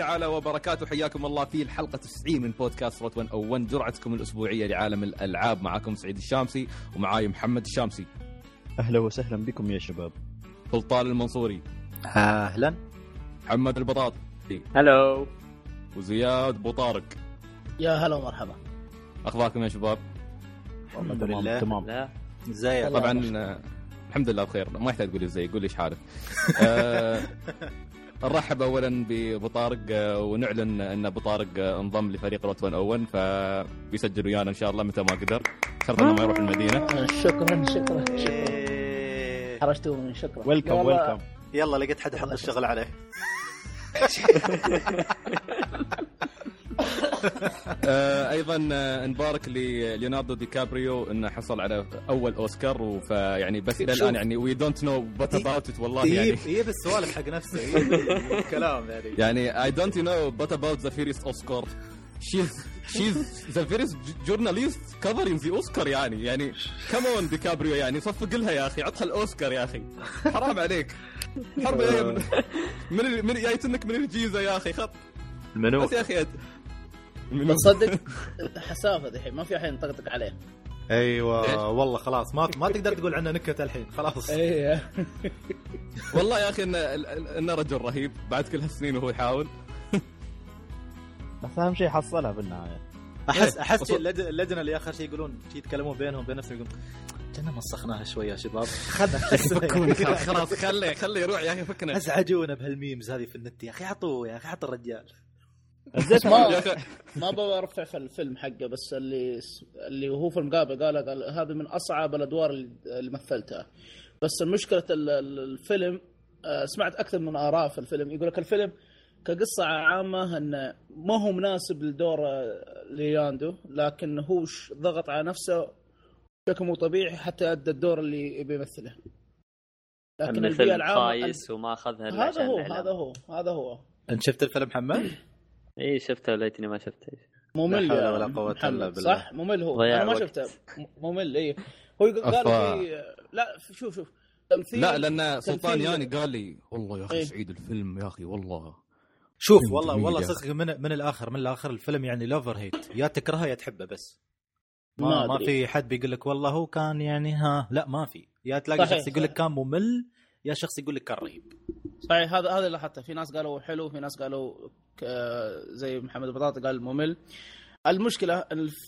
تعالى وبركاته. حياكم الله في الحلقة 90 من بودكاست روت 101 جرعتكم الأسبوعية لعالم الألعاب. معكم سعيد الشامسي ومعاي محمد الشامسي. أهلا وسهلا بكم يا شباب. سلطان المنصوري. أهلا. محمد البطاط. هلو. وزياد بو طارق يا هلا ومرحبا. أخباركم يا شباب؟ والله الحمد لله. تمام. لا ازيك طبعا آه، الحمد لله بخير. ما يحتاج تقول لي إزاي قول لي إيش حالك. آه، نرحب اولا بابو طارق آه، ونعلن أن ابو طارق آه، انضم لفريق روت 101 فبيسجل ويانا إن شاء الله متى ما قدر. شرط أنه ما يروح المدينة. شكرا شكرا شكرا. حرجتوني شكرا. welcome welcome يلا لقيت حد يحط الشغل عليه. أيضا آه، نبارك لليوناردو دي كابريو إنه حصل على أول أوسكار وفيعني بس إلى. الآن يعني we don't know what about it والله يعني. يجيب السوالف حق نفسه الكلام يعني. يعني I don't know what about the first Oscar. She's she's the first journalist covering the Oscar يعني. يعني كمون ديكابريو يعني صفق لها يا أخي عطها الأوسكار يا أخي. حرام عليك. حرام جاية من من من جايتنك من الجيزة يا أخي خط. المنو بس يا أخي تصدق حسافة الحين ما في احد ينطقطق عليه. أيوه والله خلاص. ما ما تقدر تقول عنه نكت الحين خلاص. إيه والله يا أخي انه انه رجل رهيب بعد كل هالسنين وهو يحاول. بس أهم شيء حصلها بالنهاية. احس إيه. أحس اللجنه اللي آخر شيء يقولون يتكلمون بينهم بين نفسهم يقولون كنا مسخناها شوي يا شباب. خلاص خليه خليه يروح يا أخي فكنا. أزعجونا بهالميمز هذه في النت يا أخي حطوه يا أخي حط الرجال. يا ما ما أبغى ارفع في الفيلم حقه بس اللي اللي هو في المقابله قال قال هذه من أصعب الأدوار اللي مثلتها. بس ال- الفيلم آه، سمعت أكثر من آراء في الفيلم. يقول لك الفيلم كقصة عامة انه ما هو مناسب لدور آه، لياندو لكن هو ضغط على نفسه بشكل مو طبيعي حتى ادى الدور اللي يبي يمثله. لكن البيئة الفيلم العامة خايس وما أخذها هذا هو الإعلام. هذا هو هذا هو. أنت شفت الفيلم محمد؟ اي شفته وليتني ما شفته ممل لا حول يا ولا قوة إلا بالله. صح ممل هو أنا ما. شفته ممل اي هو قال أفا. في لا شوف شوف تمثيل لا لأن سلطان ياني قال لي والله يا أخي إيه. سعيد الفيلم يا أخي والله شوف والله والله. صدق من من الآخر من الآخر الفيلم يعني لوفر هيت يا تكرهه يا تحبه بس ما ما, ما. في حد بيقول لك والله هو كان يعني ها لا ما في يا تلاقي صحيح، شخص يقول لك. كان ممل يا شخص يقول لك كان رهيب. صحيح هذا هذا اللي لاحظته. في ناس قالوا حلو في ناس قالوا زي محمد بطاطا قال ممل. المشكلة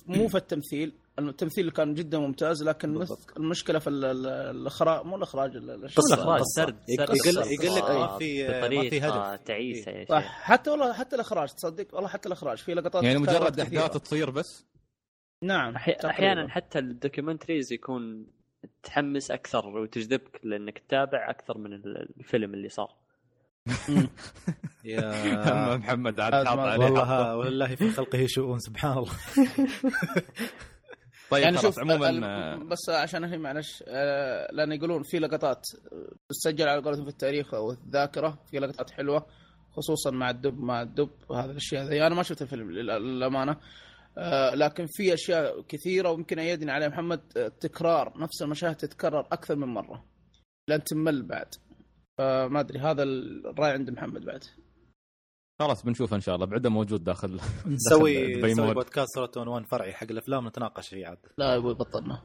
مو في التمثيل. التمثيل كان جدا ممتاز لكن بالضبط. المشكلة في ال- ال- الإخراج مو الإخراج ال- ال- قصة، الاخراج قصة. سرد يقول- لك ما في- ما في هدف. تعيسة يا شيخ. حتى والله حتى الإخراج تصدق؟ والله حتى الإخراج. في لقطات يعني مجرد. أحداث تصير بس؟ نعم. أحيانا حتى الدوكيومنتريز يكون تحمس أكثر وتجذبك لأنك تتابع أكثر من ال- الفيلم اللي صار. يا محمد عاد حاط عليه والله في خلقه شؤون سبحان الله. طيب يعني خلاص شوف عموما بس عشان الحين معلش آه، لأن يقولون في لقطات تسجل على قولتهم في التاريخ أو الذاكرة في لقطات حلوة خصوصا مع الدب مع الدب وهذه الأشياء ذي أنا ما شفت الفيلم لل- للأمانة. لكن في أشياء كثيرة ويمكن أيدني عليها. محمد آه، تكرار نفس المشاهد تتكرر أكثر من مرة لأن تمل بعد. فما أدري هذا الرأي عند محمد بعد. خلاص بنشوف إن شاء الله. بعده موجود داخل نسوي نسوي. بودكاست روتون 1 فرعي حق الأفلام نتناقش فيه عاد. لا يا أبوي بطلنا.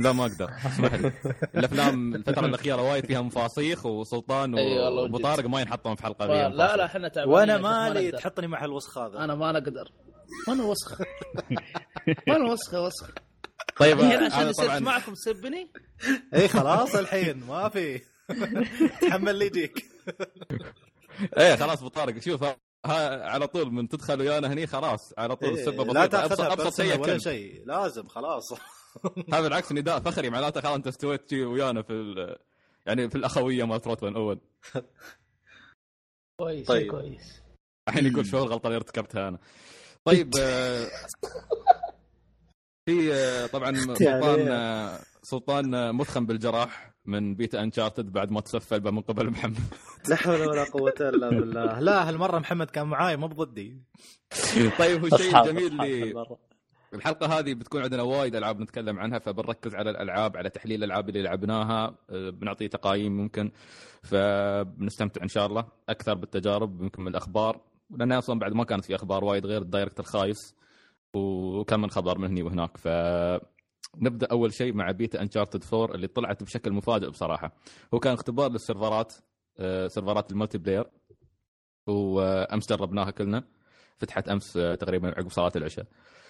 لا ما أقدر. اسمح لي الأفلام الفترة الأخيرة وايد فيها مفاصيخ وسلطان وابو وجد. طارق ما ينحطون في حلقة لا لا. إحنا تعبانين وأنا مالي. تحطني مع الوسخ هذا. أنا ما نقدر. ما أنا وسخ ما أنا وسخ وسخ طيب الحين عشان يصير معكم تسبني اي إيه، خلاص الحين ما في. تحمل اللي يجيك إيه خلاص ابو طارق شوف ها على طول من تدخل ويانا هني خلاص على طول إيه، سبه لا تأخذها ابسط شيء ولا. شيء لازم خلاص. هذا بالعكس نداء فخري معناته خلاص أنت استويت ويانا في ال- يعني في الأخوية مالت روت ون أو ون. كويس طيب. كويس. الحين يقول شو الغلطة اللي ارتكبتها أنا. طيب آه، في آه، طبعا سلطان آه، سلطان مثخن بالجراح من بيتا انشارتد بعد ما تسفل من قبل محمد. لا حول ولا قوة إلا بالله. لا هالمرة محمد كان معاي مو بضدي. طيب هو الشيء الجميل اللي. الحلقة هذه بتكون عندنا وايد ألعاب نتكلم عنها فبنركز على الألعاب على تحليل الألعاب اللي لعبناها. آه، بنعطي تقايم ممكن فبنستمتع إن شاء الله أكثر بالتجارب يمكن من الأخبار. لأن أصلا بعد ما كانت في أخبار وايد غير ال direct الخايس وكم من خبر من هني وهناك. ف نبدأ أول شيء مع beta Uncharted 4 اللي طلعت بشكل مفاجئ بصراحة. هو كان اختبار للسيرفرات آه، سيرفرات ال multiplayer وأمس جربناها كلنا. فتحت أمس آه، تقريبا عقب صلاة العشاء.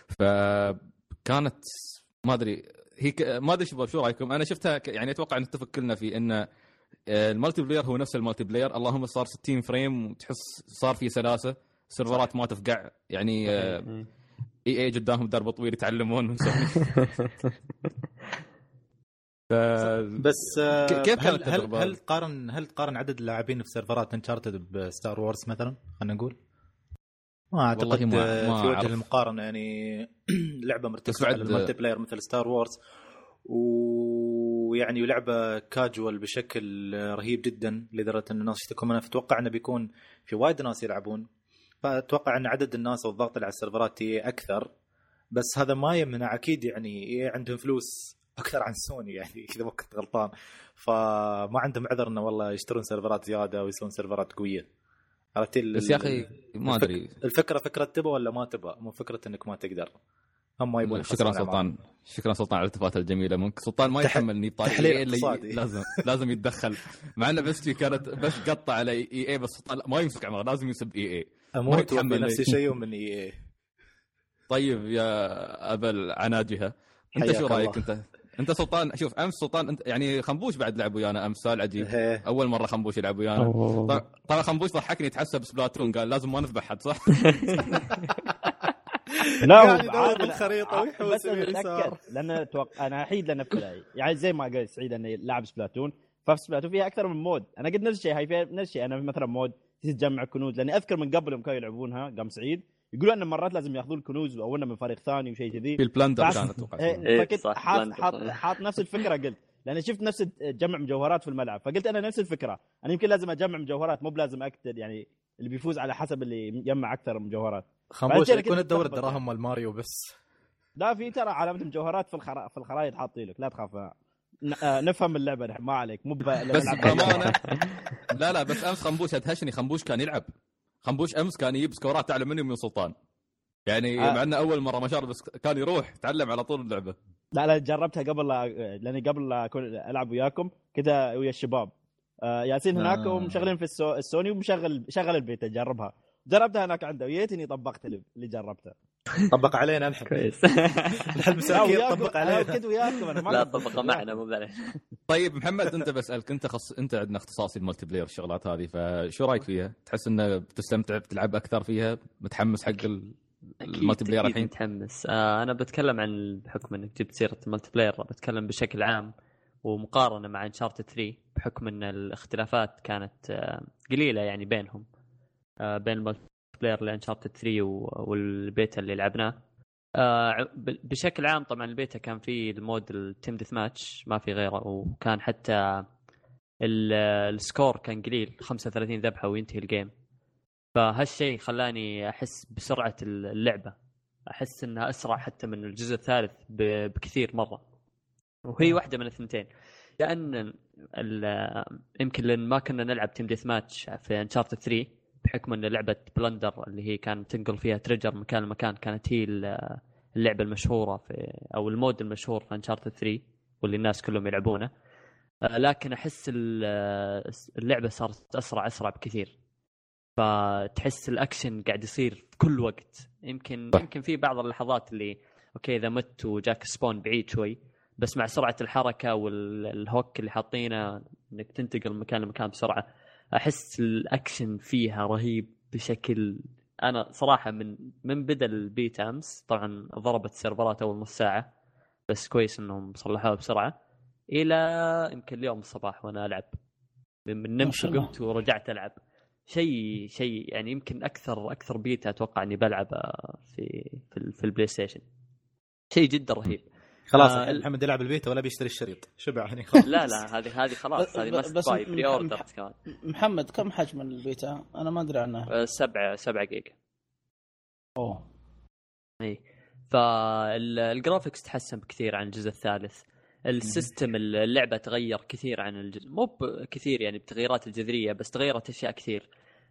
فكانت ما أدري هي ك... ما أدري شباب شو رأيكم؟ أنا شفتها ك... يعني أتوقع نتفق كلنا في إن آه، ال multiplayer هو نفس ال multiplayer. اللهم صار 60 frame وتحس صار في سلاسة. سيرفرات ما تفقع. يعني إيه. EA قدامهم درب طويل يتعلمون ف... بس آه، كيف هل هل؟ هل تقارن هل تقارن عدد اللاعبين في سيرفرات Uncharted ب Star Wars مثلا؟ خلينا نقول. ما أعتقد والله ما- آه، ما في وجه. المقارنه يعني لعبة مرتكزه بعد- على player مثل Star Wars ويعني لعبة كاجوال بشكل رهيب جدا لدرجة إن الناس يشتكوا منها. فتوقع إنه بيكون في وايد ناس يلعبون. فأتوقع إن عدد الناس والضغط اللي على السيرفرات أكثر. بس هذا ما يمنع. أكيد يعني EA عندهم فلوس أكثر عن سوني يعني إذا ما كنت غلطان. فما عندهم عذر إنه والله يشترون سيرفرات زيادة ويسوون سيرفرات قوية. عرفت بس يا أخي ما أدري. الفكرة فكرة تبى ولا ما تبى مو فكرة إنك ما تقدر. هم ما يبون شكرا سلطان. شكرا سلطان على الالتفات الجميلة. ممكن سلطان ما تح- يتحمل اني تحليل اقتصادي. لازم لازم يتدخل. مع إنه بس في كانت بس قطع على إي إي بس سلطان ما يمسك عمر لازم يسب إي إي. ما أموت يتحمل. نفس. الشيء من إي طيب يا ابا العناجهه أنت شو رأيك الله. أنت؟ أنت سلطان شوف أمس سلطان أنت يعني خنبوش بعد لعب ويانا أمس سؤال عجيب. إيه. أول مرة خنبوش يلعب ويانا. طبعا خنبوش ضحكني يتحسب سبلاتون قال لازم ما نذبح حد صح؟ لا هو بالخريطة ع- ويحوس يسار. لأن أتوقع أنا أحيد لأن في يعني زي ما قال سعيد انه لاعب Splatoon. ففي Splatoon فيها أكثر من mode. أنا قلت نفس الشيء هاي فيها نفس الشيء. أنا مثلا mode تجمع كنوز. لأني أذكر من قبل يوم كانوا يلعبونها قام سعيد. يقولون إن مرات لازم يأخذون الكنوز أو إنه من فريق ثاني وشيء كذي. في ال plunder كانت أتوقع إيه، إيه، فكنت صح، حاط plunder. حاط حاط نفس الفكرة قلت. لأن شفت نفس جمع مجوهرات في الملعب فقلت أنا نفس الفكرة أنا يمكن لازم أجمع مجوهرات مو بلازم اقتل يعني اللي بيفوز على حسب اللي يجمع أكثر مجوهرات خنبوش كذا يكون أتلخبط. الدراهم مال ماريو بس لا في ترى علامة المجوهرات في الخرا... في الخرائط حاطين لك لا تخاف. آه نفهم اللعبة نحن ما عليك مو. بس بامانه لا لا بس أمس خنبوش أدهشني خنبوش كان يلعب خنبوش أمس كان يجيب سكورات اعلى مني ومن سلطان يعني آه. مع إنه أول مرة ما بس كان يروح تعلم على طول اللعبة لا لا جربتها قبل لا... لأني قبل ألعب وياكم كذا ويا الشباب. آه ياسين هناك آه. ومشغلين في السو... السوني ومشغل شغل البيت جربها. جربتها هناك عنده ويتني طبقت اللي, جربته. طبق علينا نحن. كويس. المساكين وياكم طبق علينا. كنت وياكم أنا ما لا طبقه معنا مو معليش طيب محمد أنت بسألك أنت خص... أنت عندنا اختصاصي الملتي بلاير الشغلات هذه فشو رأيك فيها؟ تحس إنه بتستمتع بتلعب أكثر فيها؟ متحمس حق ال... الملتي بلاير الحين؟ متحمس. آه أنا بتكلم عن بحكم إنك جبت سيرة الملتي بلاير بتكلم بشكل عام ومقارنة مع Uncharted 3 بحكم إن الاختلافات كانت آه قليلة يعني بينهم آه بين ال multiplayer ل Uncharted 3 و- والبيتا اللي لعبناه. آه بشكل عام طبعا البيتا كان فيه ال mode ال team deathmatch ما في غيره وكان حتى ال- ال score كان قليل 35 ذبحة وينتهي ال game فهالشيء خلاني أحس بسرعة اللعبة. أحس إنها أسرع حتى من الجزء الثالث بكثير مرة. وهي واحدة من الثنتين. لأن يمكن لأن ما كنا نلعب team deathmatch في Uncharted 3 بحكم إن لعبة plunder اللي هي كانت تنقل فيها treasure مكان لمكان كانت هي ال- اللعبة المشهورة في أو ال mode المشهور في Uncharted 3 واللي الناس كلهم يلعبونه. آه، لكن أحس ال- اللعبة صارت أسرع أسرع بكثير. فتحس الأكشن قاعد يصير في كل وقت يمكن صح. يمكن في بعض اللحظات اللي okay إذا مت وجاك spawn بعيد شوي بس مع سرعة الحركة وال hook اللي حاطينه إنك تنتقل من مكان لمكان بسرعة أحس الأكشن فيها رهيب بشكل أنا صراحة من من بدا البيت أمس طبعا ضربت السيرفرات أول نص ساعة بس كويس إنهم صلحوها بسرعة إلى يمكن اليوم الصباح وأنا ألعب من نمت. وقمت ورجعت ألعب شيء شيء يعني يمكن أكثر أكثر بيتا أتوقع إني بلعبه في في, ال- في ال PlayStation. شيء جدا رهيب. خلاص آه، محمد يلعب البيت ولا بيشتري الشريط؟ شبع يعني؟ خلاص. لا لا هذه هذه خلاص هذه must بس buy pre-order كمان. محمد كم حجم البيتا؟ أنا ما أدري عنها آه، سبعة سبعة جيجا. أوه. إي. فال graphics تحسن بكثير عن الجزء الثالث. ال system اللعبة تغير كثير عن الجزء مو كثير يعني بتغييرات الجذرية بس تغيرت أشياء كثير.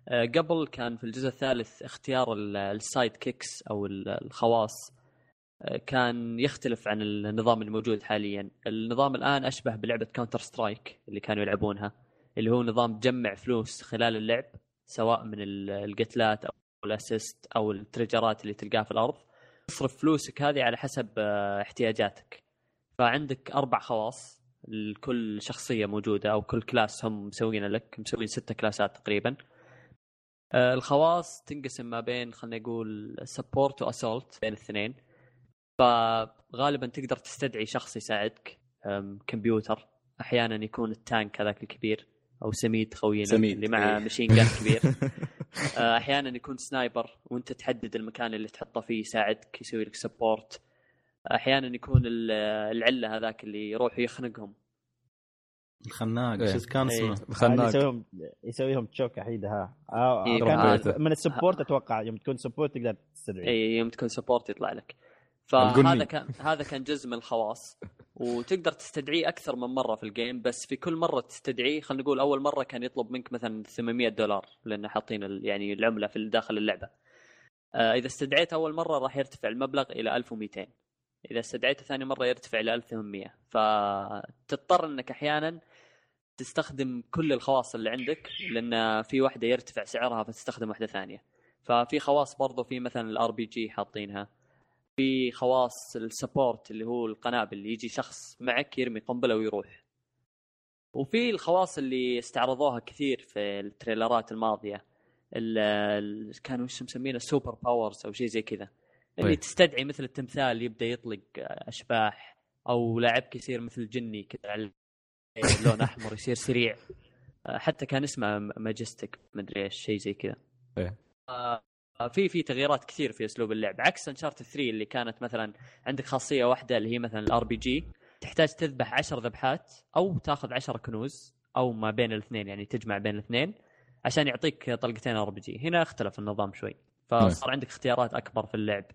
آه، قبل كان في الجزء الثالث اختيار ال- ال sidekicks أو ال- الخواص آه، كان يختلف عن النظام الموجود حاليا. النظام الآن أشبه بلعبة Counter-Strike اللي كانوا يلعبونها اللي هو نظام تجمع فلوس خلال اللعب سواء من ال- القتلات أو ال assist أو ال treasure ات اللي تلقاها في الأرض. تصرف فلوسك هذه على حسب آه، احتياجاتك. فعندك أربع خواص لكل شخصية موجودة أو كل class هم مسوينه لك مسوين ستة class ات تقريبا. آه، الخواص تنقسم ما بين خلينا نقول support و assault بين الاثنين. فغالبا تقدر تستدعي شخص يساعدك كمبيوتر. أحيانا يكون ال tank هذاك الكبير أو سميد خوينا سميد، اللي معه إيه. machine gun كبير. آه، أحيانا يكون sniper وأنت تحدد المكان اللي تحطه فيه يساعدك يسوي لك support أحيانا يكون ال- العلة هذاك اللي يروح يخنقهم الخناق إيه. شو كان إيه. اسمه؟ هذا خناق يسويهم يسويهم choke احيد ها آه إيه، كان هذا. من ال support أتوقع يوم تكون support تقدر تستدعي اي يوم تكون support يطلع لك. فهذا كان هذا كان جزء من الخواص وتقدر تستدعيه أكثر من مرة في ال game بس في كل مرة تستدعيه خلينا نقول أول مرة كان يطلب منك مثلا 800 دولار لأن حاطين ال- يعني العملة في داخل اللعبة آه إذا استدعيت أول مرة راح يرتفع المبلغ إلى 1200 إذا استدعيته ثاني مرة يرتفع إلى 1800 فتضطر إنك أحيانا تستخدم كل الخواص اللي عندك لأن في واحدة يرتفع سعرها فتستخدم واحدة ثانية. ففي خواص برضو في مثلا ال RPG حاطينها. في خواص ال support اللي هو القنابل اللي يجي شخص معك يرمي قنبلة ويروح. وفي الخواص اللي استعرضوها كثير في ال trailer ات الماضية ال- ال- كانوا وش مسمينه super powers أو شيء زي كذا. اللي طيب. تستدعي مثل التمثال يبدأ يطلق أشباح أو لاعبك يصير مثل جني كذا لون أحمر يصير سريع. حتى كان اسمه majestic مدري إيش شيء زي كذا. إيه. آه، في في تغييرات كثير في أسلوب اللعب. عكس Uncharted 3 اللي كانت مثلا عندك خاصية واحدة اللي هي مثلا ال RPG تحتاج تذبح 10 ذبحات أو تاخذ 10 كنوز أو ما بين الاثنين يعني تجمع بين الاثنين عشان يعطيك طلقتين RPG هنا اختلف النظام شوي. فصار عندك اختيارات أكبر في اللعب.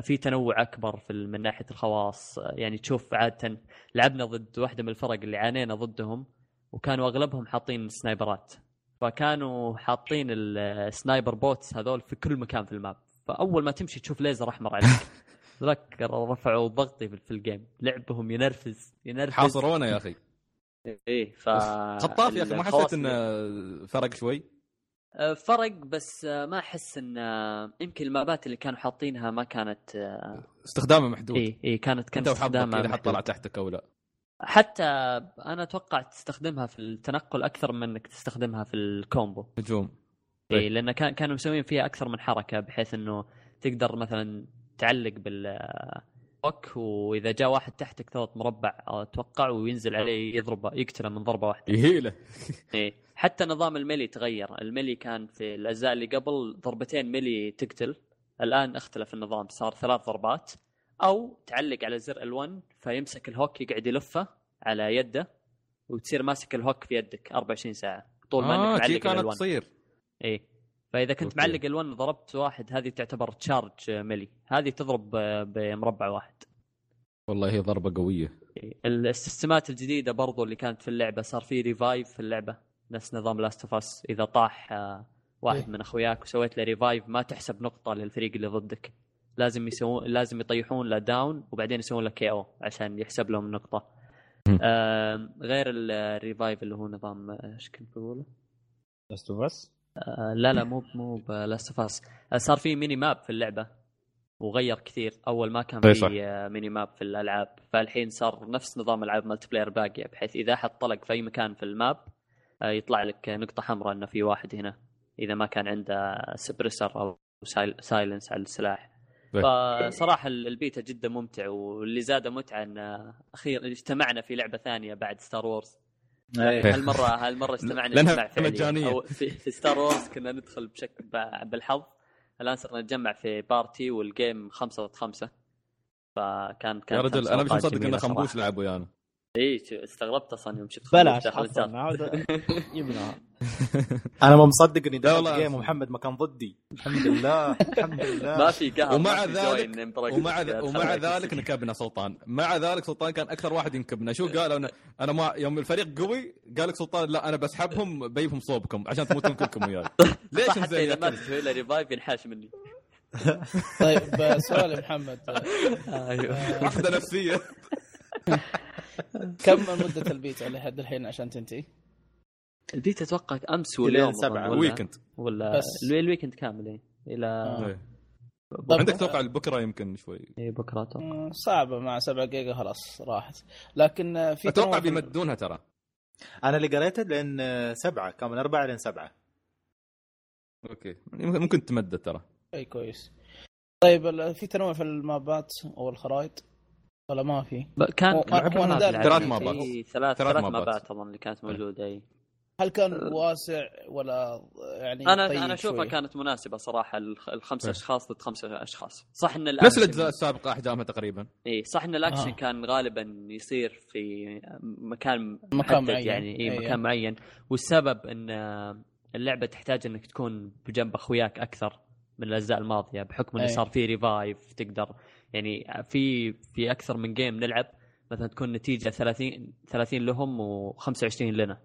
في تنوع أكبر في من ناحية الخواص. يعني تشوف عادة لعبنا ضد واحدة من الفرق اللي عانينا ضدهم وكانوا أغلبهم حاطين sniper ات. فكانوا حاطين ال sniper bots هذول في كل مكان في ال map. فأول ما تمشي تشوف ليزر أحمر عليك. ذاك رفعوا ضغطي في ال game لعبهم ينرفز ينرفز. حاصرونا يا أخي. إيه ف خطاف يا أخي ما حسيت إنه فرق شوي؟ فرق بس آه، ما أحس إن آه، يمكن ال map ات اللي كانوا حاطينها ما كانت آه، استخدامه محدود. اي اي كانت كانت استخدامها إذا حط طلع. تحتك أو لا. حتى أنا أتوقع تستخدمها في التنقل أكثر من إنك تستخدمها في ال combo. هجوم اي طيب. لأن كان كانوا مسوين فيها أكثر من حركة بحيث إنه تقدر مثلا تعلق بال وإذا جاء واحد تحتك تضغط مربع أتوقع وينزل عليه يضربه يقتله من ضربة واحدة. يهيله. إيه. حتى نظام ال melee تغير. ال melee كان في الاجزاء اللي قبل ضربتين melee تقتل. الآن اختلف النظام صار ثلاث ضربات. أو تعلق على زر L1 فيمسك ال hook يقعد يلفه على يده وتصير ماسك ال hook في يدك 24 ساعة. طول ما آه انك معلق كانت L1 تصير. إيه. فإذا كنت okay. معلق L1 ضربت واحد هذه تعتبر charge melee. هذه تضرب بمربع واحد. والله هي ضربة قوية. إيه. ال system ات الجديدة برضو اللي كانت في اللعبة صار في revive في اللعبة. نفس نظام Last of Us إذا طاح آه، واحد إيه. من أخوياك وسويت له revive ما تحسب نقطة للفريق اللي ضدك لازم يسوون لازم يطيحون له down وبعدين يسوون له KO عشان يحسب لهم نقطة. آه غير ال revive اللي هو نظام آه، إيش كنت بقوله؟ Last of Us آه، لا لا مو مو ب Last of Us صار في mini map في اللعبة وغير كثير أول ما كان إي صح. في آه، mini map في الألعاب فالحين صار نفس نظام ألعاب multiplayer باقية بحيث إذا أحد طلق في أي مكان في ال map آه، يطلع لك نقطة حمراء إنه في واحد هنا إذا ما كان عنده suppressor أو sile silencer على السلاح طيب. فصراحة البيتا جدا ممتع واللي زاد متعة إن أخيرا اجتمعنا في لعبة ثانية بعد Star Wars إيه. هالمره هالمرة استمعنا لأنها اجتماع فعلي مجانية. أو في, في Star Wars كنا ندخل بشكل ب- بالحظ الآن صرنا نتجمع في بارتي والجيم خمسة ضد خمسة فكان كان يا رجل أنا مش مصدق جميلة ان خنبوش صراحة. لعب ويانا اي استغربت أصلا يوم شفت بلاش جبناها أنا ما مصدق إني دخلت والله. جيم ومحمد ما كان ضدي. الحمد لله الحمد لله. ما في قهر ومع ذلك-. ومع ومع ذلك. نكبنا سلطان. مع ذلك سلطان كان أكثر واحد ينكبنا. شو قال؟ أنا أنا ما يوم الفريق قوي قال لك سلطان لا أنا بسحبهم بيفهم صوبكم عشان تموتون كلكم وياي. ليش حتى إذا ما كذا؟ تسوي له revive ينحاش مني. طيب سؤال يا محمد أيوه عقده نفسية. كم مدة البيتا لحد الحين عشان تنتهي؟ البيت أتوقع أمس واليوم سبعة. ولا weekend ولا بس. الوي- ال weekend كامل إيه. إلى آه. إيه. عندك توقع بكره يمكن شوي إيه، بكرة أتوقع صعبة مع 7 جيجا خلاص راحت لكن في أتوقع بيمدونها ترى أنا اللي قريته لين سبعة كان من أربعة لين سبعة أوكي ممكن تمدد ترى إي كويس طيب ال- في تنوع في ال mapات أو الخرائط ولا ما في؟ كان بالعكس. ثلاث في mapات. ثلاث ثلاث ثلاث mapات. أظن اللي كانت موجودة اي هل كان واسع ولا يعني أنا طيب أنا أشوفها؟ كانت مناسبة صراحة الخ- الخمسة إيه. أشخاص ضد خمسة أشخاص صح إن نفس الأجزاء السابقة أحجامها تقريبا اي صح إن الأكشن آه. كان غالبا يصير في مكان مكان محدد معين. يعني اي إيه. مكان معين والسبب إن اللعبة تحتاج إنك تكون بجنب أخوياك أكثر من الأجزاء الماضية بحكم انه إيه. صار في revive تقدر يعني في في أكثر من game نلعب مثلا تكون نتيجة 30 30 لهم و25 لنا.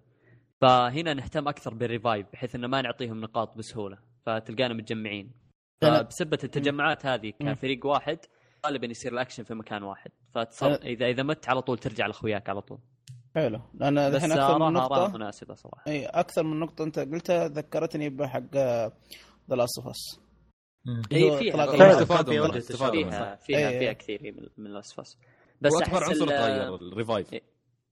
فهنا نهتم أكثر بال revive بحيث إنه ما نعطيهم نقاط بسهولة فتلقانا متجمعين. فبسبة التجمعات هذه. كفريق واحد غالبا يصير الأكشن في مكان واحد. فتصر أنا- إذا إذا مت على طول ترجع لأخوياك على طول. حلو. لأن الحين أكثر من نقطة. مناسبة صراحة. إي أكثر من نقطة أنت قلتها ذكرتني بحق ذا لاست اوف اس اي فيها فيها النار. استفادوا في منها، وجهة استفادوا الشر. منها. فيها فيها, إيه. فيها كثير من من الاسفاس بس وأكبر أحس عنصر تغير الريفايف.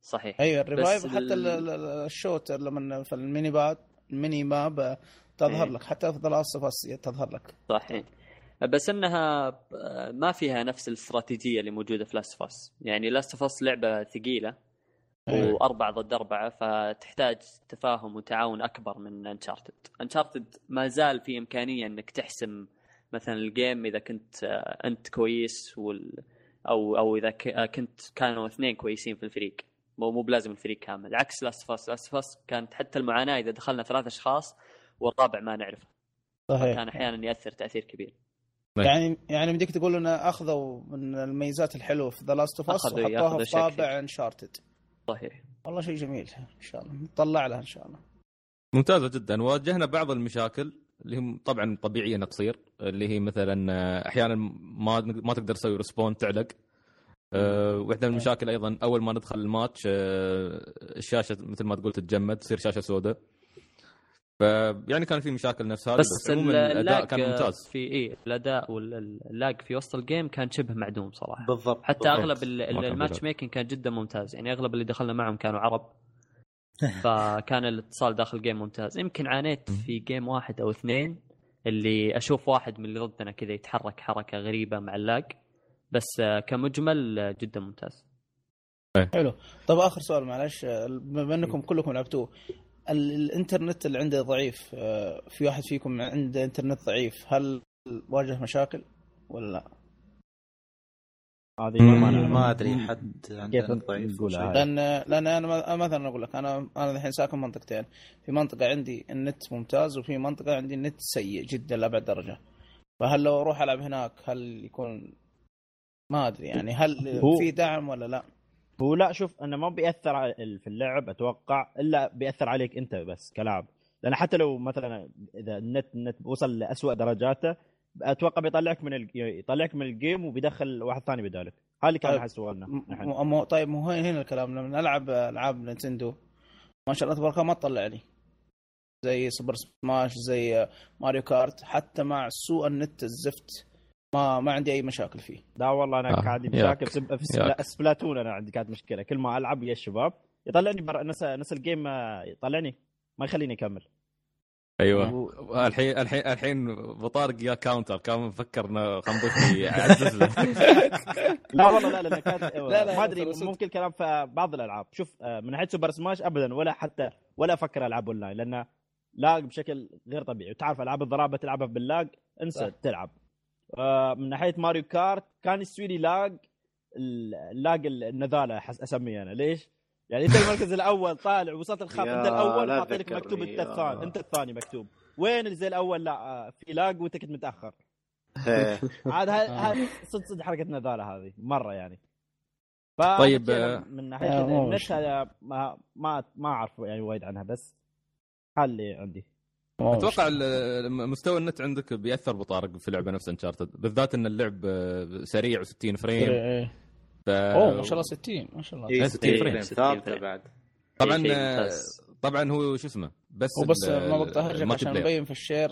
صحيح أيوه الريفايف حتى ال- ال- ال- الشوت لما في الميني بات الميني ماب تظهر إيه. لك حتى في ذا لاست اوف اس تظهر لك صحيح بس إنها آه، ما فيها نفس الاستراتيجية اللي موجودة في Last of Us يعني Last of Us لعبة ثقيلة إيه. وأربعة ضد أربعة فتحتاج تفاهم وتعاون أكبر من Uncharted Uncharted ما زال في إمكانية إنك تحسم مثلا ال game إذا كنت آه، أنت كويس وال أو أو إذا ك- آه، كنت كانوا اثنين كويسين في الفريق. مو مو بلازم الفريق كامل. عكس Last of Us Last of Us كانت حتى المعاناة إذا دخلنا ثلاث أشخاص والرابع ما نعرفه. صحيح. كان أحيانا يأثر تأثير كبير. يعني يعني بديك تقول إنه أخذوا من الميزات الحلوة في The Last of Us وحطوها في طابع. Uncharted صحيح. والله شيء جميل إن شاء الله. نطلع لها إن شاء الله. ممتازة جدا. واجهنا بعض المشاكل. اللي هم طبعا طبيعية إنها تصير اللي هي مثلا آه، أحيانا ما ما تقدر تسوي respawn تعلق. أه واحدة من المشاكل أيضا أول ما ندخل الماتش أه الشاشة مثل ما تقول تتجمد تصير شاشة سوداء. ف يعني كان في مشاكل نفس هذه بس, بس, عموما الأداء كان ممتاز. في اي الأداء وال lag في وسط ال game كان شبه معدوم صراحة. بالضبط حتى بالضبط. أغلب ال match. making كان جدا ممتاز. يعني أغلب اللي دخلنا معهم كانوا عرب. فكان الاتصال داخل ال game ممتاز. يمكن عانيت في game واحد أو اثنين اللي أشوف واحد من اللي ضدنا كذا يتحرك حركة غريبة مع ال lag بس كمجمل جدا ممتاز. حلو. طب آخر سؤال معلش بما إنكم كلكم لعبتوه ال- الإنترنت اللي عنده ضعيف آه، في واحد فيكم عنده إنترنت ضعيف هل واجه مشاكل ولا لا؟ هذه ما. ما أدري حد كيف ضعيف؟ لأن لأن أنا مثلا أقول لك أنا أنا الحين ساكن منطقتين في منطقة عندي النت ممتاز وفي منطقة عندي النت سيء جدا لأبعد درجة فهل لو أروح ألعب هناك هل يكون ما أدري يعني هل هو- في دعم ولا لا؟ هو لا شوف انه ما بيأثر على- في اللعب أتوقع إلا بيأثر عليك أنت بس كلاعب لأن حتى لو مثلا إذا ال net ال net وصل لاسوء درجاته أتوقع بيطلعك من ال... يطلعك من ال game وبيدخل واحد ثاني بدالك هذا اللي كان طيب. أحس سؤالنا م- نحن. م- مو طيب مو هنا الكلام لما نلعب ألعاب Nintendo ما شاء الله تبارك الله ما تطلع لي زي Super Smash زي Mario Kart حتى مع سوء النت الزفت ما ما عندي أي مشاكل فيه لا والله أنا آه، كان عندي ياك. مشاكل في. سبلاتون أنا عندي كانت مشكلة كل ما ألعب ويا الشباب يطلعني برا نفس نفس الجيم آه، يطلعني ما يخليني أكمل أيوه. و- الحين الحين الحين بطارق يا كاونتر كان مفكر إنه خنبوش يعزز له لا والله لا كانت لا، لا، ما أدري. ممكن كلام في بعض الألعاب. شوف آه، من ناحيه سوبر سماش ابدا ولا حتى ولا أفكر ألعب أونلاين لأن لاج بشكل غير طبيعي. وتعرف ألعاب الضرابه تلعبها باللاج انسى صح. تلعب. آه، من ناحية ماريو كارت كان يسوي لي لاج اللاقي النذاله أسميه أنا. ليش؟ يعني انت المركز الأول طالع وصلت الخط انت الأول لك مكتوب انت. الثاني انت الثاني مكتوب وين اللي زي الأول لا آه، في لاق وانت كنت متأخر إيه. عاد آه. صدق صدق حركة نذالة هذه مرة يعني طيب، آه، من ناحية آه،. هذا ما ما ما أعرف يعني وايد عنها بس حالي عندي أتوقع ال- مستوى النت عندك بيأثر بطارق في لعبة نفس Uncharted بالذات إن اللعب سريع و60 frame إيه. ف... أوه ما شاء الله 60 ما شاء الله إيه، 60 60 frame. frame 60 ثابته. بعد طبعا شيء آه،. طبعا هو شو اسمه بس وبس ال- ما بقطع هرجك ال multi عشان. مبين في ال share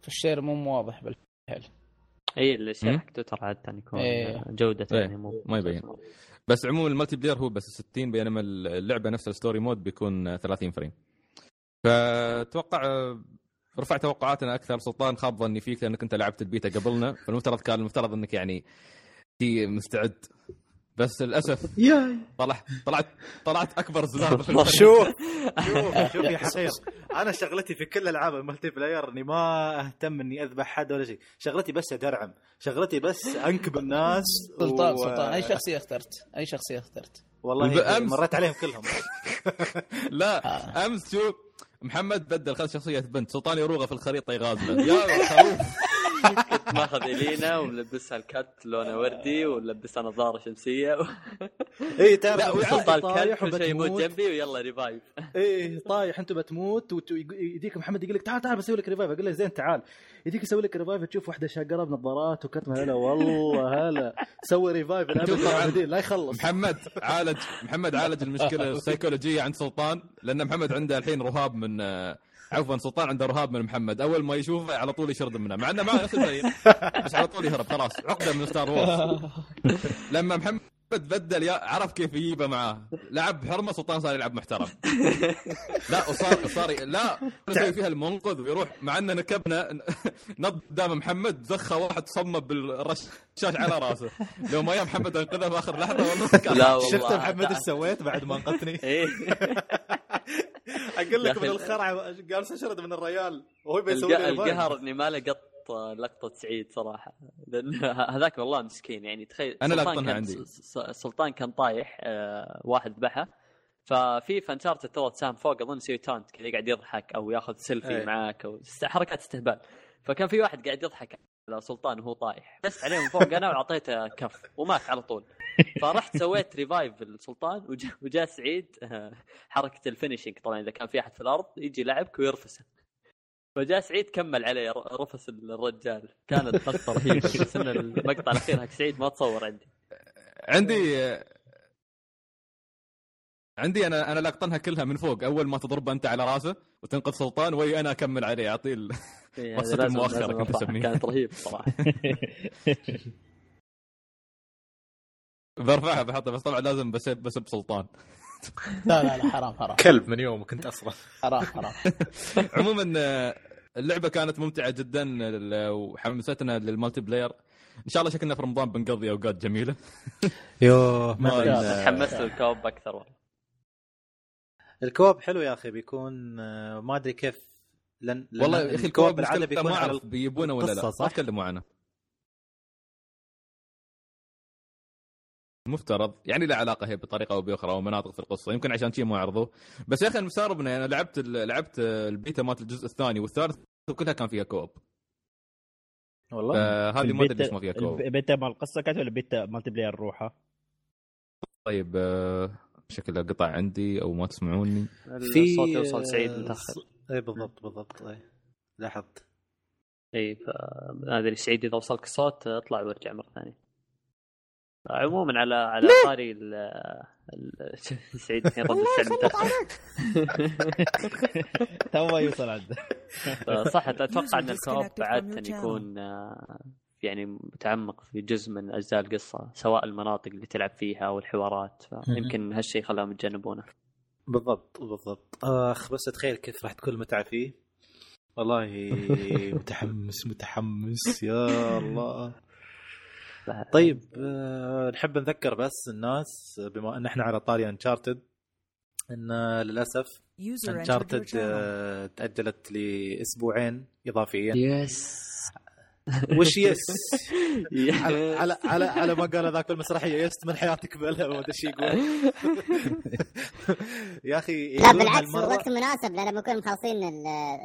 في ال share مو واضح بالفعل اي الشيء مم. حق تويتر عاده يكون إيه. جودته إيه، يعني مو ما يبين. بس عموما ال multiplayer هو بس 60 بينما اللعبة نفسها ال story mode بيكون 30 frame فأتوقع آه، رفع توقعاتنا أكثر سلطان خاب ظني فيك لأنك أنت لعبت البيتا قبلنا فالمفترض كان المفترض أنك يعني مستعد بس للأسف طلعت طلعت طلعت أكبر زلال الفريق. شوف. شوف شوف يا حقير أنا شغلتي في كل ألعاب ال multiplayer إني ما أهتم إني أذبح حد ولا شيء. شغلتي بس أدرعم. شغلتي بس أنكب الناس سلطان و- سلطان. أي شخصية اخترت؟ أي شخصية اخترت؟ والله بأمس- مريت عليهم كلهم. لا أمس شوف محمد بدل خذ شخصية بنت سلطان يروغه في الخريطة يغازله. يا خروف. ماخذ إلينا وملبسها ال cut لونه وردي ولبسها نظارة شمسية. اي تعرف طايح ال cut كل شيء يموت جنبي ويلا revive إيه طايح أنت بتموت وت- يديك محمد يقول لك تعال تعال بسوي لك revive أقول له زين تعال. يديك يسوي لك revive تشوف واحدة شاقرة بنظارات وكتمه هلا والله هلا. سوي revive لا يخلص. محمد عالج محمد عالج المشكلة السيكولوجية عند سلطان لأن محمد عنده الحين رهاب من آه، عفوا سلطان عنده رهاب من محمد. أول ما يشوفه على طول يشرد منه مع إنه معه نفس الفريق بس على طول يهرب خلاص. عقدة من Star Wars لما محمد بدل يا عرف كيف يجيبه معاه. لعب حرمه سلطان صار يلعب محترم. لا وصار صار لا يسوي فيها المنقذ ويروح مع اننا نكبنا نط قدام محمد زخه واحد صمب بالرشاش على راسه. لو ما يا محمد أنقذه في آخر لحظة والله كان لا والله. شفت محمد إيش سويت بعد ما أنقذتني؟ إيه. أقول لك من الخرعة جالس اشرد من الريال وهو بيسوي. القهر اني ما لقط لقطة سعيد صراحة. لأن هذاك والله مسكين. يعني تخيل لقطنها كان- عندي. سلطان كان طايح آه، واحد ذبحه ففي فانشارت ترى سام فوق أظن يسوي تانت كذا يقعد يضحك أو ياخذ سيلفي إيه. معاك أو حركات استهبال. فكان في واحد قاعد يضحك على سلطان وهو طايح. دست عليه من فوق أنا واعطيته كف ومات على طول. فرحت سويت revive للسلطان وجاء وجا سعيد آه، حركة ال finishing طبعا إذا كان في أحد في الأرض يجي يلعبك ويرفسه. فجاء سعيد كمل عليه ر- رفس الرجال. كانت لقطه رهيبة. بس إن المقطع الأخير حق سعيد ما تصور عندي. عندي عندي أنا أنا لاقطنها كلها من فوق. أول ما تضربه أنت على رأسه وتنقذ سلطان وي أنا أكمل عليه. أعطيه ال- إيه، المؤخرة لازم كنت أرفعها. أسميها. كانت رهيبة صراحة. برفعها بحطها بس طبعا لازم بسب بسب سلطان لا لا لا حرام حرام. كلب من يومك انت أصلا حرام حرام. عموما آه، اللعبة كانت ممتعة جدا وحمستنا لل multiplayer. إن شاء الله شكلنا في رمضان بنقضي أوقات جميلة. يوه ما. تحمست لل co-op أكثر والله. ال co-op حلو يا أخي بيكون آه، ما أدري كيف لأن لأن والله يا أخي ال co-op بيكون ما على أعرف بيجيبونه ولا لا. ما؟ تكلموا عنه. مفترض يعني له علاقة هي بطريقة أو بأخرى أو مناطق في القصة يمكن عشان شيء ما عرضوه بس يا أخي مستغرب انه أنا لعبت ال- لعبت البيتا مالت الجزء الثاني والثالث وكلها كان فيها co-op. والله؟ فهذه ما أدري ليش ما فيها co-op. البيتا مال القصة كانت ولا ال beta multiplayer روحه؟ طيب آه، شكلها قطع عندي أو ما تسمعوني. الصوت يوصل سعيد متاخر اي بالضبط بالضبط. اي لاحظت. اي فما أدري سعيد إذا وصلك الصوت اطلع وارجع مرة ثانية. عموما على على طاري ال- ال- سعيد الحين رد الفعل تو يوصل عنده صح أتوقع أن الكوب عادة. يكون آه، يعني متعمق في جزء من أجزاء القصة سواء المناطق اللي تلعب فيها أو الحوارات. فيمكن هالشيء خلاهم يتجنبونه. بالضبط بالضبط. آخ بس اتخيل كيف راح تكون المتعة فيه. والله متحمس متحمس يا الله. طيب آه، نحب نذكر بس الناس بما أن إحنا على طاري انشارتد إن للأسف entered your انشارتد channel. تأجلت لأسبوعين اضافيا يس وش يس على على على, على ما قال ذاك المسرحية. يست من حياتك بلا ما أدري إيش يقول. يا أخي لا بالعكس الوقت مناسب لأن بنكون مخلصين ال-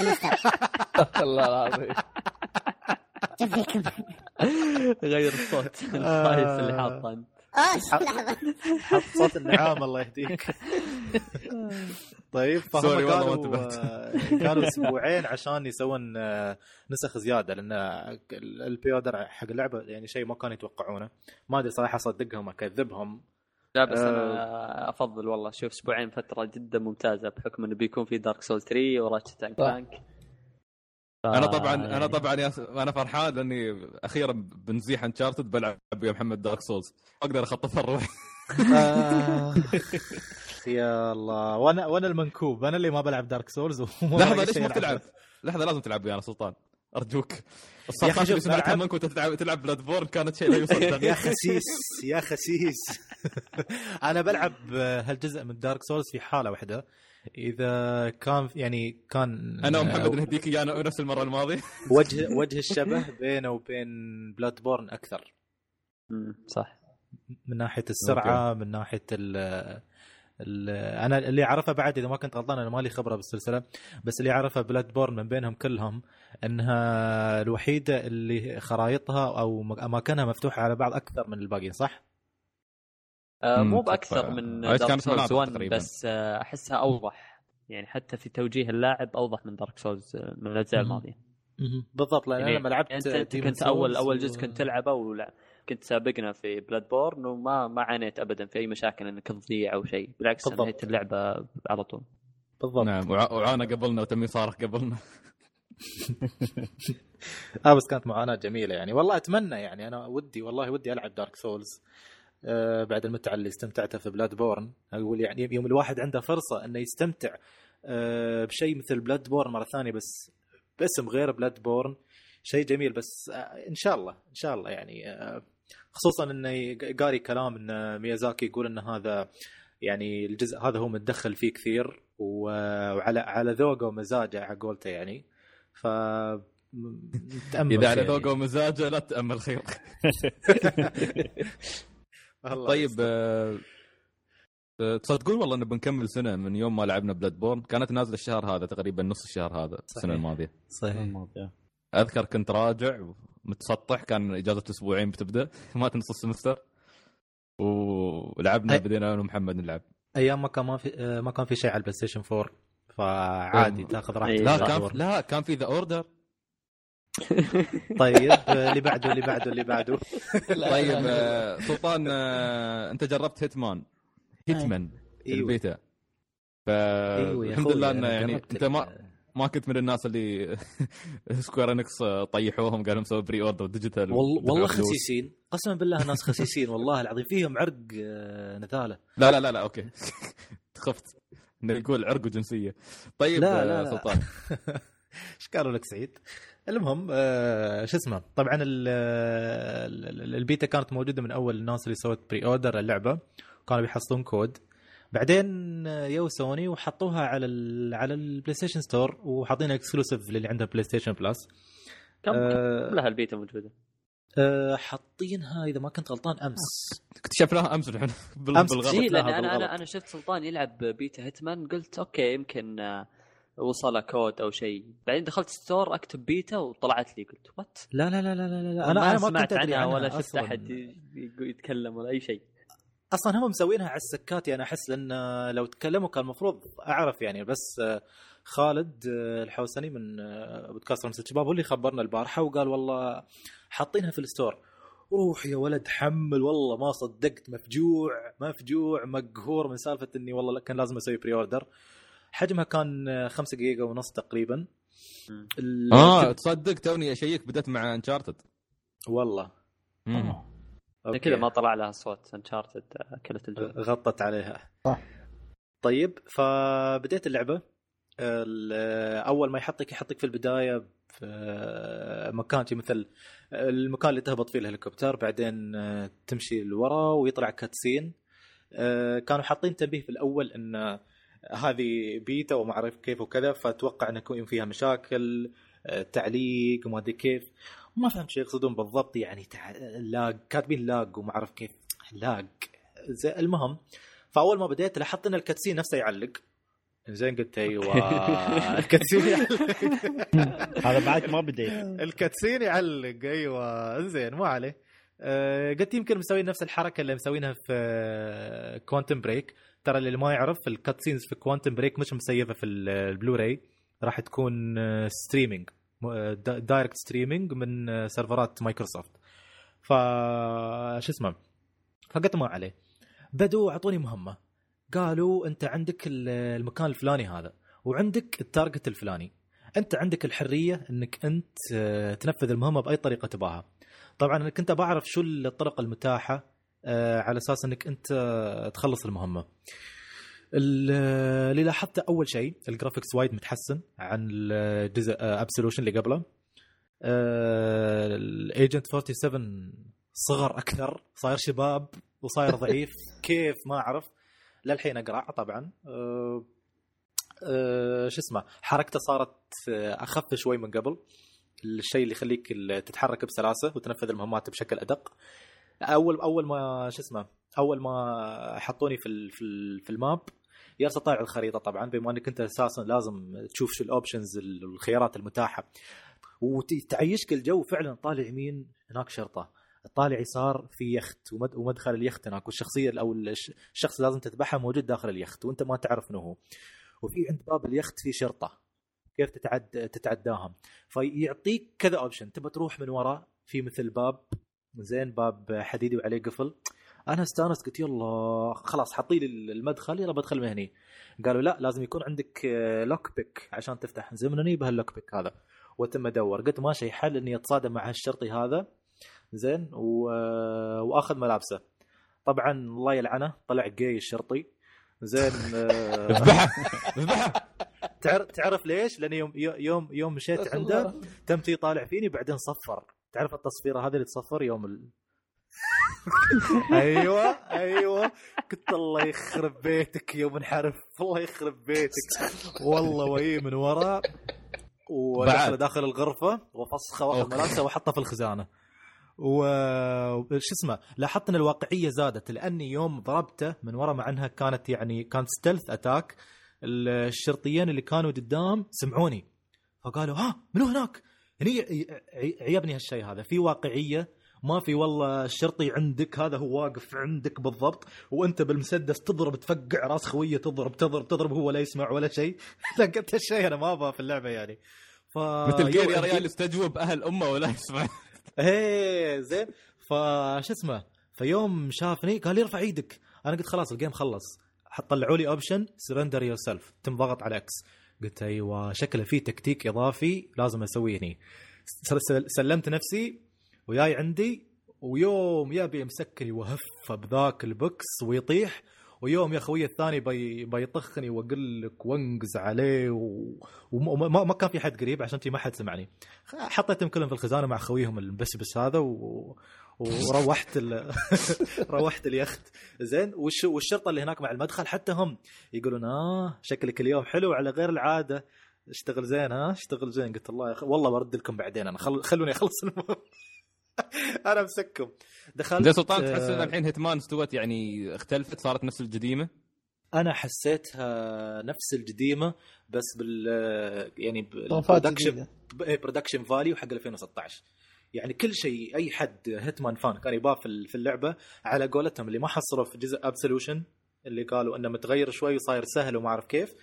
السمستر. الله العظيم. فيكم غير الصوت الفايس اللي حاطه انت اوه لحظة حط صوت النعام الله يهديك طيب فهم سوري والله ما كانوا انتبهت. آه، كانوا أسبوعين عشان يسوون آه، نسخ زيادة لأن البيودر حق اللعبة يعني شيء ما كانوا يتوقعونه ما أدري صراحة أصدقهم أكذبهم لا بس آه. أنا أفضل والله شوف أسبوعين فترة جدا ممتازة بحكم إنه بيكون في دارك سول 3 وراتشت اند. كلانك أنا آه، طبعا يعني. أنا طبعا يا أنا فرحان لأني أخيرا بنزيح انشارتد بلعب يا محمد دارك سولز أقدر اخطفها الروح آه، يا الله. وأنا وأنا المنكوب. أنا اللي ما بلعب دارك سولز لحظة ليش ما تلعب؟ لحظة لازم تلعب ويانا سلطان. أرجوك. الصفقات شوف، اللي سمعتها منك وانت تلعب تلعب Bloodborne كانت شيء لا يصدق يا خسيس يا خسيس. أنا بلعب هالجزء من Dark Souls في حالة واحدة. إذا كان يعني كان أنا ومحمد نهديك ايانا نفس المرة الماضية. وجه وجه الشبه بينه وبين Bloodborne أكثر صح. من ناحية السرعة من ناحية ال ال أنا اللي أعرفه بعد إذا ما كنت غلطان أنا مالي خبرة بالسلسلة بس اللي أعرفه Bloodborne من بينهم كلهم إنها الوحيدة اللي خرائطها أو أماكنها مفتوحة على بعض أكثر من الباقيين صح؟ آه، مو. بأكثر من Dark Souls مناطق 1 تقريباً. بس آه، أحسها أوضح يعني حتى في توجيه اللاعب أوضح من Dark Souls آه، من الأجزاء. الماضية بالضبط لأن يعني أنا لما لعبت أنت أنت كنت اول أول جزء كنت تلعبه ولا كنت سابقنا في Bloodborne وما ما عانيت ابدا في أي مشاكل إنك تضيع أو شيء بالعكس بالضبط. انهيت اللعبة على طول بالضبط نعم وع- وعانا قبلنا وتمي صارخ قبلنا آه بس كانت معاناة جميلة يعني والله أتمنى يعني أنا ودي والله ودي ألعب Dark Souls بعد المتعة اللي استمتعتها في Bloodborne أقول يعني يوم الواحد عنده فرصة إنه يستمتع آه بشيء مثل Bloodborne مرة ثانية بس باسم غير Bloodborne شيء جميل. بس آه إن شاء الله إن شاء الله يعني آه خصوصا انه قاري كلام إن ميازاكي يقول إن هذا يعني الجزء هذا هو متدخل فيه كثير وعلى على ذوقه ومزاجه على قولته يعني. ف إذا على. ذوقه ومزاجه لا تأمل خير. طيب. آه، آه، تصدقون والله إنه بنكمل سنة من يوم ما لعبنا Bloodborne كانت نازلة الشهر هذا تقريبا نص الشهر هذا السنة صحيح. الماضية صحيح أذكر كنت راجع متسطح كان إجازة أسبوعين بتبدأ ما نص ال semester ولعبنا أي. بدينا أنا ومحمد نلعب أيام ما كان ما في آه، ما كان في شيء على البلاي ستيشن 4 فعادي. تاخذ. راحتك لا كان. لا كان في ذا اوردر طيب آه، اللي بعده اللي بعده اللي بعده. طيب آه، سلطان آه، انت جربت هيتمان؟ هيتمان أيوه. البيتا. فالحمد أخوي، لله إنه يعني أنت ما ما كنت من الناس اللي سكوير انكس طيحوهم قالوا مسوي بري اوردر ديجيتال والله والله. خسيسين. قسما بالله ناس خسيسين والله العظيم. فيهم عرق نثاله لا لا لا لا okay. خفت. نقول عرق وجنسية. طيب لا، لا. سلطان. إيش قالوا لك سعيد؟ المهم آه شو اسمه؟ طبعا ال- ال- ال- البيتا كانت موجودة من أول الناس اللي سوت pre-order اللعبة. كانوا بيحصلون كود. بعدين آه، يو سوني وحطوها على ال على البلاي ستيشن ستور وحاطينها exclusive للي عنده بلاي ستيشن بلس. كم آه. لها البيتا موجودة؟ آه حاطينها إذا ما كنت غلطان أمس. اكتشفناها أمس أمس. بالغلط. اي لأن لها أنا أنا. أنا شفت سلطان يلعب بيتا هيتمان. قلت okay يمكن آه، وصل كود أو شيء. بعدين دخلت store أكتب بيتا وطلعت لي. قلت what لا لا لا لا لا, لا. أنا ما سمعت عنها عنها ولا شفت. أحد يتكلم ولا أي شيء. أصلا هم مسوينها على السكات يعني أحس لأن لو تكلموا كان المفروض أعرف يعني بس آه، خالد آه، الحوسني من آه، بودكاست رمز الشباب هو اللي خبرنا البارحة وقال والله حاطينها في ال store. روح يا ولد حمل والله ما صدقت مفجوع مفجوع مقهور من سالفة إني والله كان لازم أسوي pre-order حجمها كان 5 جيجا ونص تقريبا. آه تصدق توني أ check بدأت مع انشارتد والله. كذا ما طلع لها صوت انشارتد اكلت الجو غطت عليها. صح. طيب فبديت اللعبة. ال- أول ما يحطك يحطك في البداية في مكان مثل المكان اللي تهبط فيه الهليكوبتر بعدين آه، تمشي لورا ويطلع cutscene آه، كانوا حاطين تنبيه في الأول إن هذه بيتا وما أعرف كيف وكذا فأتوقع ان يكون فيها مشاكل آه، تعليق وما أدري كيف. ما فهمت شو يقصدون بالضبط يعني تع... lag كاتبين lag وما أعرف كيف. lag زي المهم فأول ما بديت لاحظت إن ال cutscene نفسه يعلق. زين قلت أيوه ال cutscene يعلق. هذا بعد ما بديت. ال cutscene يعلق أيوه. زين ما عليه. أه قلت يمكن مسوين نفس الحركة اللي مسوينها في كوانتم بريك ترى اللي ما يعرف ال cutscenes في كوانتم بريك مش م save ة في ال- البلوراي راح تكون streaming direct streaming من آه، سيرفرات مايكروسوفت ف شو اسمه؟ فقلت ما عليه. بدوا أعطوني مهمة. قالوا أنت عندك ال- المكان الفلاني هذا وعندك ال target الفلاني. أنت عندك الحرية إنك أنت آه، تنفذ المهمة بأي طريقة تباها. طبعا أنا كنت بعرف شو الطرق المتاحة على أساس إنك أنت آه، تخلص المهمة. ال- اللي لاحظته أول شيء ال graphics وايد متحسن عن الجزء ابسولوشن اللي قبله. ال agent 47 صغر أكثر صاير شباب وصاير ضعيف كيف ما أعرف. للحين اقرع طبعا. أه أه شو اسمه حركته صارت آه، أخف شوي من قبل. الشيء اللي يخليك تتحرك بسلاسة وتنفذ المهمات بشكل أدق. اول أول ما شو اسمه أول ما حطوني في في, في ال map جالس اطالع الخريطة طبعا بما إنك أنت أساسا لازم تشوف شو ال options الخيارات المتاحة. وتعيشك الجو فعلا طالع يمين هناك شرطة. طالع يسار في يخت ومد- ومدخل اليخت هناك والشخصية أو الش- الشخص لازم تذبحه موجود داخل اليخت وأنت ما تعرف انه هو. وفي عند باب اليخت في شرطة. كيف تتعد تتعداهم؟ فيعطيك كذا option تبى تروح من ورا في مثل باب زين باب حديدي وعليه قفل. أنا استانست قلت يلا خلاص حطي لي المدخل يلا بدخل من هني. قالوا لا لازم يكون عندك lock pick عشان تفتح. زين من هني بهال lock pick هذا؟ وتميت ادور قلت ماشي حل إني أتصادم مع هالشرطي هذا. زين و... وأخذ ملابسه. طبعا الله يلعنه طلع جاي الشرطي. زين آه، اذبحه! اذبحه! تعرف تعرف ليش؟ لأن يوم يوم يوم مشيت عنده تم تي طالع فيني بعدين صفر. تعرف التصفيرة هذه اللي تصفر يوم ال... أيوه أيوه قلت الله يخرب بيتك يوم انحرف الله يخرب بيتك والله وهي من ورا ودخل. داخل الغرفة وفسخه وأخذ. ملابسه وحطه في الخزانة و شو اسمه لاحظت ان الواقعية زادت لأني يوم ضربته من ورا مع إنها كانت يعني كانت stealth attack الشرطيين اللي كانوا قدام سمعوني فقالوا ها منو هناك؟ هني عيبني هالشيء هذا. في واقعية ما في والله الشرطي عندك هذا هو واقف عندك بالضبط وأنت بالمسدس تضرب تفقع راس خوية تضرب تضرب تضرب هو لا يسمع ولا شيء. لا قلت هالشيء أنا ما أبغى في اللعبة يعني. ف مثل جير يا ريال استجوب أهل أمة ولا يسمع. إيه زين. فش اسمه؟ فيوم شافني قال لي ارفع إيدك. أنا قلت خلاص الجيم خلص. طلعوا لي اوبشن سرندر يور سيلف تم ضغط على إكس قلت أيوه شكله في تكتيك إضافي لازم أسويه هني. سلمت نفسي وياي عندي ويوم يبي يمسكني وهف بذاك البوكس ويطيح ويوم يا خوي الثاني بي بيطخني واقول لك وأنقز عليه و... وما ما- كان في حد قريب عشان ما حد سمعني. حطيتهم كلهم في الخزانة مع خويهم المبسبس هذا و... وروحت ال... روحت اليخت. زين والش... والشرطة اللي هناك مع المدخل حتى هم يقولون آه شكلك اليوم حلو على غير العادة. اشتغل زين ها اشتغل زين. قلت الله أخي والله برد لكم بعدين أنا خل... خلوني أخلص المهم أنا مسكم دخلت زين سلطان تحس ان آه، الحين Hitman استوت يعني اختلفت صارت نفس القديمه أنا حسيتها نفس القديمه بس بال يعني بال production جديدة. production value حق 2016 يعني كل شيء أي حد Hitman fan كان يباه في ال- في اللعبة على قولتهم اللي ما حصلوا في جزء Absolution اللي قالوا إنه متغير شوي وصاير سهل وما أعرف كيف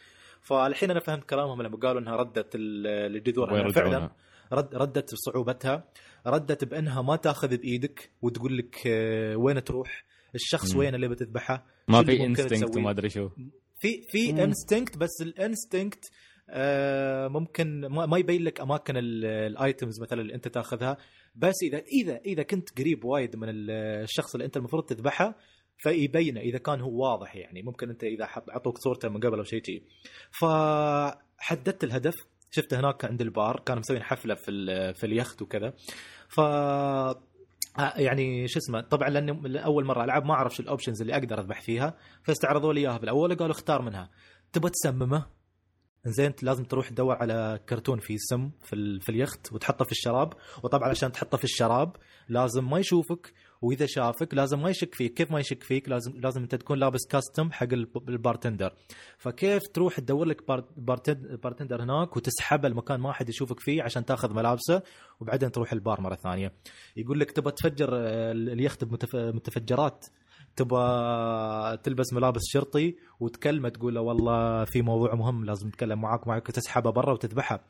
فالحين أنا فهمت كلامهم لما قالوا إنها ردت ال- الجذور فعلا. رد ردت بصعوبتها ردت بأنها ما تأخذ بإيدك وتقول لك آه، وين تروح الشخص مم. وين اللي بتذبحه ما في instinct؟ وما أدري شو في في. instinct بس ال instinct آه ممكن ما, يبين لك أماكن ال- ال items مثلا اللي أنت تأخذها بس اذا اذا إذا كنت قريب وايد من ال- الشخص اللي أنت المفروض تذبحه فيبينه إذا كان هو واضح يعني. ممكن أنت إذا عطوك صورته من قبل أو شيء شيء. فحددت الهدف شفته هناك عند البار كانوا مسوين حفلة في في اليخت وكذا. ف آه، يعني شو اسمه طبعا لأني اول مرة ألعب ما أعرف شو ال options اللي أقدر أذبح فيها فاستعرضوا لي إياها بالأول قالوا اختار منها. تبغى تسممه؟ زين لازم تروح تدور على كرتون فيه سم في. في اليخت وتحطه في الشراب. وطبعا عشان تحطه في الشراب لازم ما يشوفك. وإذا شافك لازم ما يشك فيك. كيف ما يشك فيك؟ لازم لازم أنت تكون لابس costume حق ال b- ال bartender. فكيف تروح تدور لك bar- bartend- bartender هناك وتسحبه المكان ما حد يشوفك فيه عشان تاخذ ملابسه وبعدين تروح البار مرة ثانية. يقول لك تبغى تفجر آه، اليخت بمتفجرات تبغى تلبس ملابس شرطي وتكلمه تقول له والله في موضوع مهم لازم نتكلم معاك معك تسحبه برا وتذبحه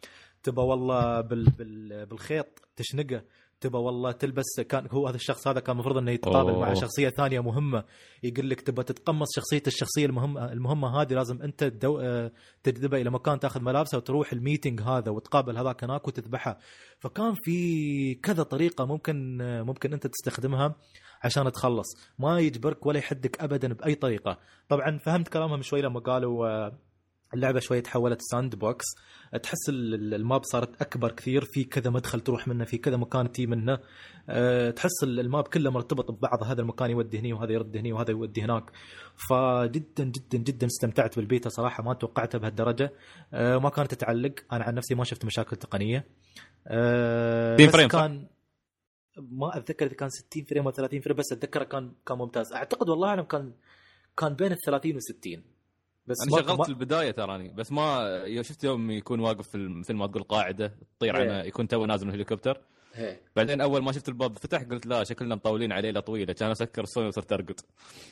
تبى والله بال بال بالخيط تشنقه تبى والله تلبس كان هو هذا الشخص هذا كان المفروض إنه يتقابل أوه. مع شخصية ثانية مهمة يقول لك تبى تتقمص شخصية الشخصية المهمه المهمة هذه لازم أنت. آه، تجذبه إلى مكان تأخذ ملابسه وتروح الميتنج هذا وتقابل هذاك هناك وتذبحه فكان في كذا طريقة ممكن ممكن أنت تستخدمها عشان تخلص. ما يجبرك ولا يحدك ابدا بأي طريقة. طبعا فهمت كلامهم شوي لما قالوا آه، اللعبة شوي تحولت sandbox تحس ال- ال- ال map صارت أكبر كثير. في كذا مدخل تروح منه في كذا مكان تيي منه. أه، تحس ال- ال map كله مرتبط ببعض. هذا المكان يودي هني وهذا يرد هني وهذا يودي هناك. فجدا جدا جدا استمتعت بالبيتا صراحة. ما توقعتها بهالدرجة. أه، ما كانت تعلق أنا عن نفسي ما شفت مشاكل تقنية. أه، 60 بس؟ كان ما أتذكر إذا كان 60 frame أو 30 frame بس أتذكره كان كان ممتاز. أعتقد والله أعلم كان كان بين ال 30 و 60 بس أنا شغلت ما- البداية تراني بس ما شفت يوم يكون واقف في مثل ما تقول قاعدة تطير إيه. عنه يكون تو نازل من الهليكوبتر. إيه. بعدين أول ما شفت الباب فتح قلت لا شكلنا مطولين عليه ليله طويله كان أسكر الصوت وصرت أرقد.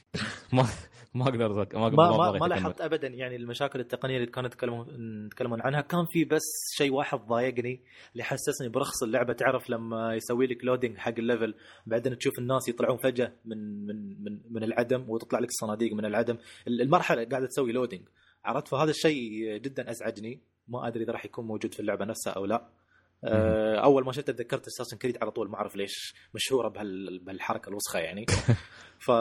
ما ما أقدر ما ما ما, ما. لاحظت ابدا يعني المشاكل التقنية اللي كانوا يتكلمون يتكلمون عنها. كان في بس شيء واحد ضايقني اللي حسسني برخص اللعبة. تعرف لما يسوي لك loading حق ال level بعدين تشوف الناس يطلعون فجأة من من من, من العدم وتطلع لك الصناديق من العدم. المرحلة قاعدة تسوي لودينج عرفت؟ فهذا الشيء جدا أزعجني. ما أدري إذا راح يكون موجود في اللعبة نفسها أو لا. أول ما شفت تذكرت اساسن كريد على طول ما أعرف ليش مشهورة بهال- بهالحركة الوسخة يعني. ف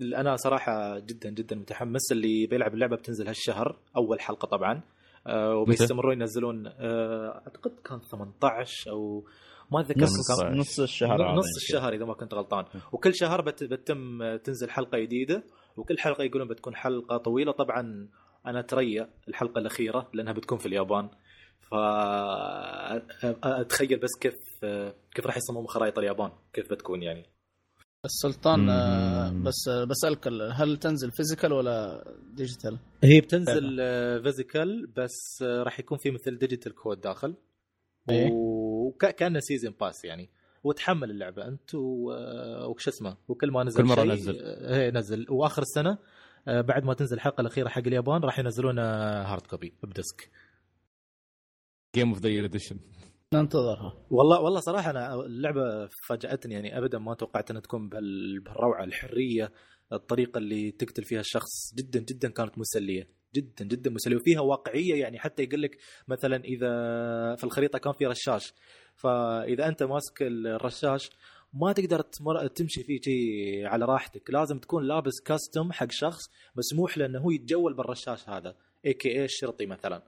أنا صراحة جدا جدا متحمس اللي بيلعب اللعبة بتنزل هالشهر أول حلقة طبعا. آه، وبيستمرون ينزلون آه، أعتقد كان 18 أو ما أتذكر نص كم- نص الشهر نص يمكن. الشهر إذا ما كنت غلطان. وكل شهر بت- بتم تنزل حلقة جديدة وكل حلقة يقولون بتكون حلقة طويلة. طبعا أنا تريا الحلقة الأخيرة لأنها بتكون في اليابان. ف أتخيل بس كيف كيف راح يصمموا خرائط اليابان كيف بتكون يعني السلطان آه، مم. بس آه، بسألك ال- هل تنزل physical ولا digital؟ هي بتنزل physical بس آه، راح يكون في مثل digital code داخل إيه. وكانه season pass يعني وتحمل اللعبة أنت وش اسمه وكل ما نزل كل شيء، نزل. إيه نزل وآخر السنة بعد ما تنزل الحلقة الأخيرة حق اليابان راح ينزلون hard copy ب disc game of the year edition ننتظرها. والله والله صراحة أنا اللعبة فاجأتني يعني ابدا ما توقعت أنها تكون بهال- بهالروعه الحرية الطريقة اللي تقتل فيها الشخص جدا جدا كانت مسلية. جدا جدا مسلية. وفيها واقعية يعني حتى يقول لك مثلا إذا في الخريطة كان في رشاش. فإذا أنت ماسك الرشاش ما تقدر تمر... تمشي فيه شي على راحتك. لازم تكون لابس costume حق شخص مسموح له إنه هو يتجول بالرشاش هذا AKA الشرطي مثلا.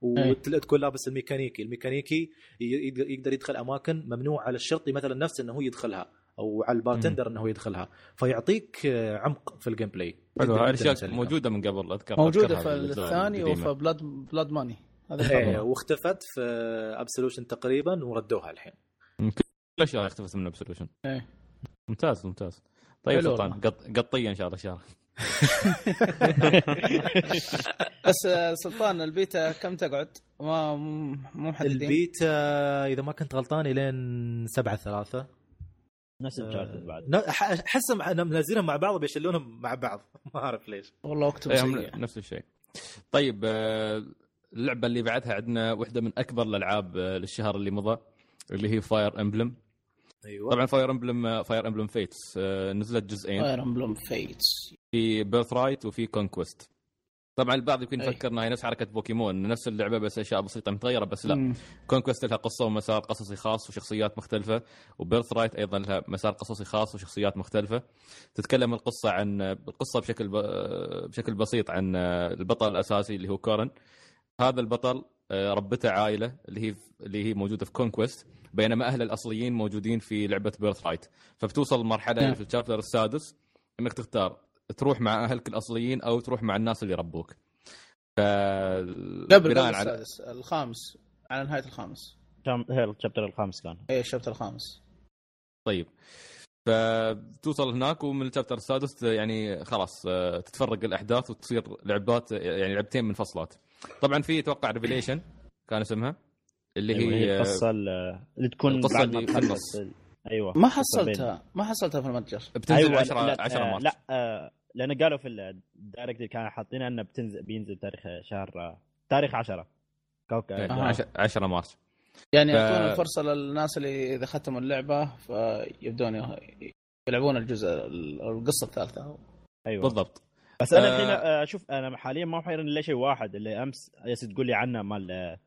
وتكون لابس الميكانيكي. الميكانيكي يقدر- يدخل أماكن ممنوع على الشرطي مثلا نفسه إنه هو يدخلها أو على البارتندر إنه هو يدخلها. فيعطيك آه، عمق في ال gameplay جداً الاشياء. موجودة من قبل أذكر موجودة في الثاني. وفي Blood Blood Money هذا إيه،. واختفت في Absolution تقريبا وردوها الحين. كل الاشياء اختفت من Absolution إيه. ممتاز ممتاز. طيب سلطان. قط... قطية إن شاء الله شهر. بس آه، سلطان البيتا كم تقعد؟ ما مو محددين البيتا إذا ما كنت غلطان إلين 7 3 نفس الشارتر بعد. أحسهم منزلهم مع بعض وبيشلونهم مع بعض. ما أعرف ليش. والله هم سيء نفس الشيء. طيب آه، اللعبة اللي بعدها عندنا واحدة من أكبر الألعاب آه، للشهر اللي مضى اللي هي Fire Emblem أيوه. طبعا Fire Emblem Fire Emblem Fates نزلت جزئين. Fire Emblem Fates في Birthright وفي Conquest طبعا البعض يمكن. يفكر إنها هي نفس حركة بوكيمون نفس اللعبة بس أشياء بسيطة متغيرة بس لا. Conquest لها قصة ومسار قصصي خاص وشخصيات مختلفة و Birthright أيضا لها مسار قصصي خاص وشخصيات مختلفة. تتكلم القصة عن القصة بشكل ب... بشكل بسيط عن البطل الأساسي اللي هو Corrin هذا البطل آه، ربته عائلة اللي هي اللي هي موجودة في Conquest بينما اهله الأصليين موجودين في لعبة Birthright فبتوصل لمرحلة نعم. في ال chapter السادس إنك تختار تروح مع أهلك الأصليين أو تروح مع الناس اللي ربوك. ف قبل بناء على السادس الخامس على نهاية الخامس. كان هي ال chapter الخامس كان. اي ال chapter الخامس. طيب. فتوصل هناك ومن ال chapter السادس يعني خلاص آه، تتفرق الاحداث وتصير لعبات يعني لعبتين منفصلات. طبعا في أتوقع Revelation كان اسمها. اللي أيوة، هي هي القصة ال- اللي تكون ما اللي في تخلص. النص. ال- أيوه ما حصلتها ما حصلتها في المتجر. بتنزل أيوة 10 لا 10 آه، مارس لا آه، لأن قالوا في ال Direct اللي كانوا حاطينه إنه بتنزل بينزل تاريخ شهر تاريخ 10 كوكب. أها. 10 مارس. يعني ف- يعطون الفرصة للناس اللي إذا ختموا اللعبة فيبدون يلعبون الجزء القصة الثالثة. أيوه. بالضبط. بس أنا آه. الحين آه، شوف أنا حاليا ما محيرني إلا شيء واحد اللي أمس ياس تقول لي عنه مال آه،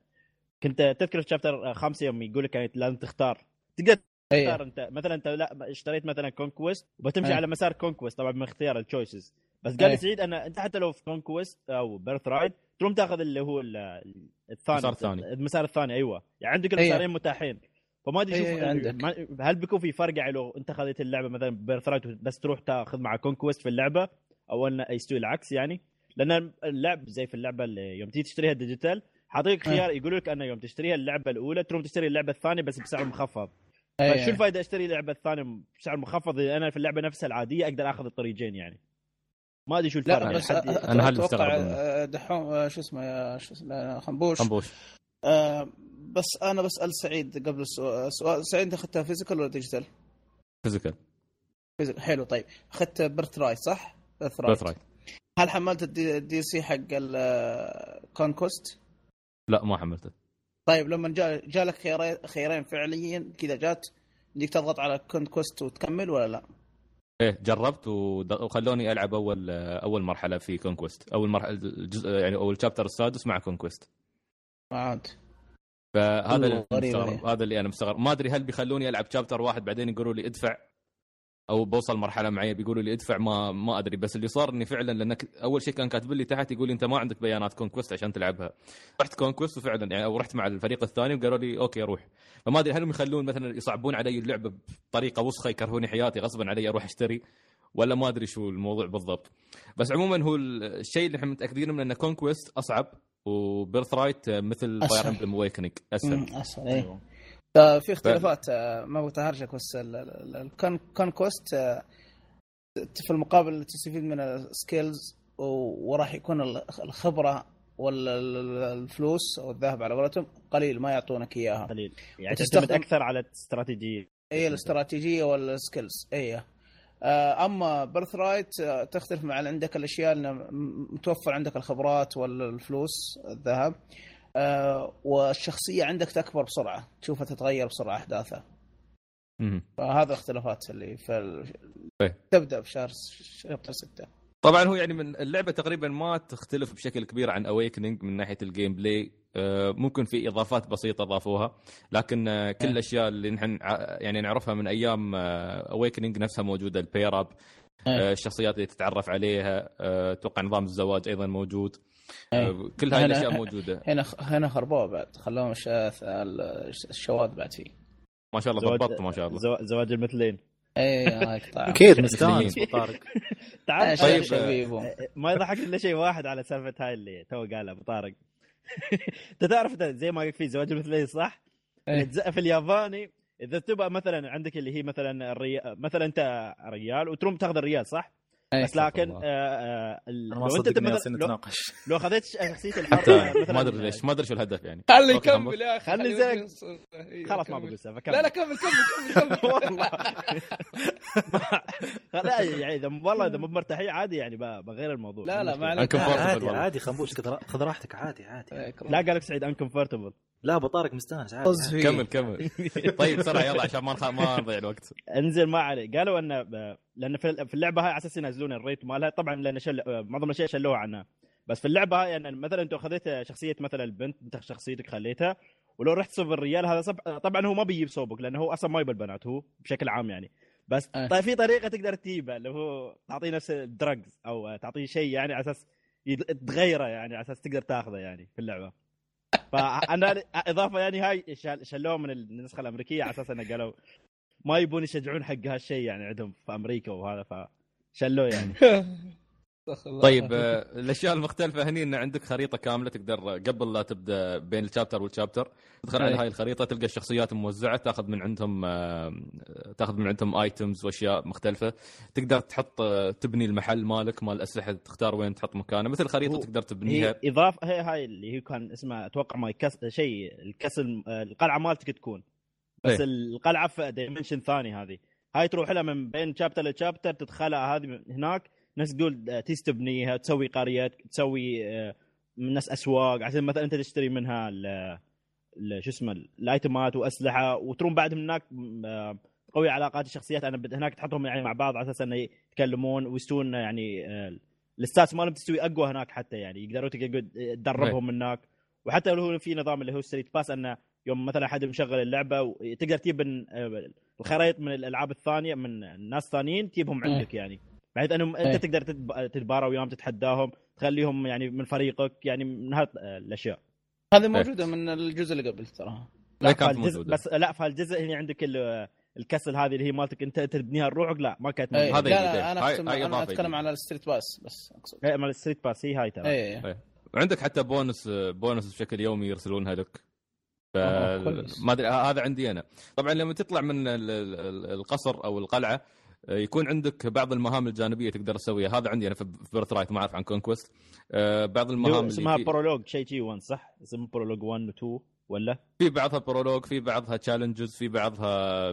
كنت تذكر في chapter خمسة يوم يقول لك يعني لازم تختار تقدر تختار اي أنت مثلا أنت لا اشتريت مثلا Conquest وبتمشي أي. على مسار Conquest طبعا من اختيار ال choices بس قال. سعيد أن أنت حتى لو في Conquest أو Birthright تروم تاخذ اللي هو ال- الثاني المسار الثاني. المسار الثاني أيوه يعني عندك. المسارين متاحين فما أدري شوف. ما- هل بيكون في فرق يعني لو أنت خذيت اللعبة مثلا Birthright بس تروح تاخذ مع Conquest في اللعبة أو انه يستوي العكس يعني لأن اللعب زي في اللعبة اللي يوم تيجي تشتريها digital حاطيك أي. خيار يقولوا لك أنه يوم تشتريها اللعبة الأولى تروم تشتري اللعبة الثانية بس بسعر مخفض أي. فشو الفائده أشتري اللعبه الثانية بسعر مخفض إذا أنا في اللعبة نفسها العادية أقدر آخذ الطريقين يعني ما أدري شو الفرق لا يعني بس حد- أنا هل أتوقع. آه، دحوم آه، شو اسمه يا شو اسمه خنبوش خنبوش آه، بس أنا بسأل سعيد قبل السؤال سؤال سعيد أنت أخذتها physical ولا digital؟ physical physical حلو طيب أخذت Birthright صح؟ Birth Birthright هل حملت الدي, الدي سي حق ال Conquest؟ لا ما حملته. طيب لما جاء جالك خيارين خيارين فعليا كذا جات انك تضغط على Conquest وتكمل ولا لا؟ إيه جربت وخلوني ألعب اول أول مرحلة في Conquest أول مرحله الجزء يعني أول chapter السادس مع Conquest ما عاد. فهذا اللي هذا اللي أنا مستغرب. ما أدري هل بيخلوني ألعب chapter واحد بعدين يقولوا لي ادفع؟ أو بوصل مرحلة معينة بيقولوا لي ادفع ما ما أدري. بس اللي صار إني فعلا لأنك أول شيء كان كاتب لي تحت يقول لي أنت ما عندك بيانات Conquest عشان تلعبها. رحت Conquest وفعلا يعني أو رحت مع الفريق الثاني وقالوا لي okay روح. فما أدري هل هم يخلون مثلا يصعبون علي اللعبة بطريقة وسخة يكرهوني حياتي غصبا علي أروح أشتري؟ ولا ما أدري شو الموضوع بالضبط. بس عموما هو الشيء اللي إحنا متأكدين منه إن Conquest أصعب و Birthright مثل. Fire Emblem Awakening أسهل. أسهل اي آه، في اختلافات آه، ما أبغى اتهرجك بس ال Conquest في المقابل تستفيد من ال skills وراح يكون ال- الخبرة والفلوس أو الذهب على قولتهم قليل ما يعطونك إياها. قليل. يعني وتستخدم- تعتمد أكثر على الاستراتيجية. اي الاستراتيجية وال skills اي آه، أما Birthright تختلف مع اللي عندك الاشياء متوفر عندك الخبرات والفلوس الذهب. آه، والشخصية عندك تكبر بسرعة تشوفها تتغير بسرعة أحداثها. فهذا الاختلافات اللي في ال... إيه. تبدأ في شهر chapter 6 طبعا هو يعني من اللعبة تقريبا ما تختلف بشكل كبير عن Awakening من ناحية ال gameplay آه، ممكن في إضافات بسيطة اضافوها لكن آه، كل إيه. الأشياء اللي نحن يعني نعرفها من أيام Awakening نفسها موجودة ال pair up إيه. الشخصيات اللي تتعرف عليها أتوقع نظام الزواج أيضا موجود إيه. آه، كل هاي هنا- الأشياء موجودة. هنا هنا خربوها بعد. خلوهم الش... الشواذ بعد فيه. ما شاء الله زواج- ضبطت ما شاء الله. زوا- زواج المثلين. اي الله يقطع أكيد مستانس ابو طارق تعال طيب طيب، ما يضحك إلا شيء واحد على سالفة هاي اللي تو قالها أبو طارق. أنت تعرف زي ما قلت في زواج المثلين صح؟ إيه. في الياباني إذا تبغى مثلا عندك اللي هي مثلا الريال مثلا أنت ريال وتروم تأخذ الريال صح؟ إيه. بس لكن. آه آه لو أنت مثلا لو, لو خذيت شخصية الحرب مثلا ما أدري ليش ما أدري شو الهدف يعني خلي يكمل يا أخي خلي. يوصل. إيه، خلاص ما كمل. بقول سالفه لا لا كمل كمل كمل والله لا يعني إذا والله إذا مو مرتاحين عادي يعني بغير الموضوع لا، لا، ما. عليك. عادي. عادي خنبوش خذ راحتك عادي عادي لا قال لك سعيد انكمفورتبل لا ابو طارق مستانس عادي. كمل كمل. طيب بسرعة يلا عشان ما نخ... ما نضيع الوقت. انزل ما عليه قالوا إن ب- لأن في في اللعبة هاي على أساس ينزلون الريت مالها. طبعا لأن شل... معظم الأشياء شلوها عنها. بس في اللعبة هاي يعني مثلا أنت خذيت شخصية مثلا البنت أنت شخصيتك خليتها. ولو رحت صوب الرجال هذا صب... طبعا هو ما بيجيب صوبك لأنه هو أصلا ما يبي البنات هو بشكل عام يعني. بس أه. طيب في طريقة تقدر تجيبها اللي هو تعطيه نفس الدرجز أو تعطيه شيء يعني على أساس تغيره يعني على أساس تقدر تاخذه يعني في اللعبة. فأنا إضافة يعني هاي شلوها من النسخة الأمريكية على أساس إنه قالوا ما يبون يشجعون حق هالشيء يعني عندهم في أمريكا وهذا فشلوه يعني. طيب آه، الأشياء المختلفة هني إن عندك خريطة كاملة تقدر قبل لا تبدأ بين ال chapter وال chapter تدخل على. هاي الخريطة تلقى الشخصيات موزعة تاخذ من عندهم آه، تاخذ من عندهم items وأشياء مختلفة. تقدر تحط آه، تبني المحل مالك مال الاسلحه تختار وين تحط مكانه. مثل خريطة تقدر تبنيها. هي إضافة هي هاي اللي هي كان اسمها أتوقع My Cas... شيء ال castle القلعة مالتك تكون. بس إيه. القلعة في dimension ثاني هذه. هاي تروح لها من بين chapter ل chapter تدخلها هذه هناك. ناس تقول آه، تيجي تبنيها تسوي قريه تسوي آه، من ناس أسواق عشان مثلا أنت تشتري منها شو اسمه ال item ات وأسلحة وتروم بعد هناك آه، تقوي علاقات الشخصيات. أنا هناك تحطهم يعني مع بعض على أساس إنه يتكلمون ويستون يعني آه، ال stats مالهم تستوي أقوى هناك حتى يعني يقدروا تدربهم هناك. وحتى لو هو في نظام اللي هو StreetPass إنه يوم مثلا حد مشغل اللعبة وتقدر تجيب آه، الخرائط من الألعاب الثانية من ناس ثانيين تجيبهم إيه. عندك يعني. بحيث انهم إيه. أنت تقدر تتب- تتبارى وياهم تتحداهم تخليهم يعني من فريقك يعني من هذه الأشياء. هذه موجودة من الجزء اللي قبل تراها لا كانت فالجزء موجودة. بس لا فالجزء هنا عندك ال- ال castle هذه اللي هي مالتك أنت تبنيها لروحك؟ لا ما كانت إيه، موجودة. هذا لا أنا هاي أنا أتكلم. على ال StreetPass بس أقصد. إيه، مال ال StreetPass هي هاي ترى. وعندك حتى bonus bonus بشكل يومي يرسلونها لك. ف. ما أدري هذا عندي أنا. طبعا لما تطلع من ال- ال- ال- القصر أو القلعة آه، يكون عندك بعض المهام الجانبية تقدر تسويها. هذا عندي أنا في Birthright ما أعرف عن Conquest بعض اللي هو المهام اسمها؟ في, prologue شيء شي 1 صح؟ اسمه prologue 1 و 2 ولا؟ في بعضها prologue في بعضها challenges في بعضها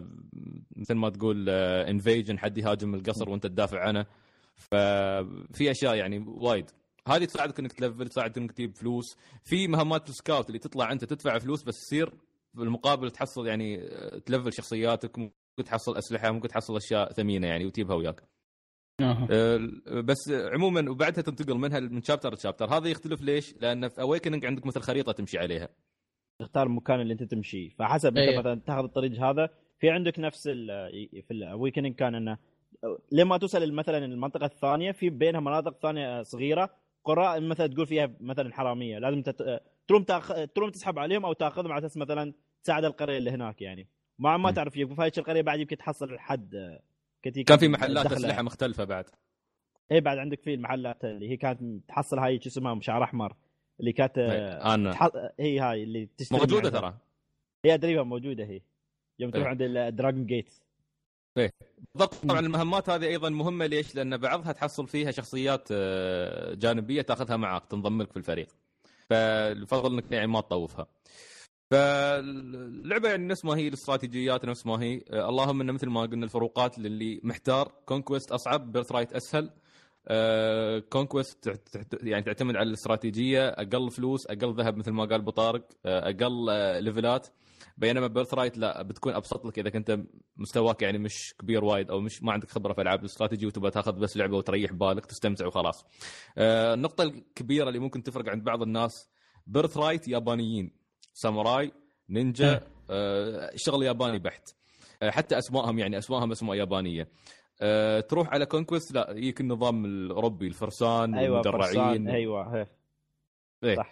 مثل ما تقول invasion حد يهاجم القصر وانت تدافع عنه. ففي أشياء يعني وايد. هذه تساعدك إنك تلفل تساعدك إنك تجيب فلوس. في مهمات ال scout اللي تطلع أنت تدفع فلوس بس تصير بالمقابل تحصل يعني آه، تلفل شخصياتك ممكن تحصل أسلحة ممكن تحصل أشياء ثمينة يعني وتجيبها وياك. آه، بس عموما وبعدها تنتقل منها من chapter ل chapter هذا يختلف ليش؟ لأن في Awakening عندك مثل خريطة تمشي عليها تختار المكان اللي أنت تمشي فحسب إيه. انت مثلا تاخذ الطريق هذا في عندك نفس ال- في ال Awakening كان إنه لما توصل مثلا المنطقة الثانية في بينها مناطق ثانية صغيرة قرى مثلا تقول فيها مثلا حراميه لازم تت... تروم تأخ... تروم تسحب عليهم أو تأخذهم على أساس مثلا تساعد القرية اللي هناك يعني ما ما. تعرف في هاي القريه بعد يمكن تحصل حد كتير كان في محلات دخلة. أسلحة مختلفة بعد اي بعد عندك في المحلات اللي هي كانت تحصل هاي شو اسمها شعر أحمر اللي كانت إيه، أنا تح... هي هاي اللي تشتري موجودة. ترى هي ادريها موجودة هي يوم تروح إيه. عند ال Dragon Gate بالضبط طبعا المهمات هذه أيضا مهمة ليش؟ لأن بعضها تحصل فيها شخصيات آه، جانبية تأخذها معك تنضم لك في الفريق فالفضل إنك يعني ما تطوفها فاللعبة يعني نفس ما هي الاستراتيجيات نفس ما هي. آه، اللهم انه مثل ما قلنا الفروقات للي محتار. Conquest أصعب Birthright اسهل Conquest يعني تعتمد على الاستراتيجية. أقل فلوس أقل ذهب مثل ما قال ابو طارق آه، أقل آه، ليفلات بينما Birthright لا بتكون أبسط لك إذا كنت مستواك يعني مش كبير وايد أو مش ما عندك خبرة في ألعاب الاستراتيجي وتبغى تاخذ بس لعبة وتريح بالك تستمتع وخلاص. آه، النقطة الكبيرة اللي ممكن تفرق عند بعض الناس Birthright يابانيين. ساموراي نينجا آه، شغل ياباني بحت. آه، حتى أسمائهم يعني أسمائهم أسماء يابانية. آه، تروح على كونكويست لا يجيك النظام الأوروبي الفرسان أيوه فرسان والمدرعين أيوه هي. إيه. صح.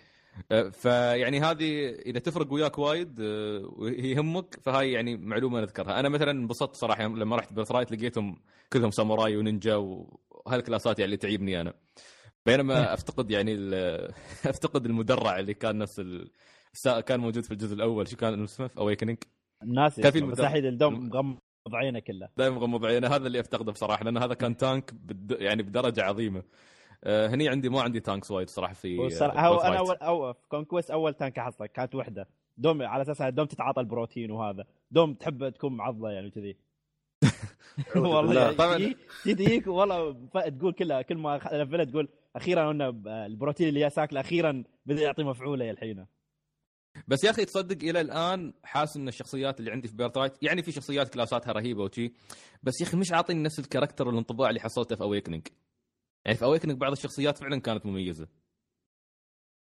آه، فيعني هذه إذا تفرق وياك وايد آه، يهمك فهاي يعني معلومة نذكرها. أنا مثلا انبسطت صراحة لما رحت Birthright لقيتهم كلهم ساموراي ونينجا وهالكلاسات يعني اللي تعيبني أنا. بينما أفتقد يعني أفتقد المدرع اللي كان نفس كان موجود في الجزء الأول. شو كان؟ اسمه في Awakening الناس كان في بس. الحين الدوم مغمض عينه كله. دائما مغمض عينه هذا اللي أفتقده بصراحة لأن هذا كان tank بد... يعني بدرجة عظيمة. آه، هني عندي ما عندي tanks وايد صراحة في والصراحة هو Birthright. أنا اول أو في كونكويست أول tank احصلك كانت وحدة. دوم على أساس دوم تتعاطى البروتين وهذا. دوم تحب تكون معضلة يعني كذي والله. يعني طبعاً. تجي- تجي تجيك والله تقول كلها كل ما لفلها تقول أخيرا قلنا البروتين اللي ساكله أخيرا بدأ يعطي مفعوله الحين. بس يا أخي تصدق إلى الآن حاسس إن الشخصيات اللي عندي في Birthright يعني في شخصيات كلاساتها رهيبة وشي بس يا أخي مش عاطيني نفس ال character والانطباع اللي حصلته في Awakening يعني في Awakening بعض الشخصيات فعلا كانت مميزة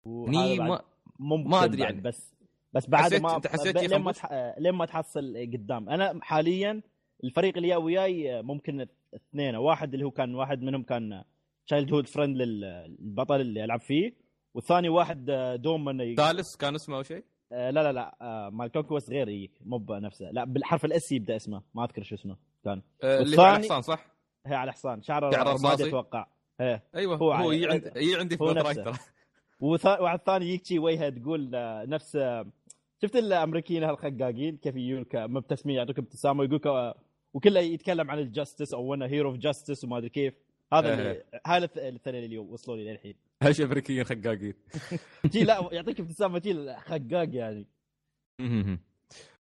بعد ما ممكن ما بعد يعني. بس بس بعد حسيت- ما أنت حسيت لين ما؟ تح... لين ما تحصل قدام أنا حاليا الفريق اللي وياي ممكن اثنين واحد اللي هو كان واحد منهم كان childhood friend للبطل اللي ألعب فيه والثاني واحد دوم انه ثالث كان اسمه أو شيء؟ آه لا لا لا آه مال Conquest غير يجيك مو بنفسه. لا بالحرف ال S يبدأ اسمه ما أذكر شو اسمه كان. آه، اللي على والثاني- حصان صح؟ هي على حصان شعره رمادي رصاصي؟ أتوقع. أيوه هو هو, يجي عند يجي عندي في. ترى. وثا- واحد ثاني يجي شي وجهه تقول آه، نفس آه، شفت الأمريكيين هالخقاقين؟ كيف يجونك مبتسمين يعطوك ابتسامة ويقولك آه، وكله يتكلم عن ال justice أو أنا hero of justice وما أدري كيف. هذا اللي هذا الث- الثانيين اللي وصلوا لي للحين. هش امريكيين خقاقين. جي لا يعطيك ابتسامه جي خقاق يعني.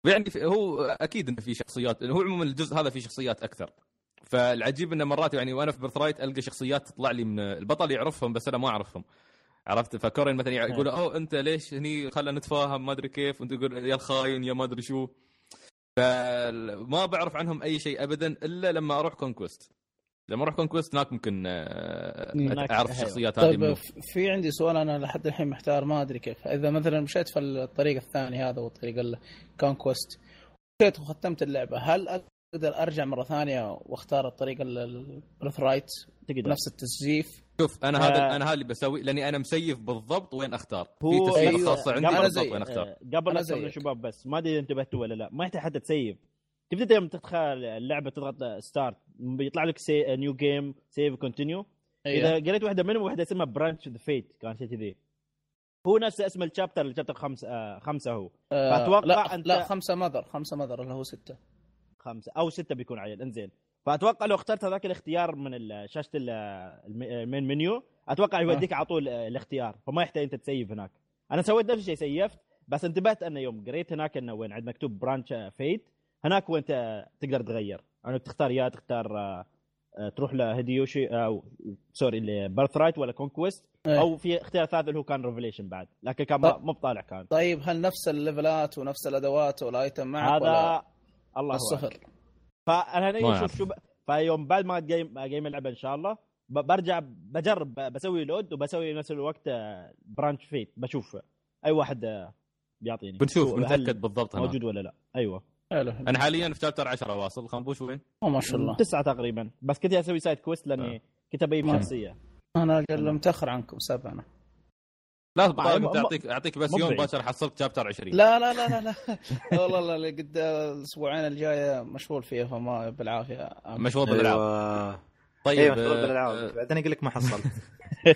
يعني في- هو أكيد إنه في شخصيات هو عموما الجزء هذا فيه شخصيات أكثر. فالعجيب إنه مرات يعني وأنا في Birthright ألقى شخصيات تطلع لي من البطل يعرفهم بس أنا ما أعرفهم. عرفت؟ ف Corrin مثلا يقول أوه أنت ليش هني؟ خلينا نتفاهم ما أدري كيف. وأنت تقول يا الخاين يا ما أدري شو. فما بعرف عنهم أي شيء ابدا إلا لما أروح Conquest لما أروح Conquest هناك ممكن آه، أعرف. الشخصيات هذه طيب في عندي سؤال أنا لحد الحين محتار ما أدري كيف إذا مثلا مشيت في الطريق الثاني هذا والطريق ال Conquest مشيت وختمت اللعبة هل أقدر أرجع مرة ثانية واختار الطريق ال Birthright تقدر نفس التسييف شوف أنا هذا آه. أنا هذا اللي بسوي لأني أنا مسيف بالضبط وين أختار هو- في تسييفه أيوة. خاصه عندي بالضبط وين أختار آه، قبل أنا لا تكمل زيك. شباب بس ما أدري انتبهتوا ولا لا ما يحتاج حتى تسيف تبدا يوم تدخل اللعبة تضغط start بيطلع لك سي new game save continue إذا. قريت واحدة منهم واحدة اسمها branch the fate كان شيء كذي. هو نفس اسم ال chapter ال chapter خمسه آه خمسة هو. آه فأتوقع لا أنت- لا خمسة مذر خمسة مذر اللي هو ستة. خمسة أو ستة بيكون عيل انزين. فأتوقع لو اخترت هذاك الاختيار من شاشة ال- الم- ال main menu أتوقع يوديك على طول آه، الاختيار. فما يحتاج أنت تسيف هناك. أنا سويت نفس الشيء سيفت بس انتبهت أنه يوم قريت هناك إنه وين؟ عند مكتوب branch fate هناك وانت تقدر تغير يعني تختار يا تختار آه، آه، تروح لهوشيدو أو sorry Birthright ولا Conquest إيه. أو في اختيار ثالث اللي هو كان Revelation بعد لكن كان طيب. مو بطالع كان طيب هل نفس ال level ات ونفس الأدوات وال item معك ولا هذا الله هو أعلم. الصفر فانا أعرف. شوف شو ب... فيوم بعد ما game game اللعبه إن شاء الله ب... برجع بجرب بسوي load وبسوي نفس الوقت branch fate بشوف أي واحد آه، بيعطيني بنشوف شو- بنتأكد بالضبط هنا موجود ولا لا أيوه حلو. أنا حاليا في chapter 10 واصل. خنبوش وين؟ أوه، ما شاء الله. تسعة تقريبا. بس كنت أسوي side quest لأني كنت ابي آه. شخصية. أنا أقل متاخر عنكم سبع أنا لا مو- طيب انت اعطيك أعطيك بس يوم. باكر حصلت chapter 20 لا لا لا لا لا. والله لا لا قد الأسبوعين الجاية مشغول فيها فما بالعافية. مشغول بالألعاب. أيوه طيب أيوه آه، مشغول بالألعاب. آه، بعدين يقول لك ما حصلت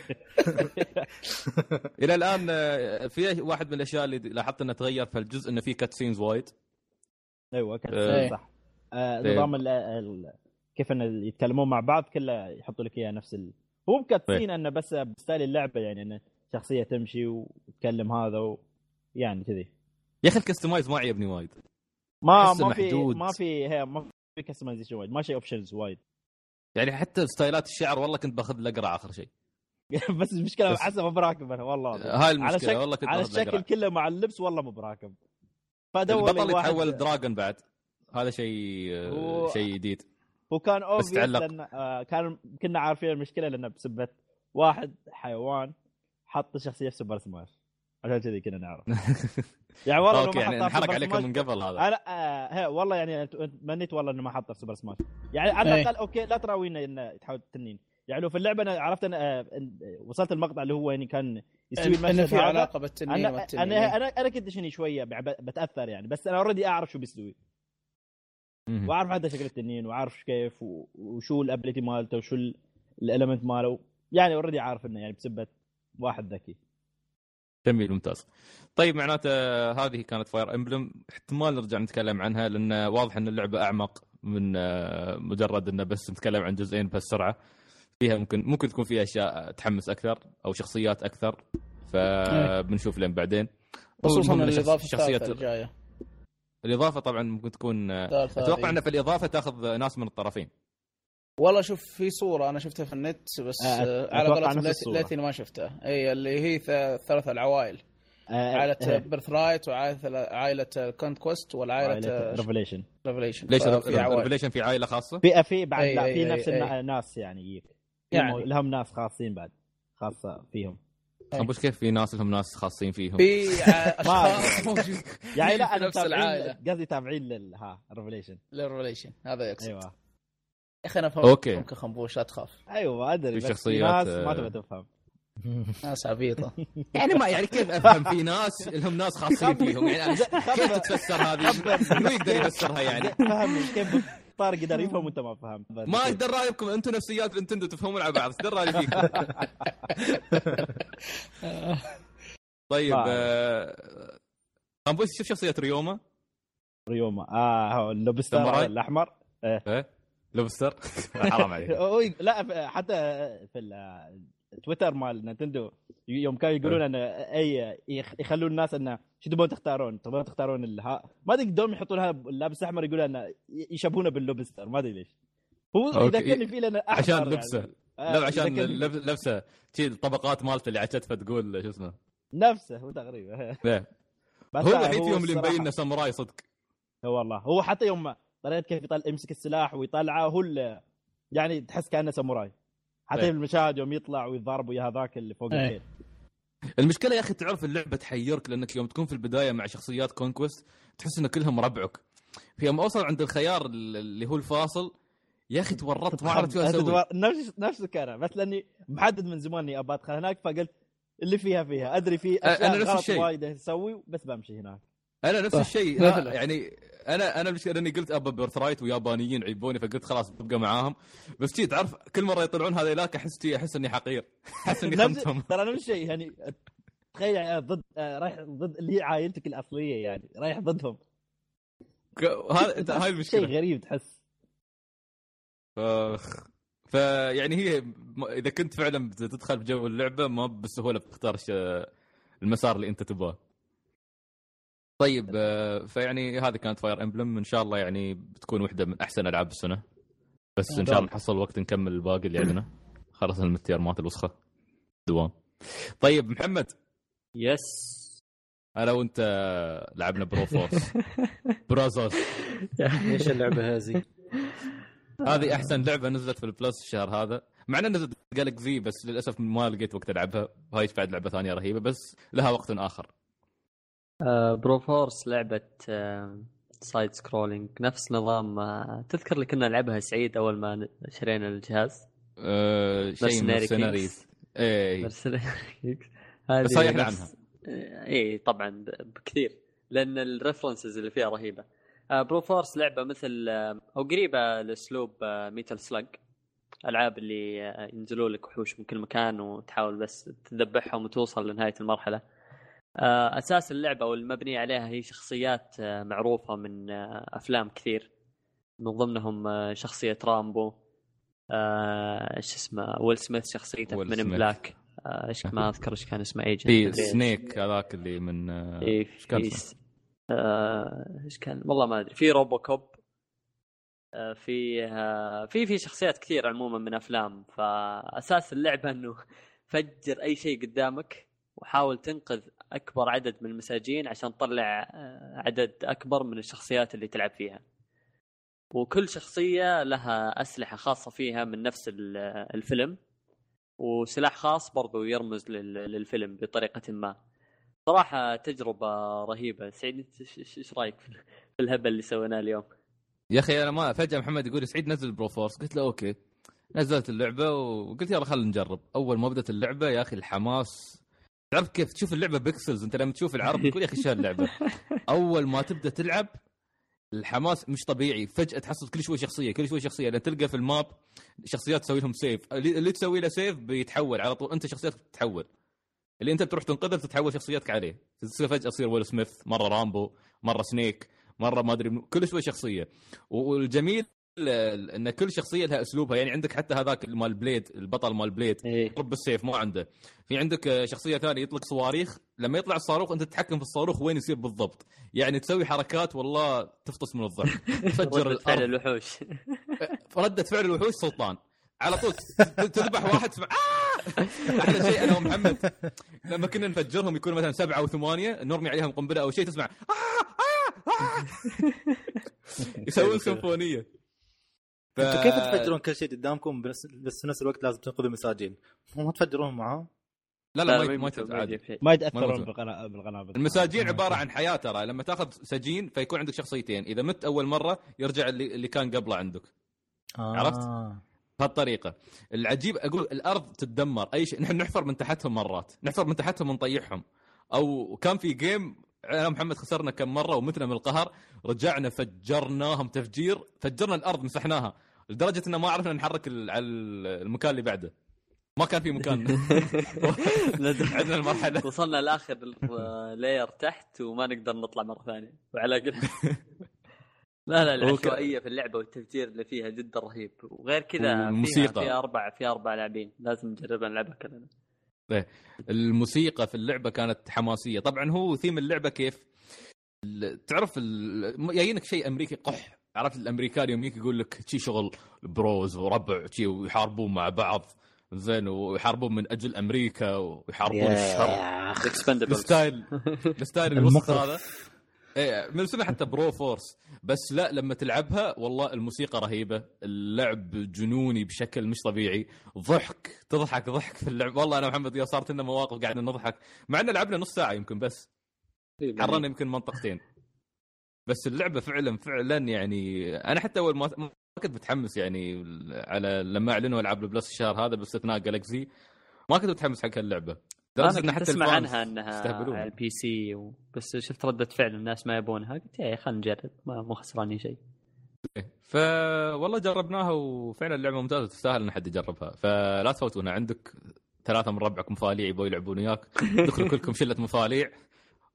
إلى الآن آه، في واحد من الأشياء اللي لاحظت إنها تغير في الجزء إنه في cutscenes وايد. أيوه كان إيه. صح آه إيه. نظام ال... ال... كيف إن يتكلمون مع بعض كله يحطوا لك إياه نفس ال... هو مو cutscene إنه بس ب style اللعبة يعني انه شخصية تمشي وتكلم هذا و... يعني كذي. يا أخي ال customize ما عجبني وايد. ما ما في. ما في هي ما في customization وايد ما شيء options وايد. يعني حتى style ات الشعر والله كنت باخذ الاقرع آخر شيء. بس المشكلة بس- حسب مو براكب أنا والله. هاي على المشكلة شكل والله كنت على الشكل كله مع اللبس والله مو براكب. فدور البطل يتحول dragon بعد. هذا شيء آه، هو- شيء جديد. هو كان obvious تعلق. لأن آه كان كنا عارفين المشكلة لأنه بسبه واحد حيوان حط شخصية في Super Smash. عشان كذي كنا نعرف. يعني والله okay يعني انحرق عليكم من قبل هذا. أنا آه والله يعني تمنيت والله إنه ما حطها في Super Smash. يعني على إيه. الاقل okay لا تراوينا إنه يتحول تنين. يعني لو في اللعبة أنا عرفت أنا آه إن- وصلت المقطع اللي هو يعني كان يستوي انه المشهد في هذا. علاقة بالتنين أنا والتنين أنا أنا أنا كنت شني شوية بتأثر يعني بس أنا already أعرف شو بيسوي مهم. وأعرف حتى شكل التنين وأعرف كيف وشو ال ability مالته وشو ال element ماله. يعني already عارف إنه يعني بسبة واحد ذكي. جميل ممتاز. طيب معناته هذه كانت فاير امبلم احتمال نرجع نتكلم عنها لأن واضح إن اللعبة أعمق من آه، مجرد إنه بس نتكلم عن جزئين بهالسرعة. فيها ممكن ممكن تكون فيها أشياء تحمس أكثر أو شخصيات أكثر. فبنشوف لين بعدين. خصوصا الإضافة الشخصيات الجاية. الإضافة طبعا ممكن تكون أتوقع. إن في الإضافة تأخذ ناس من الطرفين. والله شوف في صورة أنا شفتها في النت بس آه، على قولتهم. ليتني ما شفتها. إي اللي هي ثلاث العوائل. آه، عائلة آه، Birthright وعائله عائلة Conquest والعائلة عائلة Revelation Revelation ليش Revelation في عائلة خاصة؟ في في بعد أي- لا في أي- نفس أي. الناس يعني يجيك يعني. لهم ناس خاصين بعد خاصة فيهم. خنبوش كيف في ناس لهم ناس خاصين فيهم؟ في أشخاص موجودين يعني لا أنا نفس تابعين العائلة. قصدي تابعين لل ها Revelation لل Revelation هذا يقصد. أيوه. يا أخي أنا فهمت. ممكن خنبوش لا تخاف. أيوه أدري في شخصيات، ناس ما آه، تبغى تفهم. ناس عبيطة. يعني ما يعني كيف أفهم في ناس لهم ناس خاصين فيهم؟ يعني كيف تتفسر هذه؟ منو يقدر يفسرها يعني؟ فهمني كيف طارق قدر يفهم وانت ما فهمت. ما إيش در رأيكم أنتم نفسيات نينتندو تفهمون على بعض إيش رايي فيكم؟ طيب ما آه، شوف شخصية ريوما. ريوما. آه اللوبستر؟ الأحمر. إيه لوبستر. حرام عليك. لا حتى في ال- تويتر مال نينتندو يوم كانوا يقولون إن أي يخ- يخلون الناس انه شو تبون تختارون؟ تبون تختارون الها ما أدري دوم يحطون لها اللابس الأحمر يقولون انه يشبهونه باللوبستر ما أدري ليش هو. يذكرني فيه لأنه أحمر عشان يعني. لبسه آه، لا عشان لبسه شي الطبقات مالته اللي على كتفه تقول شو اسمه نفسه هو تقريبا إيه. هو الوحيد فيهم اللي مبين انه ساموراي صدق هو والله هو حتى يوم طريقه كيف يطلع يمسك السلاح ويطلعه هو اللي يعني تحس كأنه ساموراي حتى إيه. في المشاهد يوم يطلع ويضرب ويا هذاك اللي فوق إيه. الخيل المشكلة يا أخي تعرف اللعبة تحيرك لأنك يوم تكون في البداية مع شخصيات Conquest تحس إن كلهم ربعك. في يوم أوصل عند الخيار اللي هو الفاصل يا أخي تورطت ما عرفت شو أسوي. نفس نفسك أنا بس لأني محدد من زمان إني ابى أدخل هناك فقلت اللي فيها فيها. أدري في أشياء أنا نفس غلط الشيء. وايد أسوي بس بمشي هناك. أنا نفس صح. الشيء. يعني أنا أنا المشكلة إني قلت أبا بيرث رايت ويابانيين عيبوني فقلت خلاص ببقى معاهم. بس جيت تعرف كل مرة يطلعون هذيلاك أحس شي- أحس إني حقير. أحس إني خنتهم ترى نفس الشيء يعني تخيل يعني ضد آه، رايح ضد اللي هي عائلتك الأصلية يعني رايح ضدهم. هذا هاي شيء المشكلة. غريب تحس. أخ فيعني هي إذا كنت فعلا بتدخل بجو اللعبة ما بالسهوله بتختار المسار اللي أنت تبغاه. طيب آه، فيعني هذه كانت Fire Emblem إن شاء الله يعني بتكون واحدة من أحسن ألعاب السنة. بس إن شاء الله نحصل وقت نكمل الباقي اللي عندنا. خلص ال midterm ات الوسخة. دوام. طيب محمد yes أنا وأنت لعبنا Broforce برازوس إيش اللعبة هذه؟ هذه أحسن لعبة نزلت في ال Plus الشهر هذا مع إنها نزلت Galak-Z بس للأسف ما لقيت وقت ألعبها هاي بعد لعبة ثانية رهيبة بس لها وقت آخر آه، Broforce لعبة آه، side scrolling نفس نظام آه، تذكر اللي كنا نلعبها سعيد أول ما شرينا الجهاز؟ أه شيء Kings. اي بس هاي إحنا عنها. اي طبعا بكثير. لأن ال references اللي فيها رهيبة. آه، Broforce لعبة مثل آه، أو قريبة لأسلوب آه، Metal Slug ألعاب اللي آه، ينزلوا لك وحوش من كل مكان وتحاول بس تذبحهم وتوصل لنهاية المرحلة. آه، أساس اللعبة أو المبنيه عليها هي شخصيات آه، معروفة من آه، أفلام كثير. من ضمنهم آه، شخصية رامبو. آه، إيش اسمه ويل سميث شخصيته من سميث. بلاك. آه، إيش ما أذكر إيش كان اسمه agent في Snake هذاك اللي من آه، اي إيش كان آه، إيش كان والله ما أدري. في RoboCop آه، في آه، في في شخصيات كثير عموما من أفلام. فأساس اللعبة إنه فجر أي شيء قدامك وحاول تنقذ أكبر عدد من المساجين عشان تطلع آه، عدد أكبر من الشخصيات اللي تلعب فيها. وكل شخصية لها أسلحة خاصة فيها من نفس ال- الفيلم. وسلاح خاص برضو يرمز لل- للفيلم بطريقة ما. صراحة تجربة رهيبة. سعيد ايش- رأيك في الهبل اللي سويناه اليوم؟ يا أخي أنا ما فجأة محمد يقول سعيد نزل Broforce قلت له okay. نزلت اللعبة وقلت يلا خلينا نجرب. أول ما بدأت اللعبة يا أخي الحماس تعرف كيف تشوف اللعبة pixels؟ انت لما تشوف العرض تقول يا أخي شو هاللعبة؟ أول ما تبدأ تلعب الحماس مش طبيعي. فجأة تحصل كل شوي شخصية كل شوي شخصية. لأن تلقى في ال map شخصيات تسوي لهم save اللي تسوي له save بيتحول على طول. أنت شخصيتك بتتحول اللي أنت بتروح تنقذه بتتحول شخصيتك عليه. تصير فجأة تصير ويل سميث مرة رامبو مرة سنيك مرة ما أدري كل شوي شخصية. والجميل ال- إن كل شخصية لها أسلوبها. يعني عندك حتى هذاك مال Blade البطل مال Blade إيه. يضرب بالسيف ما عنده. في عندك آه، شخصية ثانية يطلق صواريخ. لما يطلع الصاروخ أنت تتحكم في الصاروخ وين يصير بالضبط. يعني تسوي حركات والله تفطس من الضحك تفجر ردة فعل الوحوش. ردة فعل الوحوش سلطان. على طول. تذبح واحد تسمع آه! أحلى شيء أنا ومحمد. لما كنا نفجرهم يكونوا مثلا سبعة أو ثمانية نرمي عليهم قنبلة أو شيء تسمع! آه! يسوون سيمفونية. ف... أنتوا كيف تفجرون كل شيء قدامكم بس بس في نفس الوقت لازم تنقذوا مساجين ما تفجرون معاهم؟ لا لا, ما, ما عادي. يتأثرون بالقنابل المساجين عبارة عن حياة ترى لما تأخذ سجين فيكون عندك شخصيتين. إذا مت أول مرة يرجع اللي, اللي كان قبله عندك. آه. عرفت؟ بهالطريقة. العجيب أقول الأرض تتدمر. أي شيء نحن نحفر من تحتهم مرات. نحفر من تحتهم ونطيحهم. أو كان في جيم أنا ومحمد خسرنا كم مرة ومتنا من القهر رجعنا فجرناهم تفجير. فجرنا الأرض مسحناها. لدرجة ان ما عرفنا نحرك على المكان اللي بعده. ما كان في مكان. عندنا المرحلة. وصلنا لآخر لاير تحت وما نقدر نطلع مرة ثانية. وعلى قد لا لا العشوائية في اللعبة والتفجير اللي فيها جدا رهيب. وغير كذا فيها والموسيقى. في أربع في أربع لاعبين. لازم نجربها نلعبها كلنا. الموسيقى في اللعبة كانت حماسية. طبعا هو ثيم اللعبة كيف؟ تعرف جايينك شيء أمريكي. قح. عرفت الأمريكان يوم يجيك يقول لك شي شغل bros وربع شي ويحاربون مع بعض زين ويحاربون من أجل أمريكا ويحاربون الشر. ال style ال style الوسط. هذا. إيه من اسمها حتى Broforce. بس لا لما تلعبها والله الموسيقى رهيبة اللعب جنوني بشكل مش طبيعي. ضحك تضحك ضحك في اللعب. والله أنا ومحمد يا صارت لنا مواقف قاعدين نضحك مع إن لعبنا نص ساعة يمكن بس. حررنا يمكن منطقتين. بس اللعبة فعلا فعلا يعني أنا حتى أول ما ما كنت متحمس يعني على لما أعلنوا ألعاب ال Plus الشهر هذا باستثناء Galaxy ما كنت متحمس حق اللعبة. أنا لدرجه إن حتى أسمع عنها إنها. على ال PC و... بس شفت ردة فعل الناس ما يبونها قلت يا خلينا نجرب ما مو خسرانين شيء. ف والله جربناها وفعلا اللعبة ممتازة تستاهل إن حد يجربها. فلا تفوتونها عندك ثلاثة من ربعك مفاليع يبغوا يلعبون وياك. دخلوا كلكم شلة مفاليع.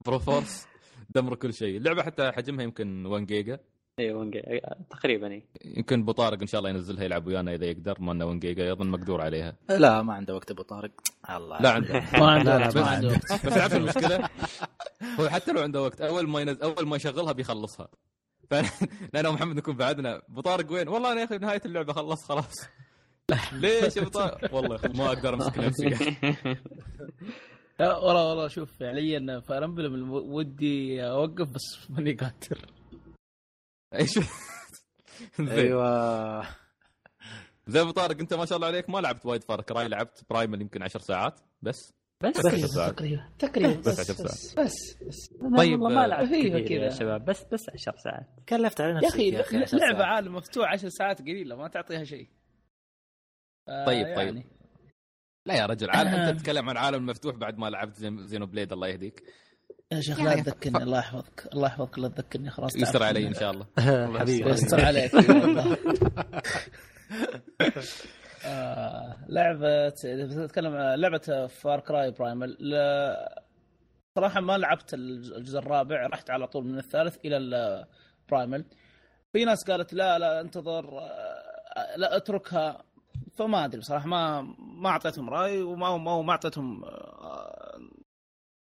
Broforce دمروا كل شيء. اللعبة حتى حجمها يمكن 1 جيجا أيوه ونقل- تقريبا اي يمكن ابو طارق إن شاء الله ينزلها يلعب ويانا إذا يقدر ما إنه 1 جيجا يظن مقدور عليها. لا ما عنده وقت أبو طارق. الله. لا عنده. ما عنده لا، ما ما عنده وقت. بس تعرف المشكلة؟ هو حتى لو عنده وقت أول ما ينزل أول ما يشغلها بيخلصها. فانا ومحمد نكون بعدنا. أبو طارق وين؟ والله أنا يا أخي بنهايه اللعبة خلص خلاص. ليش يا أبو طارق؟ والله ما أقدر أمسك نفسي. والله والله شوف فعليا فاير امبلم ودي أوقف بس ماني قادر إيش زين أيوه زي أبو طارق أنت ما شاء الله عليك ما لعبت وايد Far Cry لعبت Primal يمكن 10 ساعات بس بس ساعات. تقريبا تقريبا بس عشر بس بس, بس. طيب، طيب والله ما لعبت كثير يا كذا. شباب بس بس 10 ساعات كلفت على يا نفسك أخي يا أخي لعبة ساعات. عالم مفتوح 10 ساعات قليلة ما تعطيها شيء آه، طيب، طيب. يعني. لا يا رجل عالم أنت تتكلم عن عالم مفتوح بعد ما لعبت زين- Xenoblade الله يهديك. يا شيخ لا تذكرني الله يحفظك الله يحفظك لا تذكرني خلاص يستر علي إن شاء الله. حبيبي. يستر عليك. آه، لعبة بتتكلم عن لعبة Far Cry Primal صراحة ما لعبت الجزء الرابع رحت على طول من الثالث إلى ال Primal في ناس قالت لا لا انتظر آه، لا اتركها. فما أدري بصراحة ما ما أعطيتهم رأي وما ما, ما أعطيتهم آه،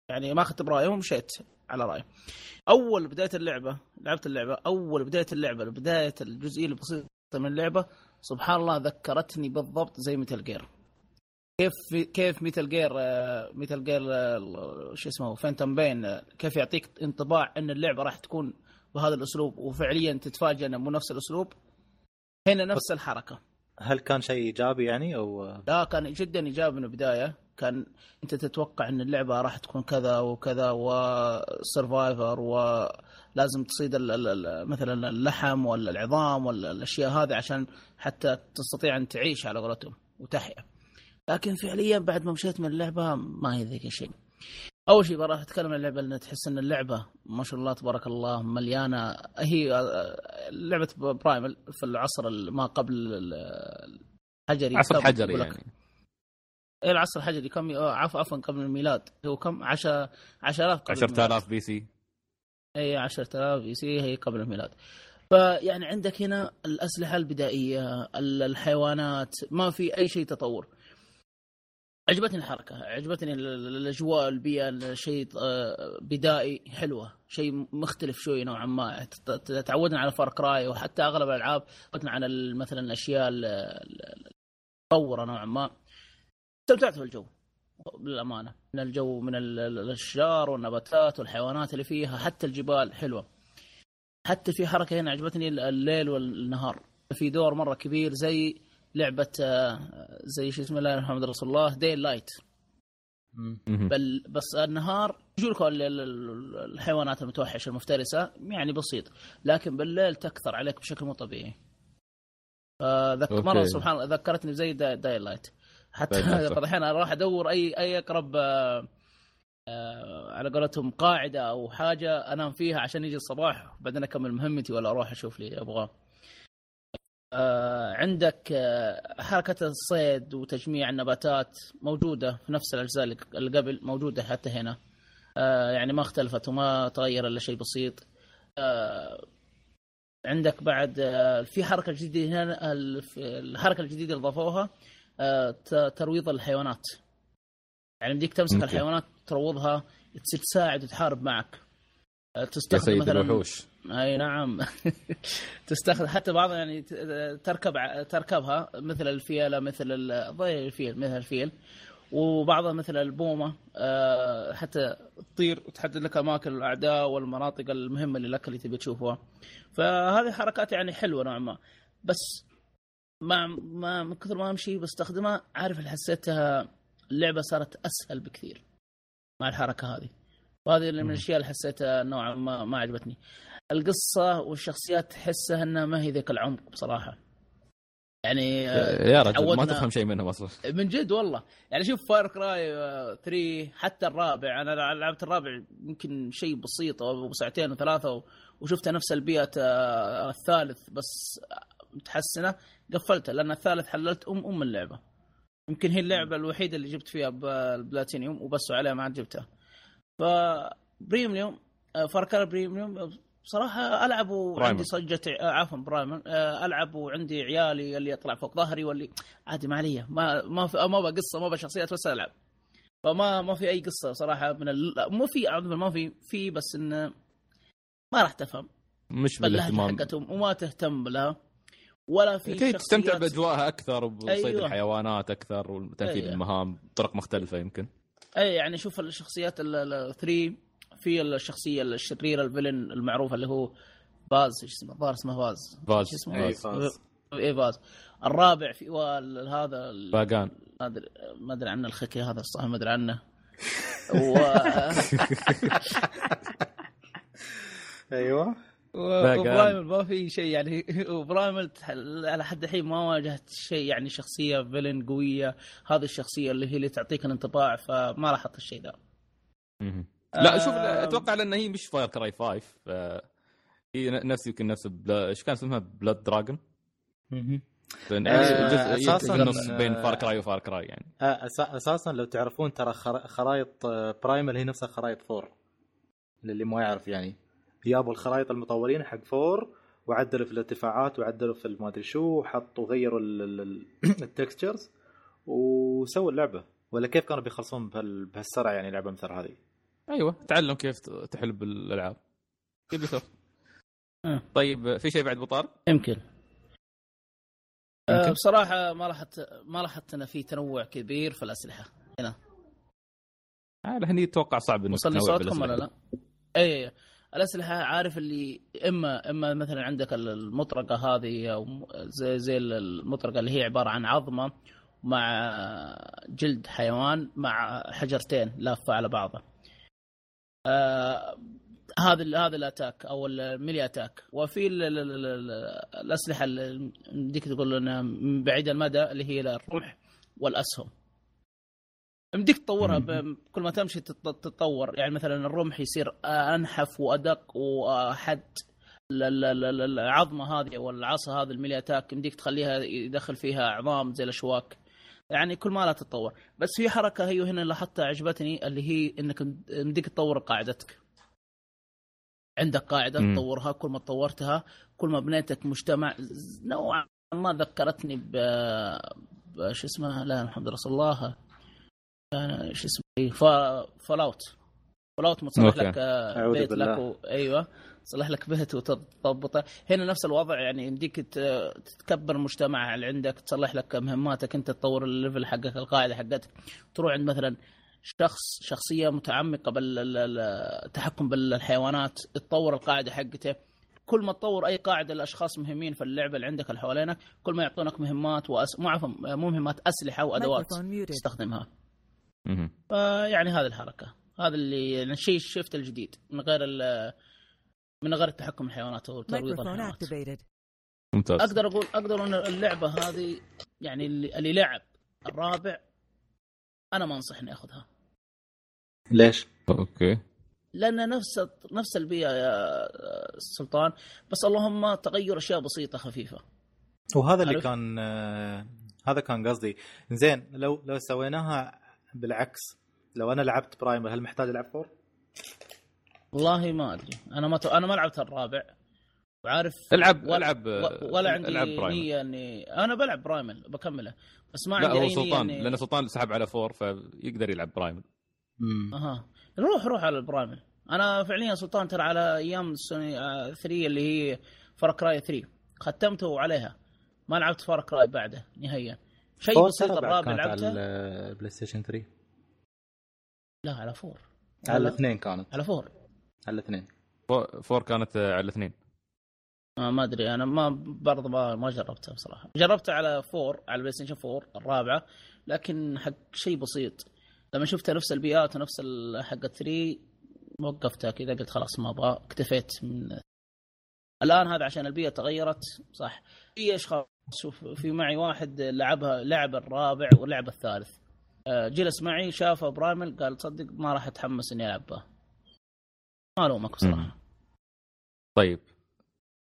يعني ما أخذت برأيهم ومشيت على راي أول بداية اللعبة لعبت اللعبة أول بداية اللعبة بداية الجزئية البسيطة من اللعبة سبحان الله ذكرتني بالضبط زي Metal Gear. كيف كيف Metal Gear Metal Gear شو اسمه Phantom Pain آه، كيف يعطيك انطباع أن اللعبة راح تكون بهذا الأسلوب وفعليا تتفاجئ أنه مو نفس الأسلوب. هنا نفس الحركة. هل كان شيء إيجابي يعني أو لا كان جدا إيجابي من البداية. كان أنت تتوقع إن اللعبة راح تكون كذا وكذا و survivor ولازم تصيد مثلا اللحم ولا العظام ولا الأشياء هذه عشان حتى تستطيع أن تعيش على قولتهم وتحيا. لكن فعليا بعد ما مشيت من اللعبة ما هي ذيك الشيء. أول شيء بروح أتكلم عن اللعبة لأن تحس إن اللعبة ما شاء الله تبارك الله مليانة. هي لعبة برايمال في العصر ما قبل ال- الحجري. عصر حجري يعني. إيه العصر الحجري. كم؟ آه، عفوا عفوا قبل الميلاد. هو كم؟ 10 10000 قبل الميلاد. 10000 BC اي 10000 BC هي قبل الميلاد. فيعني عندك هنا الأسلحة البدائية ال- الحيوانات ما في أي شيء تطور. عجبتني الحركة عجبتني ال- ال- الأجواء البيئة شيء آه، بدائي حلوة شيء مختلف شوي نوعا ما. تعودنا على Far Cry وحتى أغلب الألعاب تعودنا على مثلا الأشياء ال- ال- المتطوره نوعا ما. استمتعت بالجو بالامانه من الجو من ال- ال- الأشجار والنباتات والحيوانات اللي فيها حتى الجبال حلوة. حتى في حركة هنا عجبتني ال- الليل والنهار. في دور مرة كبير زي لعبة آه، زي شو اسمه الله محمد رسول الله دي لايت. بل بس النهار يجولك ال- ال- ال- الحيوانات المتوحشة المفترسة يعني بسيط لكن بالليل تكثر عليك بشكل مو طبيعي okay. مرة سبحان الله ذكرتني زي Dy- Dying Light حتى Dying Light، صح. بعض الاحيان أروح أدور اي أي أقرب آه، آه على قولتهم قاعدة أو حاجة أنام فيها عشان يجي الصباح بعدين أكمل مهمتي ولا أروح أشوف لي ابغاه. آه عندك آه حركة الصيد وتجميع النباتات موجودة في نفس الأجزاء اللي قبل موجودة حتى هنا. آه يعني ما اختلفت وما تغير إلا شيء بسيط. عندك بعد في حركة جديدة هنا الحركة الجديدة اللي ضافوها ترويض الحيوانات. يعني بديك تمسك أوكي. الحيوانات تروضها تصير تساعد وتحارب معك. تستخدم مثلا الوحوش أي نعم. تستخدم حتى بعض يعني تركب تركبها مثل الفيلة مثل ضي الفيل مثل الفيل. وبعضها مثل البومة آه، حتى تطير وتحدد لك أماكن الأعداء والمناطق المهمة اللي لك اللي تبي تشوفها. فهذه حركات يعني حلوة نوعا ما. بس مع ما من كثر ما أمشي بستخدمها عارف اللي حسيتها اللعبة صارت أسهل بكثير مع الحركة هذه. وهذه من الأشياء اللي حسيتها نوعا ما ما عجبتني. القصة والشخصيات تحسها إنها ما هي ذيك العمق بصراحة. يعني آه، يا رجل ما تفهم شيء منهم أصلا. من جد والله. يعني شوف فاير كراي 3 حتى الرابع أنا لعبت الرابع يمكن شيء بسيط أو ساعتين وثلاثه وشفتها نفس البيئة آه، الثالث بس متحسنة. قفلتها لأن الثالث حللت ام أم اللعبة. يمكن هي اللعبة الوحيدة اللي جبت فيها البلاتينيوم وبس عليها ما عاد جبتها. فبريميوم فار كراي بريميوم بصراحة ألعب وعندي صجة آه، عفوا برايمر. آه، ألعب وعندي عيالي اللي يطلع فوق ظهري واللي عادي ما علي. ما ما في ما قصة ما شخصيات بس ألعب. فما ما في أي قصة صراحة من ال... مو في ما في في بس إنه ما راح تفهم. مش بالاهتمام. حقتهم وما تهتم لها ولا في كي تستمتع بأجواءها أكثر وبصيد أيوة. الحيوانات أكثر وتنفيذ أيوة. المهام بطرق مختلفة يمكن. أي يعني شوف الشخصيات الثري في الشخصية الشريرة الفيلن المعروف اللي هو باز إيش اسمه؟ الظاهر اسمه باز. باز. إيش اسمه؟ أي باز. فاز. اي باز. الرابع في هذا باقان. ما أدري ما أدري عنه الخكي هذا الصراحه ما أدري عنه. و... أيوه. و Primal ما في شيء يعني. و Primal على حد الحين ما واجهت شيء يعني شخصية villain قوية. هذه الشخصية اللي هي اللي تعطيك الانطباع فما راح أحط الشيء ذا. لا شوف آه، أتوقع لأن هي مش Far Cry 5 ف- هي نفس يمكن نفس Blo... إيش كان اسمها؟ Blood Dragon آه، في النص بين Far Cry و Far Cry يعني. آه، أساسا لو تعرفون ترى خر- خرايط آه، Primal هي نفسها خرايط Four للي ما يعرف يعني. جابوا الخرايط المطورين حق Four وعدلوا في الارتفاعات وعدلوا في ما ادري شو وحطوا غيروا ال textures وسووا اللعبة. ولا كيف كانوا بيخلصون بهال- بهالسرعة يعني لعبة مثل هذه؟ أيوه تعلم كيف تحل بالالعاب يبي آه. طيب في شيء بعد ابو طارق؟ يمكن. أه بصراحة ما لاحظت ما لاحظت انه في تنوع كبير في الأسلحة هنا آه هني أتوقع صعب انه وصلني صوتكم ولا. لا؟ اي اي الأسلحة عارف اللي إما إما مثلا عندك المطرقة هذه أو م- زي زي المطرقة اللي هي عبارة عن عظمة مع جلد حيوان مع حجرتين لافة على بعضها. آه هذا هذا ال attack أو ال melee attack. وفي ال- ال- ال- ال- الأسلحة اللي يمديك تقول انها من بعيد المدى اللي هي الرمح والأسهم. يمديك تطورها كل ما تمشي تت- تتطور. يعني مثلا الرمح يصير أنحف وأدق ال- العظمة هذه أو العصا هذه ال melee attack يمديك تخليها يدخل فيها عظام زي الأشواك. يعني كل ما لا تتطور بس في حركة هي هنا لاحظتها عجبتني اللي هي إنك يمديك تطور قاعدتك عندك قاعدة مم. تطورها كل ما طورتها كل ما بنيتك مجتمع نوعا ما ذكرتني ب شو اسمها لا محمد رسول الله كان شو اسمه. Fallout Fallout متصلح. لك آه، بيت. لك و... أيوه تصلح لك بيت وتضبطه. هنا نفس الوضع يعني يمديك تكبر المجتمع اللي عندك تصلح لك مهماتك انت تطور الليفل حقك القاعدة حقتك تروح عند مثلا شخص شخصية متعمقة بالتحكم بالحيوانات تطور القاعدة حقته. كل ما تطور أي قاعدة لأشخاص مهمين في اللعبة اللي عندك اللي حوالينك كل ما يعطونك مهمات وأس... مو عفوا مو مهمات أسلحة وأدوات. تستخدمها. فيعني هذه الحركة. هذا اللي الشيء شفت الجديد من غير ال- من غير التحكم الحيوانات أو ترويض الحيوانات. ممتاز أقدر أقول أقدر أن اللعبة هذه يعني اللي, اللي لعب الرابع أنا ما أنصح إني أخذها ليش؟ أوكي لأن نفس نفس البيئة يا سلطان بس اللهم تغير أشياء بسيطة خفيفة وهذا اللي؟ كان آه، هذا كان قصدي زين لو لو سويناها بالعكس لو أنا لعبت Primal هل محتاج ألعب Four؟ والله ما أدري. أنا ما ت... أنا ما لعبت الرابع. وعارف العب ولا- العب ولا عندي العب نيه اني أنا بلعب Primal بكمله. بس ما لا عندي هو أي نيه سلطان إني... لأن سلطان سحب على فور فيقدر يلعب Primal امم أها. روح روح على ال Primal أنا فعليا سلطان ترى على أيام سوني 3 اللي هي Far Cry 3 ختمته عليها ما لعبت Far Cry بعده نهائيا. شيء بسيط الرابع لعبته على ال PlayStation 3 لا على Four على لا، الاثنين كانت. على Four على الاثنين Four- Four كانت على الاثنين آه ما أدري أنا ما برضه ما ما جربتها بصراحة. جربتها على Four على ال PlayStation 4 الرابعة لكن حق شيء بسيط. لما شفتها نفس البيئات ونفس حق 3 وقفتها كذا قلت خلاص ما أبغى اكتفيت من الآن هذا عشان البيئة تغيرت صح. في أشخاص شوف في معي واحد لعبها لعب الرابع ولعب الثالث. آه، جلس معي شافه Primal قال تصدق ما راح أتحمس إني ألعبها. ما الومك بصراحه طيب.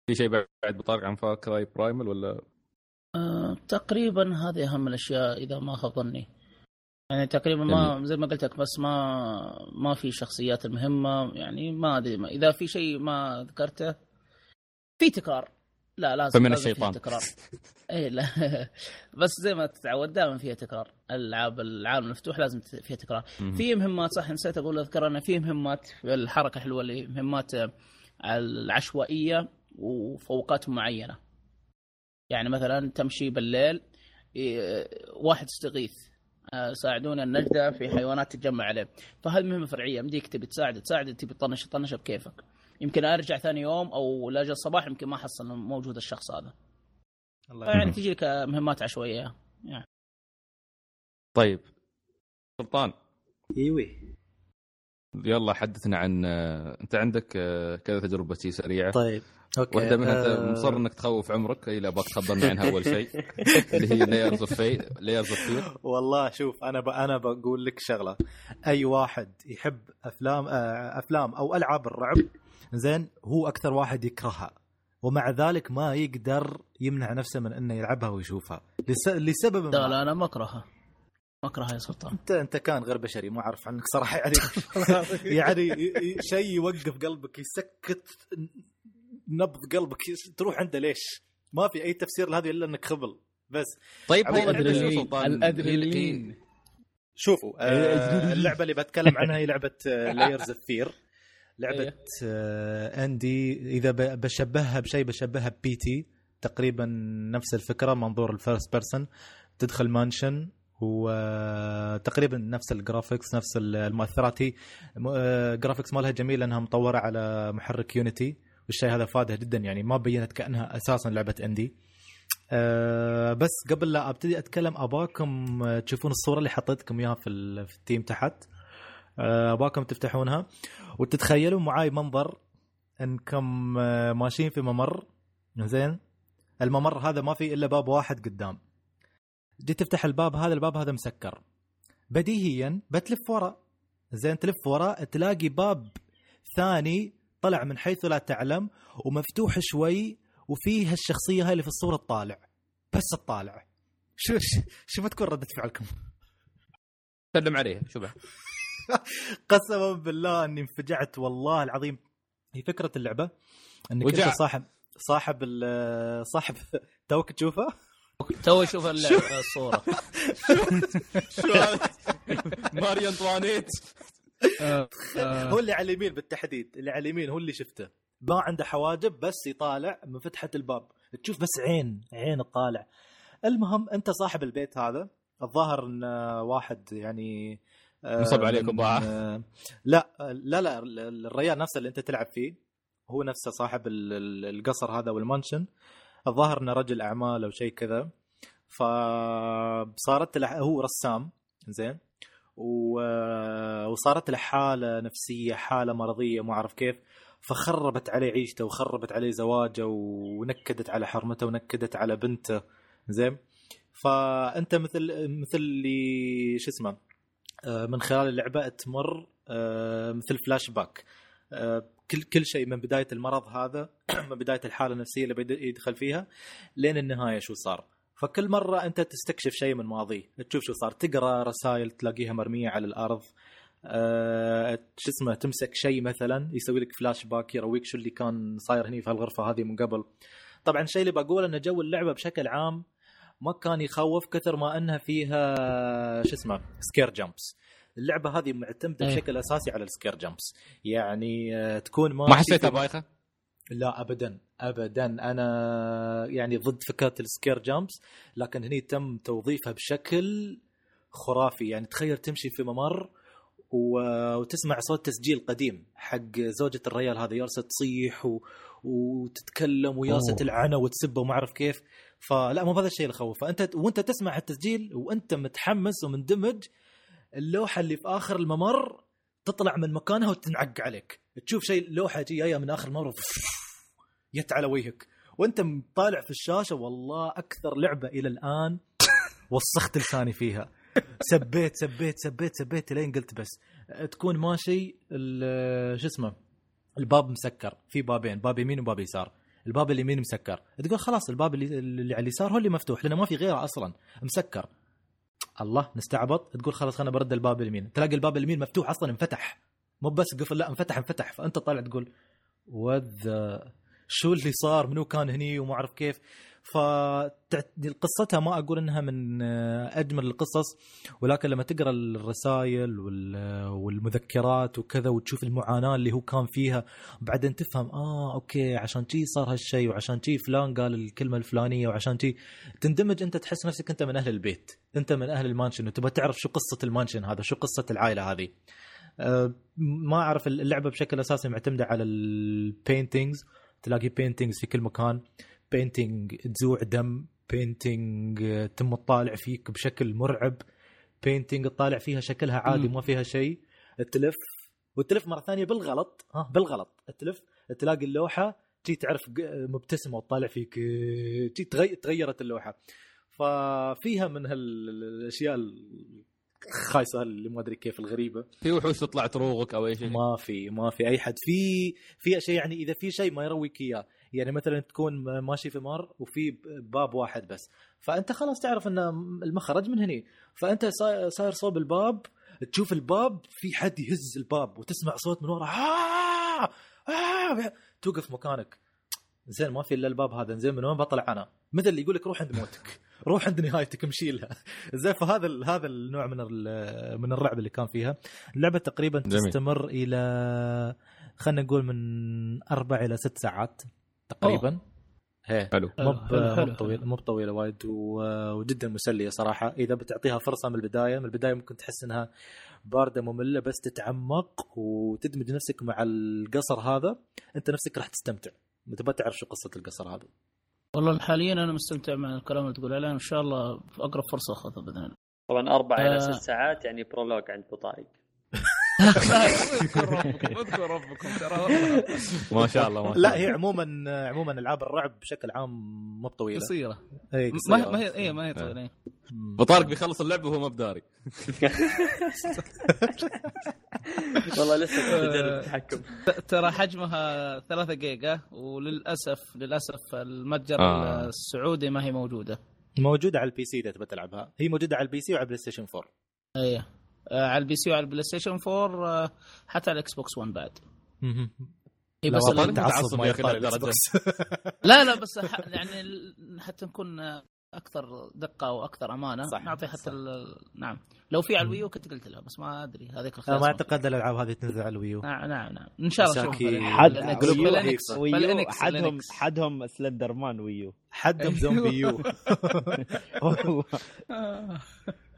في شيء بعد بطارق عن Far Cry Primal ولا؟ آه، تقريبا هذه أهم الأشياء إذا ما خاب ظني. يعني تقريبا ما زي ما قلت لك بس ما ما في شخصيات المهمه يعني ما أدري إذا في شيء ما ذكرته في تكرار. لا لازم فمن الشيطان. تكرار. اي لا. بس زي ما تتعود دائما فيها تكرار. الالعاب العالم المفتوح لازم فيها تكرار. في مهمات صح نسيت أقول أذكر أنه في مهمات الحركة حلوة اللي مهمات آه، العشوائية وفوقات معينة. يعني مثلا تمشي بالليل واحد استغيث آه، ساعدونا النجدة في حيوانات تتجمع عليه. فهذه مهمة فرعية مديك تبي تساعد تساعد تبي تطنش تطنش بكيفك. يمكن ارجع ثاني يوم أو لاجل الصباح يمكن ما احصل إنه موجود الشخص هذا. الله يعني يرحمه. تجي لك مهمات عشوائية. يعني. طيب. سلطان. إيوي. يلا حدثنا عن انت عندك آه، كذا تجربة شي سريعة. طيب أوكي واحدة منها آه، مصر إنك تخوف عمرك اي لا ابغاك تخبرنا عنها أول شيء. اللي هي Layers of في Layers of Fear والله شوف أنا ب... أنا بقول لك شغلة. أي واحد يحب أفلام آه، أفلام أو ألعاب الرعب زين هو أكثر واحد يكرهها. ومع ذلك ما يقدر يمنع نفسه من إنه يلعبها ويشوفها. لس... لسبب لا ما. لا أنا ما أكرهها. ما اكرهها يا سلطان أنت أنت كان غير بشري ما أعرف عنك صراحة. يعني يعني شيء يوقف قلبك يسكت نبض قلبك تروح عنده ليش؟ ما في أي تفسير لهذه إلا إنك خبل. بس. طيب هو. هي- شوفوا آه اللعبة اللي بتكلم عنها هي لعبة Layers of Fear لعبة إيه. آه indie. إذا بشبهها بشيء بشبهها P.T. تقريبا نفس الفكرة منظور ال first person تدخل mansion وتقريبا نفس ال graphics نفس المؤثرات. هي م- آه، graphics مالها جميل لأنها مطورة على محرك Unity والشيء هذا فاده جدا يعني ما بينت كأنها أساسا لعبة indie أه بس قبل لا أبتدي أتكلم أباكم آه، تشوفون الصورة اللي حطيتكم إياها في, في التيم تحت. اباكم تفتحونها. وتتخيلوا معاي منظر انكم آه، ماشيين في ممر. زين؟ الممر هذا ما فيه إلا باب واحد قدام. جيت تفتح الباب هذا الباب هذا مسكر. بديهيا بتلف ورا. زين؟ تلف ورا تلاقي باب ثاني طلع من حيث لا تعلم ومفتوح شوي وفيه هالشخصية هاي اللي في الصورة تطالع بس تطالع شو شو- بتكون ردة فعلكم؟ سلم عليه شو قسما بالله اني انفجعت والله العظيم. هي فكرة اللعبة إنك وجع. انت صاحب صاحب ال- صاحب توك تشوفه؟ تو أشوف اللعبة- الصورة. شو هذا؟ ماري أنطوانيت. هو اللي على اليمين بالتحديد اللي على اليمين هو اللي شفته. ما عنده حواجب بس يطالع من فتحة الباب. تشوف بس عين عين الطالع. المهم أنت صاحب البيت هذا. الظاهر إن واحد يعني آه، نصب عليك من- بضاعة. آه، لا لا لا الريال نفسه اللي أنت تلعب فيه هو نفسه صاحب ال- ال- القصر هذا والمانشن الظاهر إنه رجل أعمال أو شيء كذا. فصارت له هو رسام زين. و- وصارت له حالة نفسية حالة مرضية ما اعرف كيف. فخربت عليه عيشته وخربت عليه زواجه ونكدت على حرمته ونكدت على بنته زين. فأنت مثل مثل اللي شو اسمه آه، من خلال اللعبة تمر آه، مثل فلاش باك آه، كل كل شيء من بداية المرض هذا من بداية الحالة النفسية اللي يدخل فيها لين النهاية شو صار. فكل مرة أنت تستكشف شيء من ماضيه تشوف شو صار تقرأ رسائل تلاقيها مرمية على الأرض شو اسمه تمسك شيء مثلا يسوي لك فلاش باك يرويك شو اللي كان صاير هني في الغرفه هذه من قبل. طبعا الشيء اللي بقوله إن جو اللعبة بشكل عام ما كان يخوف كثر ما أنها فيها شو اسمه scare jumps اللعبة هذه معتمدة إيه. بشكل أساسي على ال scare jumps يعني آه، تكون ما ماشي حسيتها بايخة؟ لا ابدا ابدا أنا يعني ضد فكرة ال scare jumps لكن هني تم توظيفها بشكل خرافي يعني تخيل تمشي في ممر وتسمع صوت تسجيل قديم حق زوجة الريال هذا جالسة تصيح و... وتتكلم أوه. تلعنه وتسبه وما أعرف كيف. فلا مو هذا الشيء اللي يخوف فانت وأنت تسمع التسجيل وأنت متحمس ومندمج اللوحة اللي في آخر الممر تطلع من مكانها وتنعق عليك. تشوف شيء لوحة جاية من آخر الممر يت على وجهك. وأنت طالع في الشاشة والله أكثر لعبة إلى الآن وسخت لساني فيها. سبيت سبيت سبيت سبيت لين قلت بس تكون ماشي شو اسمه الباب مسكر في بابين باب يمين وباب يسار. الباب اليمين مسكر. تقول خلاص الباب اللي, على اليسار هو اللي مفتوح لأنه ما في غيره أصلا مسكر. الله نستعبط. تقول خلاص خلينا برد الباب اليمين. تلاقي الباب اليمين مفتوح أصلا انفتح. مو بس قفل لا انفتح انفتح. فأنت طالع تقول وذ شو اللي صار؟ منو كان هني؟ وما أعرف كيف. فقصتها ما أقول إنها من آه، أجمل القصص ولكن لما تقرأ الرسائل وال- والمذكرات وكذا وتشوف المعاناة اللي هو كان فيها بعدين تفهم آه أوكي عشان شي صار هالشيء وعشان شي فلان قال الكلمة الفلانية وعشان شي. تندمج أنت تحس نفسك أنت من أهل البيت أنت من أهل ال mansion وتبغى تعرف شو قصة ال mansion هذا شو قصة العائلة هذه. أه، ما أعرف اللعبة بشكل أساسي معتمدة على ال paintings تلاقي paintings في كل مكان. painting تزوع دم painting تم تطالع فيك بشكل مرعب painting تطالع فيها شكلها عادي. ما فيها شيء. تلف وتلف مرة ثانية بالغلط. ها بالغلط. تلف تلاقي اللوحة تي تعرف ق- مبتسمة وتطالع فيك تي تغي- تغيرت اللوحة. ففيها من هالأشياء الخايسة اللي ما أدري كيف الغريبة. في وحوش تطلع تروغك أو أي شيء. ما في ما في أي حد. في في شيء يعني إذا في شيء ما يرويك إياه. يعني مثلا تكون ماشي في ممر وفي باب واحد بس. فأنت خلاص تعرف إن المخرج من هني. فأنت صاير صوب الباب تشوف الباب في حد يهز الباب وتسمع صوت من ورا. آه! آه! توقف مكانك. زين ما في إلا الباب هذا. زين من وين بطلع أنا؟ مثل اللي يقول لك روح عند موتك. روح عند نهايتك امشي لها. زين فهذا هذا النوع من من الرعب اللي كان فيها. اللعبة تقريبا جميل. تستمر إلى خلينا نقول من أربع إلى ست ساعات. تقريبا. هي حلو. مو حلو، مو بطويلة وايد وجدا مسلية صراحة. إذا بتعطيها فرصة من البداية من البداية ممكن تحس إنها باردة مملة بس تتعمق وتدمج نفسك مع القصر هذا. أنت نفسك راح تستمتع. تبغى تعرف شو قصة القصر هذا. والله حاليا أنا مستمتع مع الكلام اللي تقول عليه إن شاء الله في أقرب فرصة أخذها بإذن الله. طبعا أربع إلى آه. ست ساعات يعني برولوج عند ابو طارق اذكر ربكم اذكر ربكم ترى. والله ما شاء الله ما شاء لا الله. هي عموما عموما ألعاب الرعب بشكل عام مو بطويلة. قصيرة. اي ما هي إيه ما هي طويلة إيه. مم. ابو طارق بيخلص اللعبه وهو ما بداري والله لسه كنت أجرب التحكم. ترى حجمها 3 جيجا وللاسف للأسف المتجر آه. السعودي ما هي موجودة. موجودة على ال PC إذا تبغى تلعبها. هي موجودة على ال PC وعلى بلاي ستيشن 4 إيه. آه، على ال PC وعلى البلاي ستيشن 4 آه، حتى على الاكس بوكس 1 بعد لا بس والله ال- تعصب ما. لا لا بس يعني حتى نكون آه، أكثر دقة وأكثر أمانة. صح، نعطي حتى صح. ال- نعم. لو في على الويو كنت قلت لها بس ما أدري. هذيك الخيار ما أعتقد الألعاب هذه تنزل على الويو. نعم نعم نعم. إن شاء الله حد ويو. حدهم. حدهم سلندر مان ويو. حدهم زومبي يو.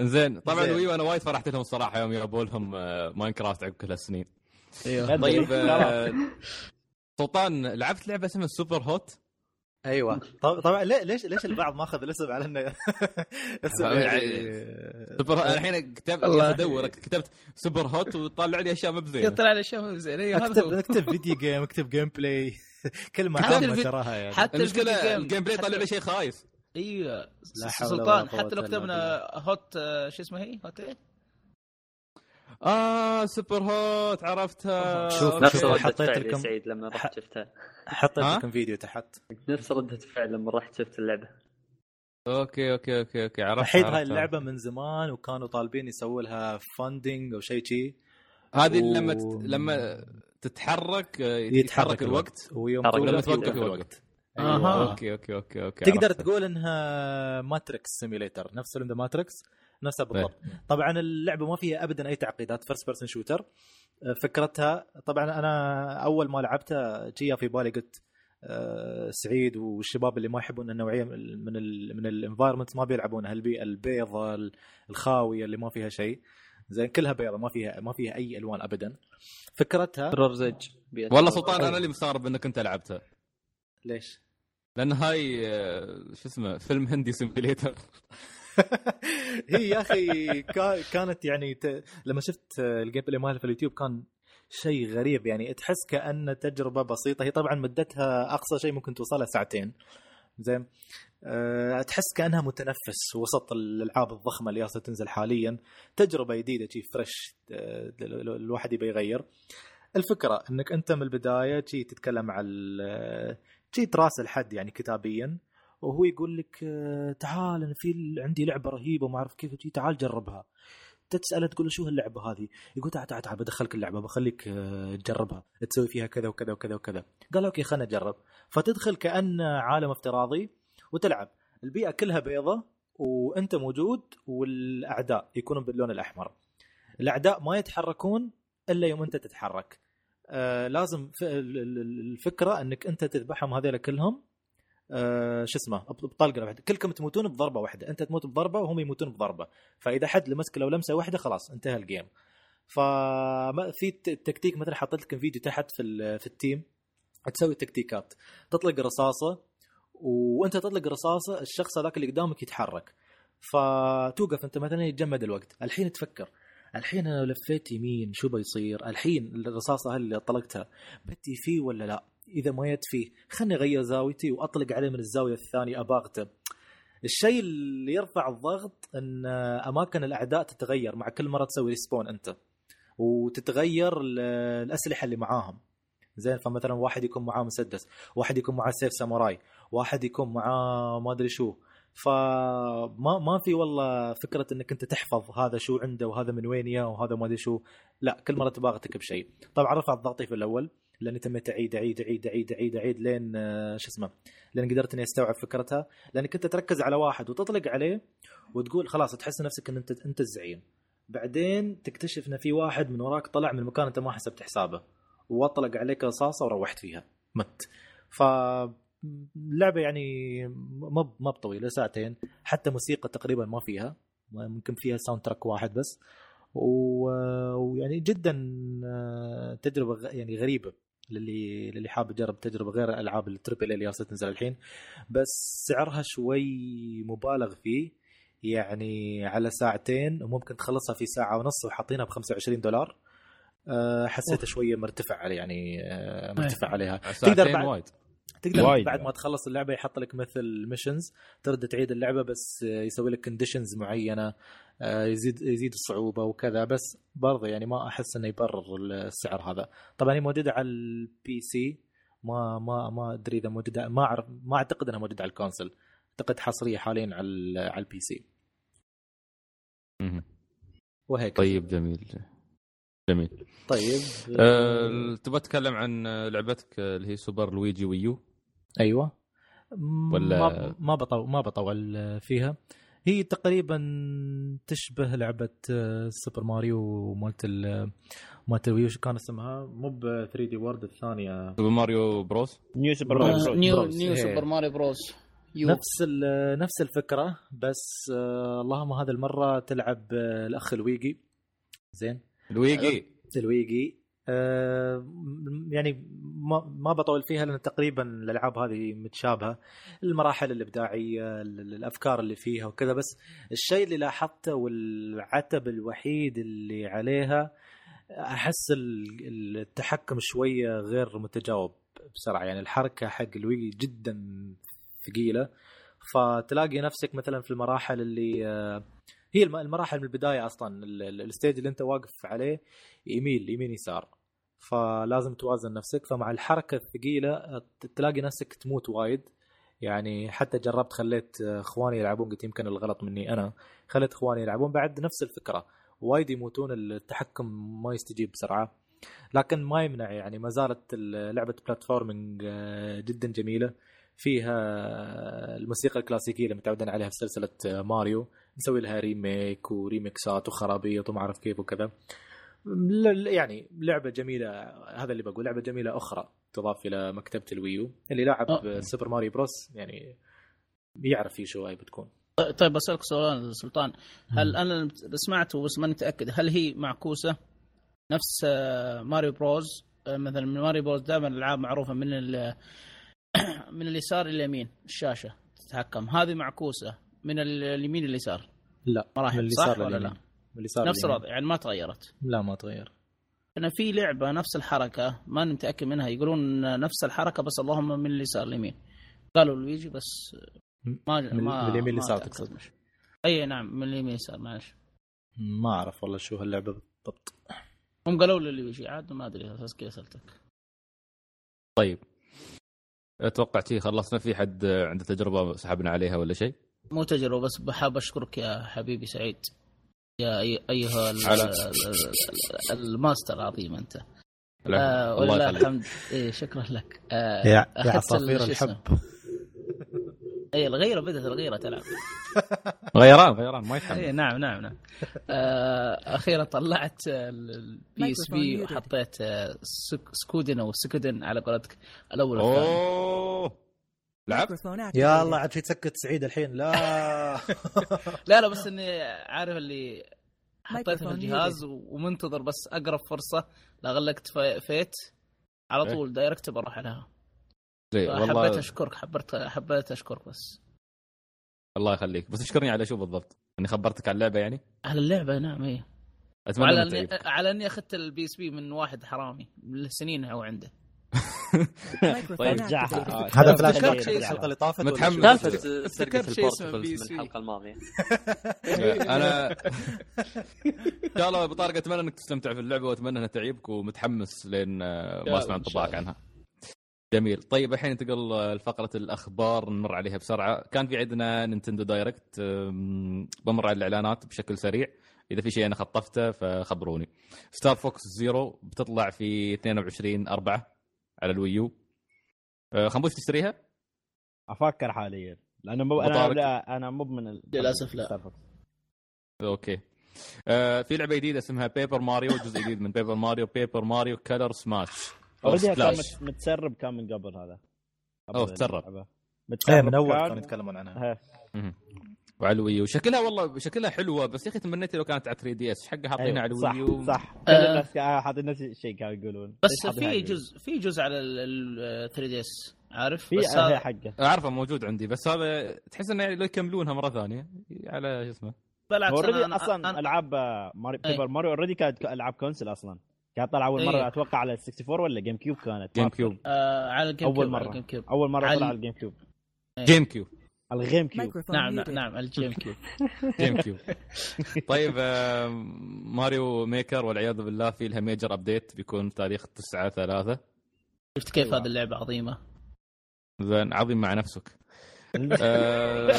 زين. طبعا زين. أنا وايد فرحت لهم الصراحة يوم جابوا لهم آه، ماينكرافت عقب كل هالسنين. أيوه. طيب آه، سلطان لعبت لعبة اسمها سوبر هوت؟ أيوه. طب- طبعا ليش ليش البعض ماخذ الاسم على إنه اسم يعني سوبر أنا الحين كتبت الله. ادور كتبت سوبر هوت وطلع لي أشياء ما بزينه طلع لي أشياء زين أيوه هذا اكتب اكتب video game اكتب gameplay كلمه عامه تراها يعني. حتى المشكلة ال gameplay طلع لي شيء خايس. أيوه لا حول ولا سلطان حتى لو كتبنا هوت آه، شو اسمه هي؟ هوت إيه؟ آه سوبر هوت عرفتها. شوف،. نفس حطيت لكم- سعيد لما رحت شفتها. حطيت؟ لكم فيديو تحت. نفس ردة فعل لما رحت شفت اللعبة. okay okay okay okay. عرفت الحين هاي. اللعبة من زمان وكانوا طالبين يسووا لها funding أو شيء شي. هذه و- لما تت... لما تتحرك آه، يتحرك يتحرك الوقت. ويوم حركة. توقف لما توقف يوقف الوقت. الوقت أها. okay okay okay okay تقدر عرفت. تقول إنها ماتريكس simulator نفس ذا ماتريكس نفسها إيه. بالضبط طبعا اللعبة ما فيها ابدا أي تعقيدات first person shooter فكرتها طبعا أنا أول ما لعبتها جا في بالي قلت آه، سعيد والشباب اللي ما يحبون النوعية من ال من ال من ال environment ما بيلعبونها البيئه البيضة الخاوية اللي ما فيها شيء زين كلها بيضة ما فيها ما فيها أي ألوان ابدا فكرتها والله سلطان أنا اللي مستغرب إنك أنت لعبتها ليش؟ لأن هاي آه، شو اسمه فيلم هندي simulator هي يا أخي كا- كانت يعني ت... لما شفت ال gameplay مالها في اليوتيوب كان شيء غريب. يعني تحس كأن تجربة بسيطة. هي طبعا مدتها أقصى شيء ممكن توصلها ساعتين. زين. أه تحس كأنها متنفس وسط الألعاب الضخمة اللي جالسة تنزل حاليا. تجربة جديدة شي fresh أه الواحد يبي يغير. الفكرة إنك أنت من البداية شي تتكلم على شي تراسل حد يعني كتابيا وهو يقول لك آه، تعال أنا في عندي لعبة رهيبة وما أعرف كيف تجي تعال جربها. تساله تقول له شو هاللعبة هذه؟ يقول تعال تعال تعال بدخلك اللعبة بخليك آه، تجربها تسوي فيها كذا وكذا وكذا وكذا. قال أوكي خلنا نجرب. فتدخل كأن عالم افتراضي وتلعب. البيئة كلها بيضة وأنت موجود والأعداء يكونون باللون الأحمر. الأعداء ما يتحركون إلا يوم أنت تتحرك. آه لازم الفكرة إنك أنت تذبحهم هذول كلهم آه شو اسمه بط- بطلقه واحدة. كلكم تموتون بضربة واحدة. أنت تموت بضربة وهم يموتون بضربة. فإذا حد لمسك لو لمسة واحدة خلاص انتهى ال game ففي تكتيك مثلا حطيت لكم فيديو تحت في في التيم تسوي تكتيكات تطلق رصاصة وأنت تطلق رصاصة الشخص هذاك اللي قدامك يتحرك. فتوقف أنت مثلا يتجمد الوقت. الحين تفكر. الحين أنا لفيت يمين شو بيصير؟ الحين الرصاصة اللي طلقتها بتي فيه ولا لا؟ إذا ما يد فيه خلني أغير زاويتي وأطلق عليه من الزاوية الثانية أباغته. الشيء اللي يرفع الضغط إن أماكن الأعداء تتغير مع كل مرة تسوي ريسبون أنت. وتتغير ال- الأسلحة اللي معاهم. زين فمثلا واحد يكون معاه مسدس واحد يكون معاه سيف ساموراي واحد يكون معاه ما أدري شو. فما ما في والله فكرة إنك أنت تحفظ هذا شو عنده وهذا من وين يا وهذا ما أدري شو. لا كل مرة تباغتك بشيء. طبعا رفعت ضغطي في الأول لأني تميت أعيد أعيد أعيد أعيد أعيد أعيد لين آه، شو اسمه لين قدرت إني أستوعب فكرتها. لأنك أنت تركز على واحد وتطلق عليه وتقول خلاص تحس نفسك إن أنت أنت الزعيم. بعدين تكتشف إن في واحد من وراك طلع من مكان أنت ما حسبت حسابه وأطلق عليك رصاصة وروحت فيها. مت. ف اللعبه يعني ما ما بطويلة ساعتين. حتى موسيقى تقريبا ما فيها. ممكن فيها soundtrack واحد بس. ويعني جدا آه، تجربة يعني غريبة للي للي حاب يجرب تجربة غير الالعاب ال triple اللي جالسه تنزل الحين. بس سعرها شوي مبالغ فيه. يعني على ساعتين وممكن تخلصها في ساعة ونص وحاطينها ب 25 دولار. أه حسيتها شوية مرتفع يعني أه مرتفع عليها. ساعتين بعد- وايد. تقدر وايد بعد. ما تخلص اللعبة يحط لك مثل missions ترد تعيد اللعبة بس يسوي لك conditions معينة آه، يزيد يزيد الصعوبة وكذا. بس برضه يعني ما أحس إنه يبرر السعر هذا. طبعا هي موجودة على ال PC ما ما ما أدري إذا موجوده ما اعرف ما أعتقد إنها موجودة على ال console. أعتقد حصرية حاليا على على ال PC. وهيك. طيب جميل. جميل. طيب أه تبغى تتكلم عن لعبتك اللي هي سوبر لويجي ويو أيوه. ولا- ما ما بطول ما بطول فيها. هي تقريبا تشبه لعبة آه، سوبر ماريو مالت ال- مالت الويو شو كان اسمها؟ مو ب 3 دي وورد الثانية. سوبر ماريو بروس نيو سوبر ماريو آه، بروس. نيو بروس. نيو. سوبر ماريو بروس يو نفس ال- نفس الفكرة بس آه، اللهم هذه المرة تلعب آه، الأخ لويجي. زين. الويجي. الويجي. آه، م- يعني ما بطول فيها لأن تقريبا الألعاب هذه متشابهة. المراحل الإبداعية ال- ال- الأفكار اللي فيها وكذا. بس الشيء اللي لاحظته والعتب الوحيد اللي عليها أحس ال- التحكم شوية غير متجاوب بسرعة. يعني الحركة حق الويجي جدا ثقيلة. فتلاقي نفسك مثلا في المراحل اللي آه، هي الم- المراحل من البداية أصلا ال- ال- ال stage اللي أنت واقف عليه يميل يمين يسار. فلازم توازن نفسك. فمع الحركة الثقيلة تلاقي نفسك تموت وايد. يعني حتى جربت خليت إخواني يلعبون قلت يمكن الغلط مني أنا. خليت إخواني يلعبون بعد نفس الفكرة. وايد يموتون التحكم ما يستجيب بسرعة. لكن ما يمنع يعني ما زالت ال- لعبة platforming آه، جدا جميلة. فيها الموسيقى الكلاسيكية اللي متعودين عليها في سلسلة آه، ماريو. نسوي لها remake و remix ات وخرابيط وما أعرف كيف وكذا. يعني لعبة جميلة هذا اللي بقول لعبة جميلة أخرى تضاف إلى مكتبة ال Wii U. اللي لاعب أه. Super Mario Bros يعني يعرف في شو هاي بتكون. طيب بسألك سؤال سلطان. هل أنا سمعت بس ماني متأكد هل هي معكوسة؟ نفس آه، Mario Bros آه، مثلا من Mario Bros دائما الألعاب معروفة من من اليسار إلى اليمين الشاشة تتحكم. هذه معكوسة. من ال- اليمين لليسار لا مراحل، من صح اليسار ولا. لا؟ من اليسار نفس. الوضع يعني ما تغيرت لا ما تغير أنا في لعبة نفس الحركة ماني متأكد منها يقولون نفس الحركة بس اللهم من اليسار اليمين قالوا لويجي بس ما من- ما من اليمين ما لليسار أتأكد. تقصد. أي نعم من اليمين لليسار معلش ما أعرف والله شو هاللعبة بالضبط هم قالوا لي لويجي عاد ما أدري أساس كذا سالتك طيب أتوقع شي خلصنا في حد عنده تجربة سحبنا عليها ولا شيء؟ مو تجربة بس بحاب أشكرك يا حبيبي سعيد. يا أي- أيها ال- على- ال- ال- الماستر العظيم أنت. آه الله ولله يخليك. الحمد. إيه شكرا لك. آه يا عصافير. الحب. اي الغيرة بدأت الغيرة تلعب. غيران غيران ما اي يتحمل نعم نعم نعم. آه أخيرا طلعت ال PSP وحطيت سك- Suikoden أو Suikoden على قولتك. الأول والثاني. أوه! لعبت؟ يا الله عاد في تسكت سعيد الحين. لا. لا لا بس إني عارف اللي حطيتها في الجهاز ومنتظر بس أقرب فرصة. لا غلقت في- فيت. على إيه. طول direct بروح عليها. زي حبيت والله أشكرك حبرت حبيت أشكرك بس. الله يخليك. بس اشكرني على شو بالضبط؟ إني خبرتك على اللعبة يعني؟ على اللعبة نعم اي أتمنى. على إني أخذت ال PSP من واحد حرامي من سنين هو عنده. طيب. رجعها هذا افتكرت فلاش شيء back اسمه. الحلقة اللي طافت متحمس. سرقه شيء اسمه ال portables. من الحلقة الماضية أنا إن شاء الله بطارق أتمنى إنك تستمتع في اللعبة وأتمنى إنها تعيبك ومتحمس لين آه، ما اسمع انطباعك. عنها. جميل طيب الحين ننتقل آه، لفقرة الأخبار نمر عليها بسرعة كان في عندنا Nintendo Direct بمر على الإعلانات بشكل سريع إذا في شيء أنا خطفته فخبروني Star Fox Zero بتطلع في 22 4 على ال Wii U آه، خنبوش تشتريها؟ أفكر حاليا لأنه مو أنا. لا أنا مو من ال- للأسف لا. okay آه في لعبة جديدة اسمها Paper Mario جزء جديد من Paper Mario Paper Mario Color Splash already كان متسرب كان من قبل هذا أوه، تسرب. متسرب من أول كان- كانوا يتكلمون عنها ها. مهم. وعلى الويو شكلها والله شكلها حلوة بس يا أخي تمنيت لو كانت على 3 دي إس. حقها حاطينها على أيوة، صح الويو صح. آه. الناس كا- حاطين نفس الشيء كانوا يقولون. بس في على جزء في جزء على ال 3 دي إس عارف؟ في بس آه، هذا حقه. أعرفه موجود عندي بس هذا تحس إنه يعني لو يكملونها مرة ثانية على شو اسمه؟ بالعكس اوريدي أنا- أصلا أنا- ألعاب آه، ماري أي. بيبر ماريو اوريدي كانت ألعاب كونسل أصلا. كانت طالعه أول أي. مرة أتوقع على ال 64 ولا جيم كيوب كانت جيم. كيوب آه على الجيم أول كيوب على مرة. الجيم كيوب أول مرة على- طلع على الجيم كيوب GameCube ال GameCube. نعم نعم نعم ال GameCube. GameCube. طيب آه، Mario Maker والعياذ بالله في لها major update بيكون تاريخ 9 3 شفت كيف أيوة. هذه اللعبة عظيمة؟ زين عظيم مع نفسك. آه،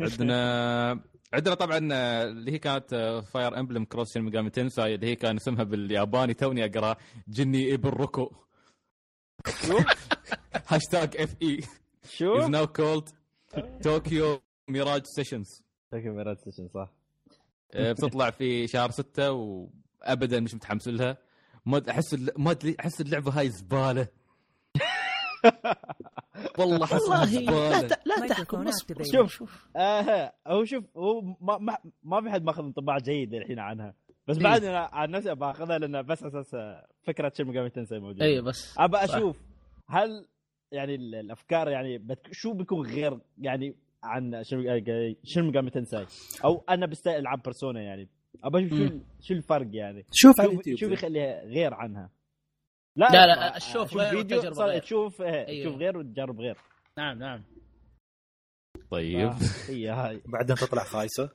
عندنا عندنا طبعا آه، اللي هي كانت Fire Emblem cross Shin Megami Tensei اللي هي كان اسمها بالياباني توني أقرأ Genei Ibun Roku hashtag FE شو؟ is now called Tokyo Mirage Sessions Tokyo Mirage Session صح. بتطلع في شهر ستة وابدا مش متحمس لها. ما أحس ما ادري أحس اللعبة هاي زبالة. والله لا زبالة. ت- لا تحكم اصبر شوف. شوف. آه هو شوف هو ما ما, ما في حد ماخذ انطباع جيد للحين عنها. بس. بعد أنا عن نفسي باخذها لأن بس أساس آه، فكرة Shin Megami Tensei موجودة. اي بس. ابى صح. أشوف هل يعني ال- الأفكار يعني بتك... شو بيكون غير يعني عن Shin Shin Megami Tensei أو أنا بستاهل العب Persona يعني. ابى أشوف شو شو الفرق يعني؟ شوف على شو, اليوتيوب. شو بيخليها غير عنها؟ لا، لا، ما- الشوف شوف غير فيديو غير. تشوف آه، أيوه. تشوف غير وتجرب غير. نعم نعم. طيب. آه، هي هاي. بعدين تطلع خايسة.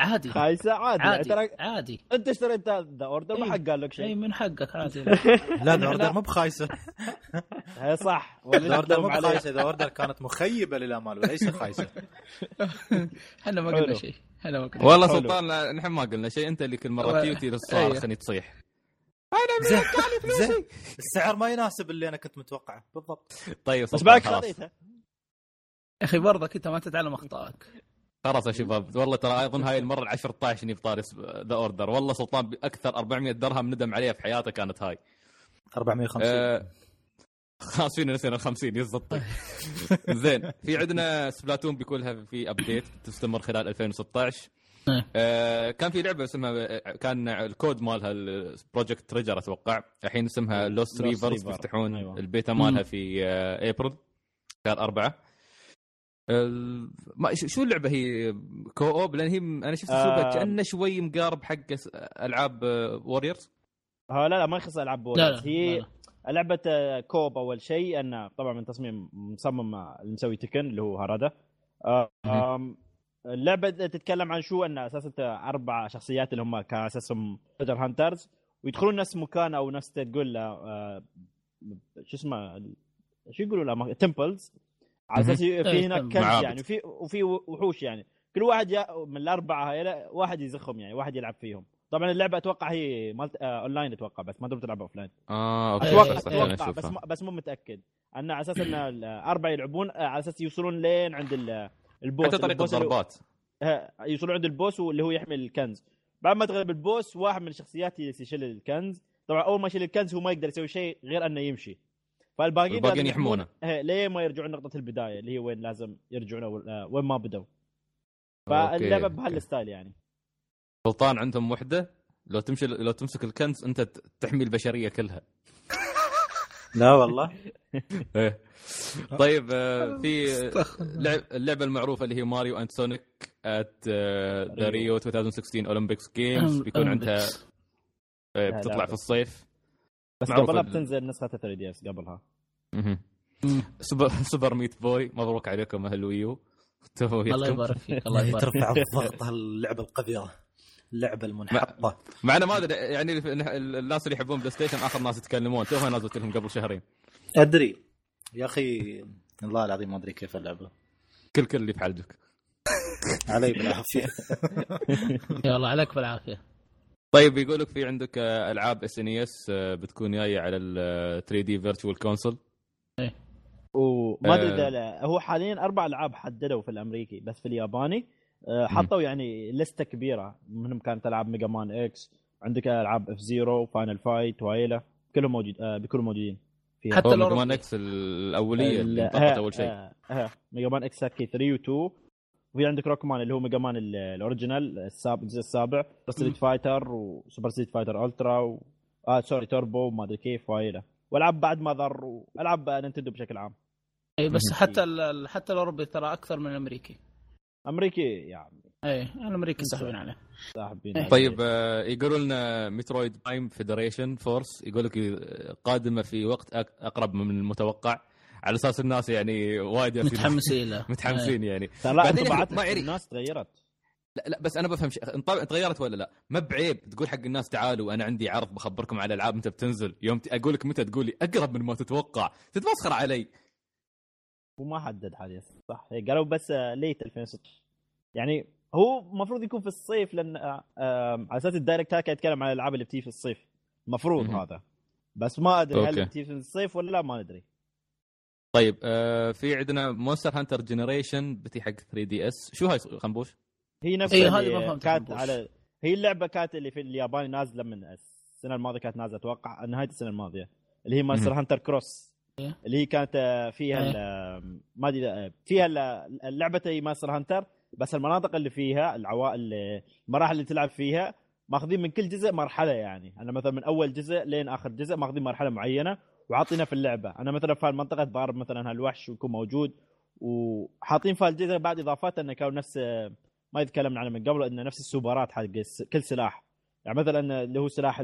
عادي. خايسه عادي, عادي عادي. أنت اشتريت The Order ما إيه. حق قال لك اي شيء من حقك عادي. لا The Order مو بخايسة. هي صح. The Order مو. بخايسة The Order كانت مخيبة للامال وليس خايسة. إحنا ما. قلنا شيء. إحنا ما قلنا والله. سلطان لا، نحن ما قلنا شيء. أنت اللي كل مرة تيجي للصارخ أيه. خليني تصيح. زين. زين. السعر ما يناسب اللي أنا كنت متوقعه. بالضبط. طيب بس خلاص. خذيتها يا أخي برضك انت ما تتعلم أخطائك. خلاص يا شباب. والله ترى أظن هاي المرة ال 10 اني بطاري The Order والله سلطان بأكثر 400 درهم ندم عليها في حياته كانت هاي. 450 آه، خلاص فينا نسينا ال 50 يزبط زين في عندنا Splatoon بيكون لها في update تستمر خلال 2016 إيه. آه، كان في لعبة اسمها كان الكود مالها Project Treasure أتوقع. الحين اسمها Lost Reavers. بيفتحون. البيتا. مالها في آه، ابريل شهر ال- ما شو اللعبة هي؟ co-op لأن هي أنا شفت اسلوبها آه. كأنه شوي مقارب حق ألعاب Warriors ها لا لا ما يخص ألعاب لا بوريرز لا هي لا. لعبة آه، co-op أول شيء انه طبعا من تصميم مصمم آه، اللي مسوي Tekken اللي هو Harada. آه، اللعبة تتكلم عن شو؟ أن أساس انت أربع شخصيات اللي هم كان أساسهم treasure hunters ويدخلون نفس مكان أو نفس تقول آه، شو اسمه شو يقولوا له؟ temples على أساس في هناك. كنز معابد. يعني وفي وفي وحوش يعني. كل واحد يا من الأربعة هاي واحد يزخهم يعني واحد يلعب فيهم. طبعا اللعبة أتوقع هي مالت آه اونلاين أتوقع بس ما تقدر تلعب offline آه okay أتوقع- أتوقع أتوقع بس. ما بس مو متأكد. أن على أساس إن الأربعة يلعبون آه، على أساس يوصلون لين عند ال- ال boss حتى طريقة ال boss اللي الضربات. آه، يوصلون عند ال boss واللي هو يحمل الكنز. بعد ما تغلب ال boss واحد من الشخصيات يشيل الكنز. طبعا أول ما يشيل الكنز هو ما يقدر يسوي شيء غير أنه يمشي. فالباقيين الباقيين يحمونه. آه، لين ما يرجعون نقطة البداية اللي هي وين لازم يرجعون أول- آه، وين ما بدوا فاللعبة. بهال style يعني سلطان عندهم وحدة لو تمشي لو تمسك الكنز أنت تحمي البشرية كلها لا والله إيه. طيب آه، في لعب اللعبة المعروفة اللي هي Mario & Sonic at the Rio 2016 Olympics Games بيكون عندها آه، بتطلع. في الصيف بس قبلها بتنزل نسخة 3DS قبلها. Super Super Meat Boy مبروك عليكم أهل Wii U. الله. يبارك فيك الله يبارك ترفع الضغط هاللعبة القذرة. اللعبة المنحطة. مع أنا ما أدري يعني الناس اللي يحبون PlayStation آخر ناس يتكلمون. توها نازلت لهم قبل شهرين. أدري. يا أخي الله العظيم ما أدري كيف اللعبة. كل كل اللي في حلجك علي بالعافية. يا الله عليك بالعافية. طيب يقول لك في عندك آه، ألعاب SNES بتكون جاية على ال 3D Virtual Console وما أدري آه. إذا لا- هو حاليا أربع ألعاب حددوا في الأمريكي بس في الياباني. آه، حطوا يعني list ة كبيرة منهم كانت ألعاب Mega Man X عندك ألعاب F-Zero Final Fight وايلا كلهم موجود آه بيكونوا موجودين فيها. حتى لو Mega Man. X الأولية اللي ها- أول شيء. Mega Man X هاكي 3 و2 وفي عندك Rockman اللي هو Mega Man ال- ال original السابع الجزء السابع Street Fighter و Super Street Fighter Ultra و... آه sorry Turbo وما أدري كيف وايلا والعاب بعد ما ضر والعاب Nintendo بشكل عام. اي بس. حتى ال- حتى الأوروبي ترى أكثر من الأمريكي. أمريكي يعني. اي الأمريكي ساحبين عليه. ساحبين طيب آه، يقولوا لنا Metroid Prime Federation Force يقول لك آه، قادمة في وقت أقرب من المتوقع. على أساس الناس يعني وايد متحمسين له. متحمسين يعني. ترى لا بعدين. الناس تغيرت. لا, لا بس أنا بفهم شيء. تغيرت ولا لا؟ ما بعيب. تقول حق الناس تعالوا أنا عندي عرض بخبركم على العاب متى بتنزل. يوم ت- أقول لك متى تقول لي أقرب من ما تتوقع. تتمسخر علي. وما حدد حاليا. صح. هي قالوا بس آه، late 2016 يعني هو المفروض يكون في الصيف لأن آه، على أساس ال Direct كان يتكلم عن الألعاب اللي بتيجي في الصيف. المفروض. هذا. بس ما أدري هل. بتيجي في الصيف ولا لا ما ندري. طيب آه في عندنا Monster Hunter Generation بتي حق 3DS شو هاي خنبوش؟ هي نفس إيه، اللي هذه ما فهمت كانت. على هي اللعبة كانت اللي في الياباني نازلة من السنة الماضية كانت نازلة أتوقع نهاية السنة الماضية اللي هي Monster. Hunter Cross. اللي هي كانت آه، فيها إيه. ال- ما أدري آه، فيها ال- اللعبة هي Monster Hunter بس المناطق اللي فيها العوائل المراحل اللي تلعب فيها ماخذين من كل جزء مرحلة يعني أنا مثلا من أول جزء لين آخر جزء ماخذين مرحلة معينة وعاطينها في اللعبة. أنا مثلا في المنطقة ضارب مثلا هالوحش ويكون موجود وحاطين في الجزء بعد إضافات إنه كانوا نفس ما يتكلمنا عنه من قبل إنه نفس السوبرات حق كل سلاح. يعني مثلا اللي هو سلاح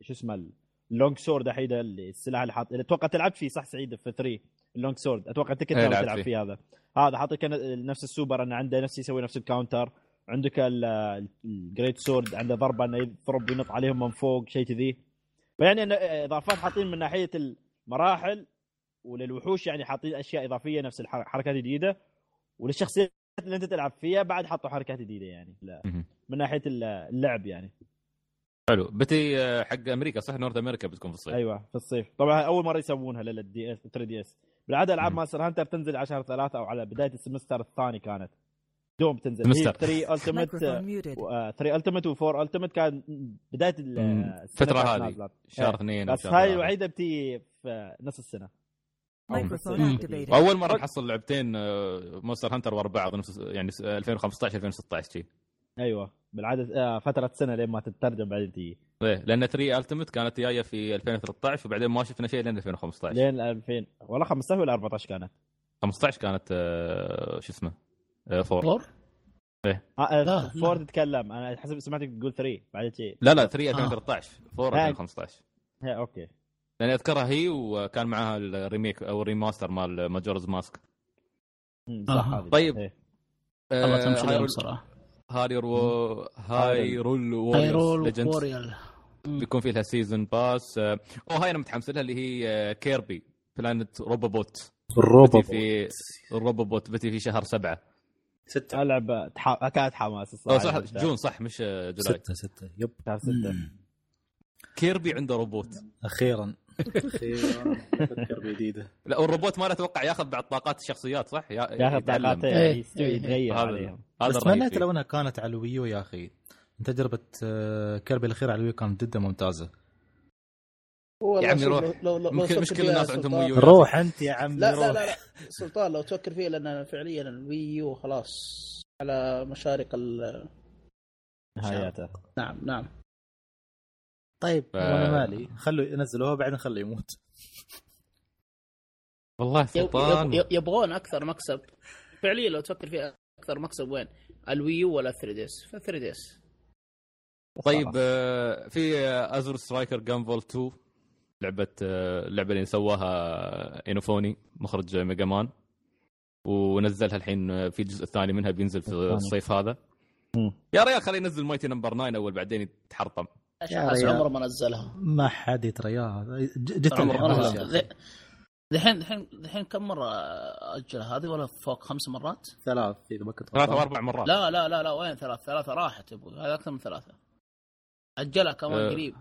شو اسمه ال long sword الحين السلاح اللي حاط أتوقع تلعب فيه صح سعيد في 3 ال long sword. أتوقع أنت كنت إيه، تلعب فيه. هذا. هذا كان نفس السوبر إنه عنده نفس يسوي نفس ال counter. عندك ال- ال great sword عنده ضربة إنه يضرب وينط عليهم من فوق شيء كذي. فيعني إضافات حاطين من ناحية المراحل وللوحوش يعني حاطين أشياء إضافية نفس الحركات الجديده وللشخصيات اللي أنت تلعب فيها بعد حطوا حركات جديدة يعني لا. من ناحية اللعب يعني. حلو. بتي حق أمريكا صح؟ North America بتكون في الصيف. أيوه في الصيف. طبعا أول مرة يسوونها لل DS 3DS. بالعادة ألعاب. Monster Hunter تنزل على شهر ثلاثة أو على بداية ال semester الثاني كانت. دوم تنزل semester. 3 Ultimate Microphone muted. 3 Ultimate و4 Ultimate كان بداية ال- مم. السنة الفترة كانت هذه. شهر. اثنين بس هاي. الوحيده بتي في نص السنة. واول مرة نحصل لعبتين آه، Monster Hunter ورا بعض نفس يعني 2015 2016 شي أيوه بالعادة آه، فترة سنة لين ما تترجم بعدين تجي إيه لأن 3 Ultimate كانت جاية في 2013 وبعدين ما شفنا شيء لين 2015 لين 2000 والله 15 ولا 14 كانت 15 كانت آه، شو اسمه آه، four four آه، آه، لا، four تتكلم أنا حسب سمعتك تقول 3 بعدين شيء لا لا 3 2013 four آه. 2015 هي okay. لأن أذكرها هي وكان معها ال remake أو ال remaster مال Majora's Mask صح آه. طيب. إيه. والله تمشي اليوم Hyrule بصراحه Hyrule و... Hyrule Legends ووريال بيكون في لها season pass أو هاي أنا متحمس لها اللي هي Kirby Planet Robobot الروبو بتي في ال Robobot بتي في شهر سبعة. ستة. ألعب تح... كانت حماس الصراحة. صح June صح مش July ستة ستة. yep. شهر 6 Kirby عنده روبوت. أخيرا. أخيرا. أفكر بجديدة. لا والروبوت ما أتوقع ياخذ بعض طاقات الشخصيات صح؟ يا- ياخذ يتعلم. طاقاته إيه، يستوي إيه. يتغير هذا عليهم. بس تمنيت. لو إنها كانت على ال Wii U يا أخي. تجربة آه، Kirby الاخيرة على ال Wii U كانت جدا ممتازة. يا عمي روح. لو لو ممكن- تفكر مش كل فيها الناس عندهم Wii U. روح أنت يا عمي لا لا روح. لا. لا سلطان لو تفكر فيه لأن فعليا ال Wii U خلاص على مشارق ال نعم نعم. طيب ف- وأنا مالي خلوا ينزلوها بعدين خليه يموت. والله سلطان. يب- يبغون أكثر مكسب. فعليا لو تفكر فيها أكثر مكسب وين؟ ال Wii U ولا 3DS؟ ف 3DS طيب آه، في Azure Striker Gunvolt 2 لعبة اللعبة اللي سواها Inafune مخرج Mega Man. ونزلها الحين في الجزء الثاني منها بينزل في. الصيف هذا. مم. يا ريال خليه ينزل Mighty Number 9 أول بعدين يتحرطم. أشخاص ريال. عمره ما نزلها. ما حد يترياها جت ما دحين دحين دحين كم مرة أجلها هذه؟ ولا فوق خمس مرات؟ ثلاث إذا ما كنت غلطان. واربع مرات. لا لا لا لا وين ثلاث ثلاثة راحت يا أبوي هذا أكثر من ثلاثة. أجلها كمان أه. قريب.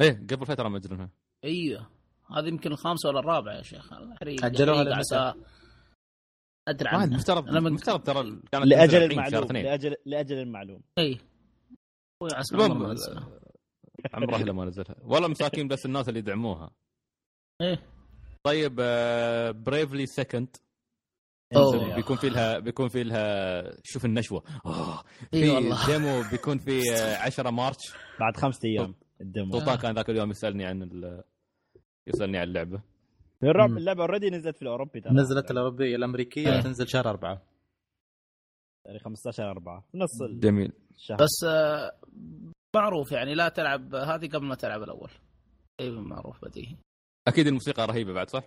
إيه قبل فترة مجرمها إيوه. هذه يمكن الخامسة ولا الرابعة يا شيخ. أجلوها حريق لمتى؟ أدري عنها. مفترض أنا من- مفترض ترى كانت لأجل المعلوم لاجل لأجل المعلوم. اي عمره ما نزلها عمره ما نزلها. والله مساكين بس الناس اللي يدعموها. إيه. طيب Bravely Second أوه. بيكون في لها بيكون في لها شوف النشوة. آه، إي في والله. demo بيكون في آه، 10 March. بعد خمسة أيام. ال demo سلطان كان ذاك اليوم يسألني عن ال- يسألني عن اللعبة في الرعب. اللعبة already نزلت في الأوروبي ترى نزلت الأوروبية الأمريكية إيه. تنزل شهر أربعة يعني 15 4 في نص جميل الشهر بس آه، معروف يعني لا تلعب هذه قبل ما تلعب الأول اي معروف بديهي أكيد الموسيقى رهيبة بعد صح؟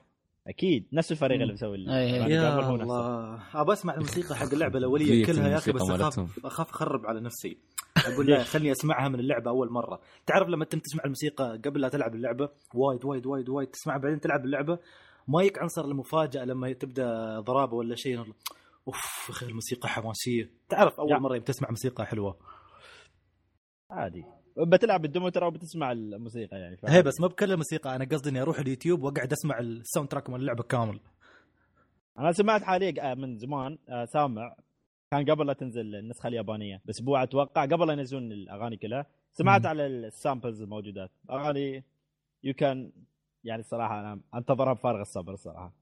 أكيد نفس الفريق. اللي مسوي. يعني يا. الله ابى أسمع الموسيقى حق اللعبة الأولية كلها يا أخي بس أخاف. أخاف أخرب على نفسي أقول لا خلني أسمعها من اللعبة أول مرة. تعرف لما انت تسمع الموسيقى قبل لا تلعب اللعبة؟ وايد وايد وايد وايد تسمعها بعدين تلعب اللعبة؟ ما يك عنصر المفاجأة لما تبدأ ضرابة ولا شيء. أوف أخي الموسيقى حماسية. تعرف أول يا. مرة تسمع موسيقى حلوة؟ عادي. بتلعب ال demo ترى وبتسمع الموسيقى يعني فاهم؟ هي بس ما بكل الموسيقى. أنا قصدي إني أروح اليوتيوب وأقعد أسمع ال soundtrack مال اللعبة كامل. أنا سمعت حاليا آه، من زمان آه، سامع كان قبل لا تنزل النسخة اليابانية باسبوع أتوقع قبل لا ينزلون الأغاني كلها سمعت مم. على ال samples الموجودات. أغاني يو كان يعني الصراحه أنا أنتظرها بفارغ الصبر الصراحه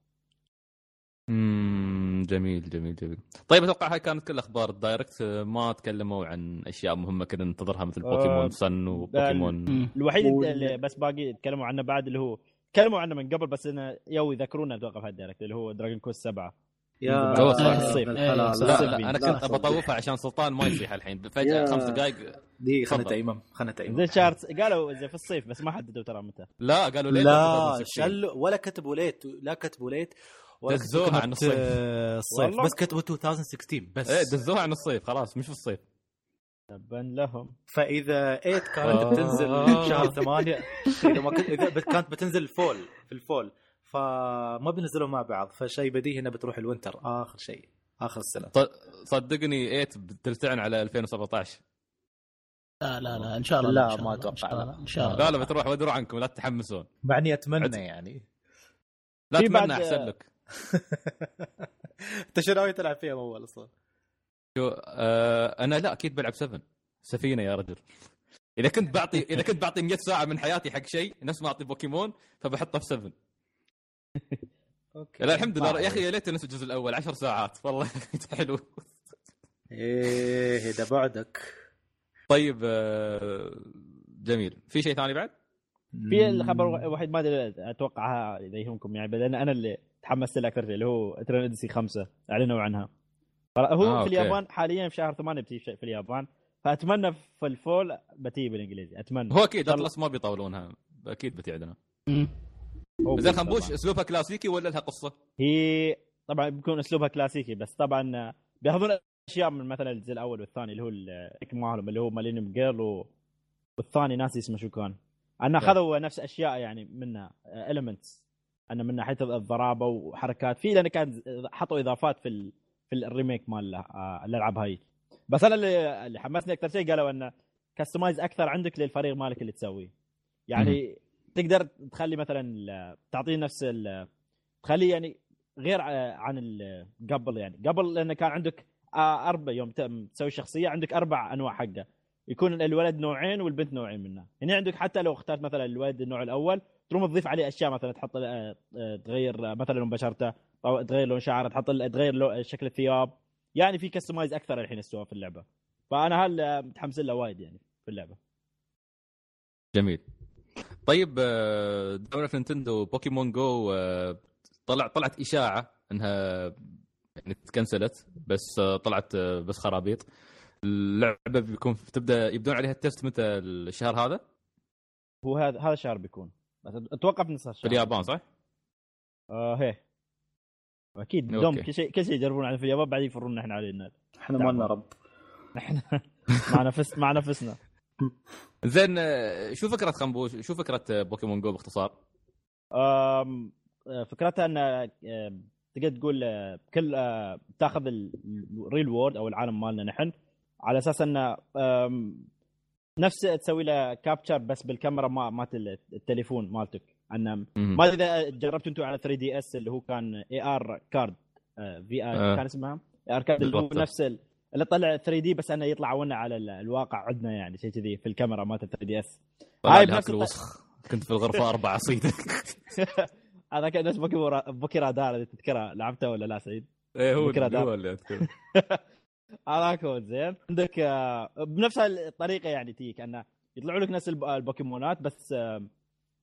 امم جميل جميل جميل. طيب أتوقع هاي كانت كل أخبار ال Direct. ما تكلموا عن أشياء مهمة كنا ننتظرها مثل آه، Pokémon Sun و Pokémon. الوحيد اللي بس باقي تكلموا عنه بعد اللي هو تكلموا عنه من قبل بس إنه يو يذكرونا أتوقع في ال Direct اللي هو Dragon Quest 7 يا. إيه، لا, أنا كنت بطوفها عشان سلطان ما يصيح الحين فجأة. خمس دقائق دي خلنا. تيمم خلنا تيمم زي شهر قالوا زي في الصيف بس ما حددوا ترى متى لا قالوا لا 2016. شلوا ولا كتبوا late لا كتبوا late دزوها عن الصيف. الصيف. بس كتبوا 2016 بس إيه دزوها عن الصيف خلاص مش في الصيف تبا لهم فإذا 8 كانت آه. بتنزل بشهر 8 إذا ما كنت إذا كانت بتنزل ال fall في ال fall فما بينزلوا مع بعض فشيء بديهي انها بتروح ال winter آخر شيء آخر السنة. صدقني 8 بتلتعن على 2017 لا لا لا إن شاء الله لا، ما لا. الله، إن شاء الله. لا لا بتروح وادروا عنكم لا تتحمسون. مع اني أتمنى عد- يعني. لا في تتمنى بعد- أحسن لك. أنت شو ناوي تلعب فيها أول أصلا؟ شو آه أنا لا أكيد بلعب 7 سفينة يا رجل. إذا كنت بعطي إذا كنت بعطي 100 ساعة من حياتي حق شيء نفس ما أعطي بوكيمون فبحطه في 7 أوكي لا الحمد لله. يا أخي يا ليت نفس الجزء الأول. 10 ساعات. والله حلو. إيه ده بعدك. طيب آه جميل. في شيء ثاني بعد؟ في الخبر الوحيد ما أدري أتوقع اذا يهمكم يعني لأن أنا اللي تحمست له أكثر اللي هو Etrian Odyssey 5 أعلنوا عنها. هو آه، في أوكي. اليابان حاليا في شهر 8 بتجي في اليابان. فأتمنى في ال fall بتجي بالإنجليزي. أتمنى. هو أكيد. Atlus ما بيطولونها. أكيد بتي عندنا. مم. هو زين خنبوش. أسلوبها كلاسيكي ولا لها قصة؟ هي طبعا بيكون أسلوبها كلاسيكي بس طبعا بياخذون أشياء من مثلا الجزء الأول والثاني اللي هو ال- مالهم اللي هو Millennium Girl و... والثاني ناسي اسمه شو كان؟ أنا أخذوا نفس أشياء يعني منها المنتس ان منها حتى الضرابة وحركات. في لأن كان حطوا إضافات في ال... في ال remake مال آه، الألعاب هاي. بس أنا اللي, اللي حمسني أكثر شيء قالوا أنه customize أكثر عندك للفريق مالك اللي تسويه. يعني تقدر تخلي مثلا تعطيه نفس. تخليه يعني غير عن قبل يعني. قبل لأنه كان عندك أربع يوم تسوي شخصية عندك أربع أنواع حقه. يكون الولد نوعين والبنت نوعين منه. هنا عندك حتى لو اخترت مثلا الولد النوع الأول تروم تضيف عليه أشياء مثلا تحط تغير مثلا لون بشرته أو تغير لون شعره تحط تغير شكل الثياب. يعني في customize أكثر الحين استوى في اللعبة. فأنا هل متحمس له وايد يعني في اللعبة. جميل. طيب آه، دولة في Nintendo Pokémon GO آه، طلع طلعت إشاعة إنها يعني تكنسلت بس آه، طلعت آه، بس خرابيط. اللعبة بيكون تبدأ يبدون عليها ال test متى؟ الشهر هذا؟ هو هذا هذا الشهر بيكون. بس أتوقع في نص في الشهر اليابان صح؟ آه هي. أكيد. دوم كل شيء كل شيء يجربون عليه في اليابان بعدين يفرون إحنا علينا. إحنا ما لنا رب. إحنا مع نفس مع نفسنا. زين آه، شو فكرة خنبوش شو فكرة آه، Pokémon GO باختصار؟ آه، فكرتها إن تقدر تقول كل تاخذ ال real world أو العالم مالنا نحن على أساس انه نفس تسوي له capture بس بالكاميرا ما مالت التليفون مالتك مهم. ما أدري إذا جربت أنتم على 3 دي اس اللي هو كان اي ار كارد في. ار كان اسمها اي ار كارد اللي هو. نفس اللي طلع 3 دي بس انه يطلع ونا على ال- الواقع عندنا يعني شيء كذي في الكاميرا مالت 3 دي اس هاي بنفس الوسخ كنت في الغرفة أربع اصيد هذا كان نفس بوكي رادار إذا تذكرها لعبته ولا لا سعيد؟ إيه هو. هو اللي اذكر هذاك هو زين. عندك آه، بنفس الطريقة يعني تيك انه يطلعوا لك نفس الب- البوكيمونات بس آه،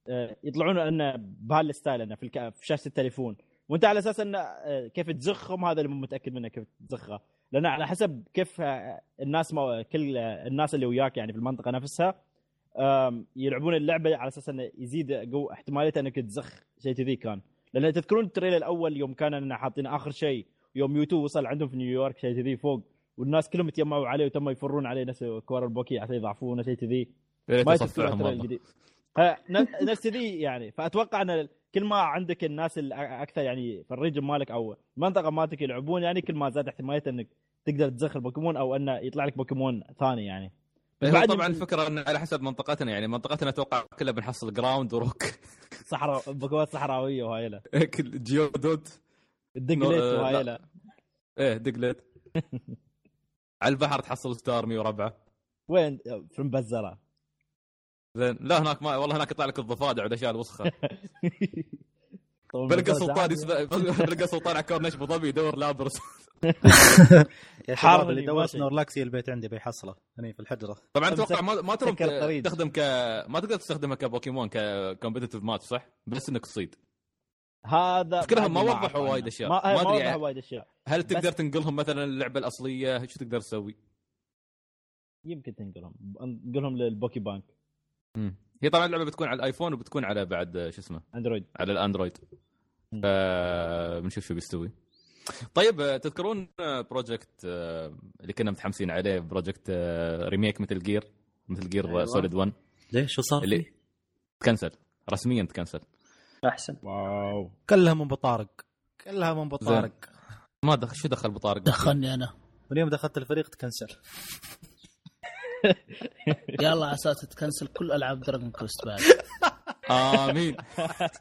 آه، يطلعون إنه بهال style إنه في الك- في شاشة التليفون. وأنت على أساس إنه كيف تزخهم هذا اللي مو متأكد منه كيف تزخه. لأن على حسب كيف الناس ما كل الناس اللي وياك يعني في المنطقة نفسها يلعبون اللعبة على أساس إنه يزيد قو احتمالية إنك تزخ شيء كذي كان. لأن تذكرون ال trailer الأول يوم كان حاطين آخر شيء يوم يوتيوب وصل عندهم في نيويورك شيء كذي فوق والناس كلهم تجمعوا عليه وتم يفرون عليه نفس كوار البوكي عشان يضعفونه شيء كذي. ريت ما يصفعهم نفس كذي يعني. فأتوقع أن كل ما عندك الناس الاكثر يعني في ال region مالك أو المنطقة مالتك يلعبون يعني كل ما زاد احتمالية أنك تقدر تزخ البوكيمون أو انه يطلع لك بوكيمون ثاني يعني. هو بعد طبعا الفكرة انه على حسب منطقتنا يعني. منطقتنا أتوقع كلها بنحصل ground و rock صحراء بوكيمونات صحراوية وهايلة. كل Geodude ال Diglett آه،. وهايلة. إيه Diglett على البحر تحصل Starmie وربعة. وين؟ في المبزره زين لا هناك ما والله هناك يطلع لك الضفادع والأشياء الوسخة بلقى المبزرة سلطان. يسبق بلقى سلطان على كورنيش ابو ظبي يدور Lapras يا شباب اللي دور ماشي. Snorlax في البيت عندي بيحصله هني في الحجرة طبعا أتوقع ما ما. تستخدم ك ما تقدر تستخدمها كبوكيمون ك competitive match صح؟ بس إنك تصيد هذا فكرهم ما وضحوا. وايد أشياء. ما, ما وضحوا يعني. وايد أشياء هل تقدر تنقلهم مثلا اللعبة الأصلية شو تقدر تسوي؟ يمكن تنقلهم نقلهم لل Poké Bank هي طبعا اللعبة بتكون على الآيفون وبتكون على بعد شو اسمه؟ أندرويد. على الأندرويد. مم. ف بنشوف شو بيستوي. طيب آه، تذكرون آه، project آه، اللي كنا متحمسين عليه project آه، remake Metal Gear Metal Gear أيوة. Solid 1 ليش؟ شو صار اللي؟ تكنسل. رسميا تكنسل. أحسن. واو. كلها من بطارق. كلها من بطارق. ما دخل شو دخل بطارق؟ دخلني أنا. من يوم دخلت الفريق تكنسل. يلا على أساس تكنسل كل ألعاب Dragon Quest بعد. آمين.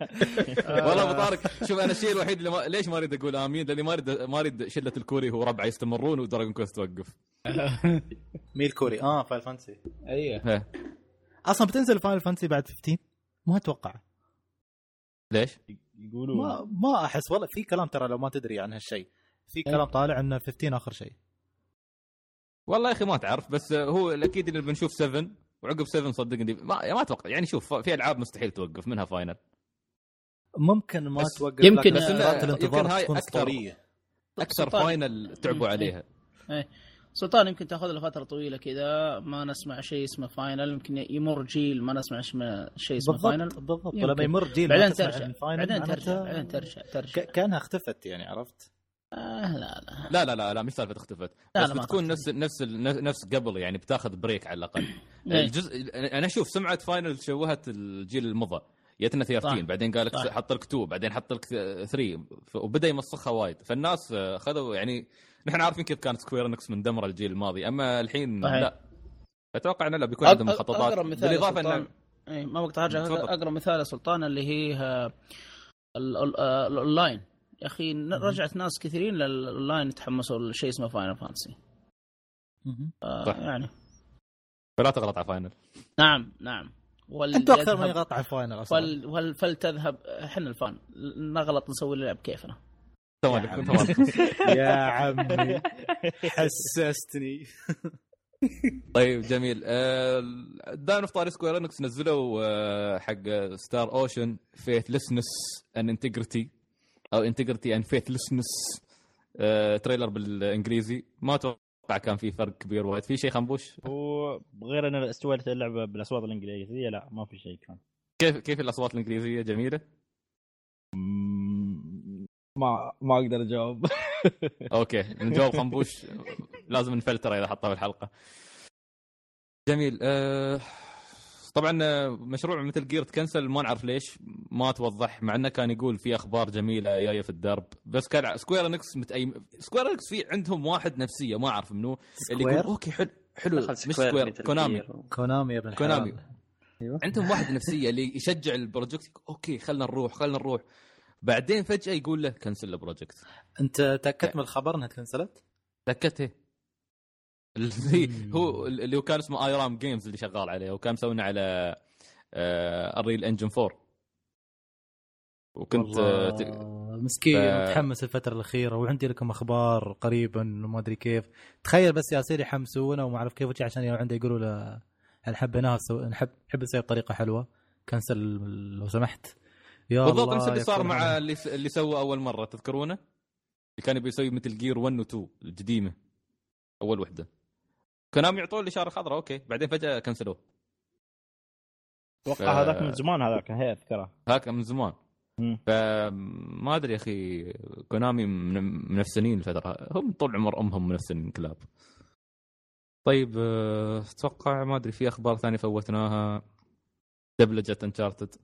والله أبو طارق شوف أنا الشيء الوحيد اللي ما... ليش ما أريد أقول آمين؟ لأني ما اريد ما أريد شلة الكوري هو ربعه يستمرون و Dragon Quest توقف ميل كوري. آه Final Fantasy أيوه. إيه. أصلا بتنزل Final Fantasy بعد 15 ما أتوقع. ليش؟ يقولون. ما ما أحس. والله في كلام ترى لو ما تدري عن هالشيء. في كلام طالع ان 15 آخر شيء. والله يا أخي ما تعرف بس هو الأكيد اللي بنشوف 7 وعقب 7 صدقني ما, ما أتوقع يعني شوف في ألعاب مستحيل توقف منها Final ممكن ما توقف يمكن- بس يمكن الانتظار هاي تكون أكثر سلطان. Final تعبوا مم. عليها سلطان يمكن تأخذ له فتره طويلة كذا ما نسمع شيء اسمه Final يمكن يمر جيل ما نسمع اسمه شيء اسمه Final بالضبط بالضبط يمكن. ولما يمر جيل بعدين ترجع بعدين ترجع بعدين ترجع ترجع كأنها اختفت يعني عرفت آه لا لا لا لا لا لا مش سالفه اختفت لا، بس لا، بتكون. نفس نفس نفس قبل يعني بتاخذ break على الأقل إيه. الجزء أنا أشوف سمعة Final شوهت الجيل المضى جتنا 13 صح. بعدين قال لك. حط لك 2 بعدين حط لك 3 ف- وبدأ يمسخها وايد فالناس آه، خذوا يعني نحن عارفين كيف كانت Square Enix مندمره الجيل الماضي أما الحين. لا أتوقع إنه لا بيكون عندهم مخططات بالإضافة انه اي ما بقطع حاجة تفضل. اقرب مثال يا سلطان اللي هي آه، ال- ال- آه، الاونلاين يا أخي رجعت ناس كثيرين للأونلاين يتحمسوا لشيء اسمه Final Fantasy آه صح. يعني. فلا تغلط على فاينل نعم نعم. وال أنت أكثر من يغطي على ال Final أصلا. فل وال فلتذهب إحنا ال fan نغلط نسوي اللعب كيفنا. يا عمي. حسستني. طيب جميل. آه، دائما في طاري Square Enix نزلوا آه، حق Star Ocean Faithlessness and Integrity أو Integrity and Faithlessness trailer بالإنجليزي. ما أتوقع كان في فرق كبير وايد. في شيء خنبوش؟ هو غير أن استويت اللعبة بالأصوات الإنجليزية لا ما في شيء كان. كيف كيف الأصوات الإنجليزية؟ جميلة؟ ما ما أقدر أجاوب. okay نجاوب خنبوش. لازم نفلتره إذا حطه في الحلقة جميل أه طبعا آه، مشروع Metal Gear تكنسل ما نعرف ليش ما توضح مع إنه كان يقول في أخبار جميلة جاية في الدرب. بس كان Square Enix متأيم Square Enix في عندهم واحد نفسية ما أعرف منو اللي يقول؟ okay حلو حلو مش Square Konami Konami يا ابن Konami أيوه. عندهم واحد نفسية اللي يشجع ال project okay خلنا نروح خلنا نروح. بعدين فجأة يقول له كنسل ال project أنت تأكدت من الخبر إنها تكنسلت؟ تأكدت إيه. اللي هو اللي هو كان اسمه Airam Games اللي شغال عليه وكان مسوينا على Unreal Engine 4 وكنت آه، مسكين ف- متحمس الفترة الأخيرة وعندي لكم أخبار قريبا وما أدري كيف. تخيل بس ياسير يحمسونه وما أعرف كيف عشان عنده يقولوا له هل حبيناها سو... نحب نحب نسوي بطريقة حلوة؟ كنسل لو سمحت. يا بالضبط نفس اللي صار. مع اللي س- اللي سوى أول مرة تذكرونه؟ اللي كان يبي يسوي مثل Gear 1 و 2 القديمة. أول وحدة. Konami يعطوه الاشاره الخضراء okay. بعدين فجأة كنسلوه. أتوقع ف- هذاك من زمان هذاك هي أذكره. هاك من زمان. فما أدري يا أخي كونامي من- منفسنين الفترة. هم طول عمر أمهم منفسنين كلاب. طيب آه، أتوقع ما أدري في أخبار ثانية فوتناها. دبلجة انشارتد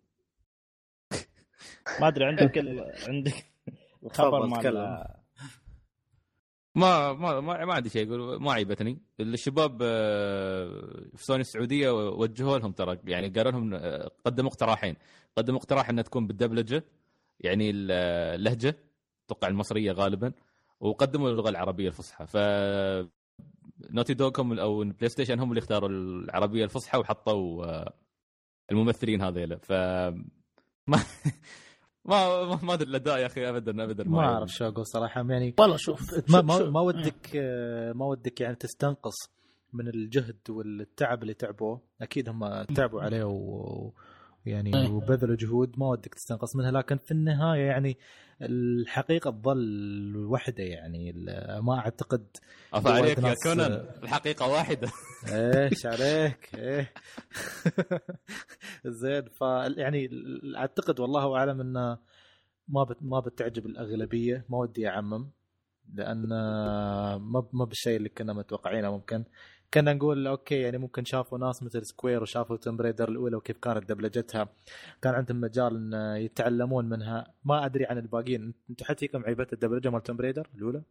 ما أدري عندك ال... عندك الخبر مال. ما ما ما, ما عندي شيء أقول ما عيبتني. الشباب آه، في سوني السعودية وجهوا لهم ترى يعني قالوا لهم آه، قدموا اقتراحين. قدموا اقتراح إنها تكون بالدبلجة يعني ال- اللهجه أتوقع المصرية غالبا وقدموا اللغة العربية الفصحى. ف Naughty Dog هم أو PlayStation هم اللي اختاروا العربية الفصحى وحطوا آه، الممثلين هذيلا. ف ما ما ما- ما ادري الاداء يا أخي ابدا ابدا ما. أعرف شو أقول صراحة يعني والله شوف ما شوف- ما, شوف. ما ودك آه، ما ودك يعني تستنقص من الجهد والتعب اللي تعبوه أكيد هم تعبوا عليه و- ويعني. وبذلوا جهود ما ودك تستنقص منها لكن في النهاية يعني الحقيقة تظل وحدة يعني. ما أعتقد عفا عليك يا كونان. الحقيقة واحدة. إيش عليك؟ إيه. زين. ف يعني أعتقد والله أعلم إنه ما بت ما بتعجب الأغلبية. ما ودي أعمم. لأن ما ما بالشيء اللي كنا متوقعينه ممكن. كنا نقول okay يعني ممكن شافوا ناس مثل Square وشافوا Tomb Raider الأولى وكيف كانت دبلجتها. كان عندهم مجال إن يتعلمون منها. ما أدري عن الباقيين. أنتم حد فيكم عيبت الدبلجة مال Tomb Raider الأولى؟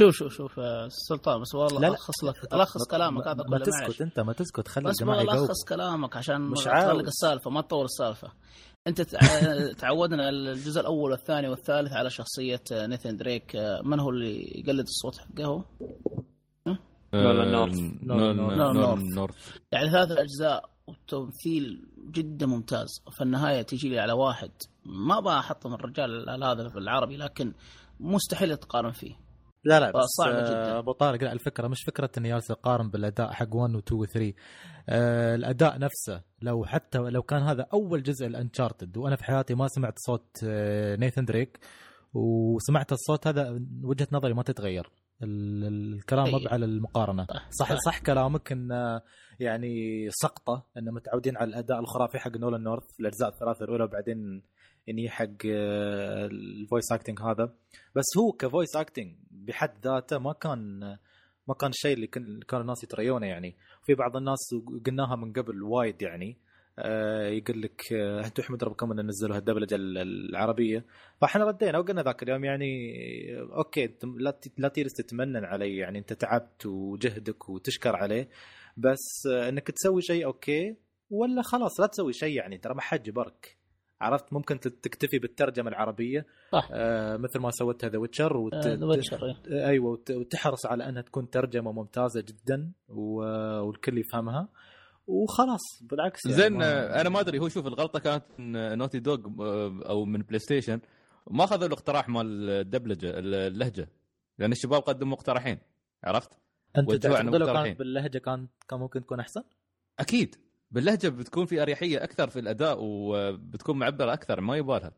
شوف شوف شوف آه، سلطان بس والله لا، لا. ألخص لك ألخص كلامك هذا ما كله تسكت معلش. أنت ما تسكت خلي بس الجماعة يجاوبوا. ألخص كلامك عشان مش. تعلق السالفة ما تطول السالفة. أنت تع- تعودنا الجزء الأول والثاني والثالث على شخصية آه، Nathan Drake. آه، من هو اللي يقلد الصوت حقه؟ نورث. نورث. يعني ثلاث أجزاء والتمثيل جدا ممتاز في النهاية تجي لي على واحد ما أبغى احطم الرجال هذا في العربي لكن مستحيل تقارن فيه. لا لا بس صعبة آه، جداً. أبو طارق لا الفكرة مش فكرة إني جالس أقارن بالأداء حق 1 و 2 و 3 آه الأداء نفسه لو حتى لو كان هذا أول جزء الأنشارتد وأنا في حياتي ما سمعت صوت آه نيثن دريك وسمعت الصوت هذا وجهة نظري ما تتغير ال- ال- الكلام طيب. مو على المقارنة صح صح. صح كلامك إن آه، يعني سقطة إن متعودين على الأداء الخرافي حق Nolan North في الأجزاء الثلاثة الأولى وبعدين اني حق آه، ال voice acting هذا. بس هو ك voice acting بحد ذاته ما كان ما كان الشيء اللي كان الناس يتريونه يعني. في بعض الناس قلناها من قبل وايد يعني. آه، يقول لك آه، أنتم أحمد ربكم ان نزلوا الدبلجه ال- العربية. فإحنا ردينا وقلنا ذاك اليوم يعني okay لا لا تجلس تتمنن علي يعني. أنت تعبت وجهدك وتشكر عليه. بس إنك تسوي شيء okay ولا خلاص لا تسوي شيء يعني. ترى ما حد جبرك عرفت ممكن تكتفي بالترجمة العربية صح. آه مثل ما سوتها The Witcher وت... آه، The Witcher، إيه. أيوه وت- وتحرص على أنها تكون ترجمة ممتازة جدا و... والكل يفهمها وخلاص بالعكس يعني زين آه، أنا ما أدري هو شوف الغلطة كانت من Naughty Dog آه، أو من PlayStation ما أخذوا الاقتراح مال الدبلجة اللهجة لأن الشباب قدموا مقترحين عرفت؟ أنت تعتقد لو. كانت باللهجة كان كان ممكن تكون أحسن؟ أكيد باللهجة بتكون في أريحية أكثر في الأداء وبتكون معبرة أكثر ما يبالها.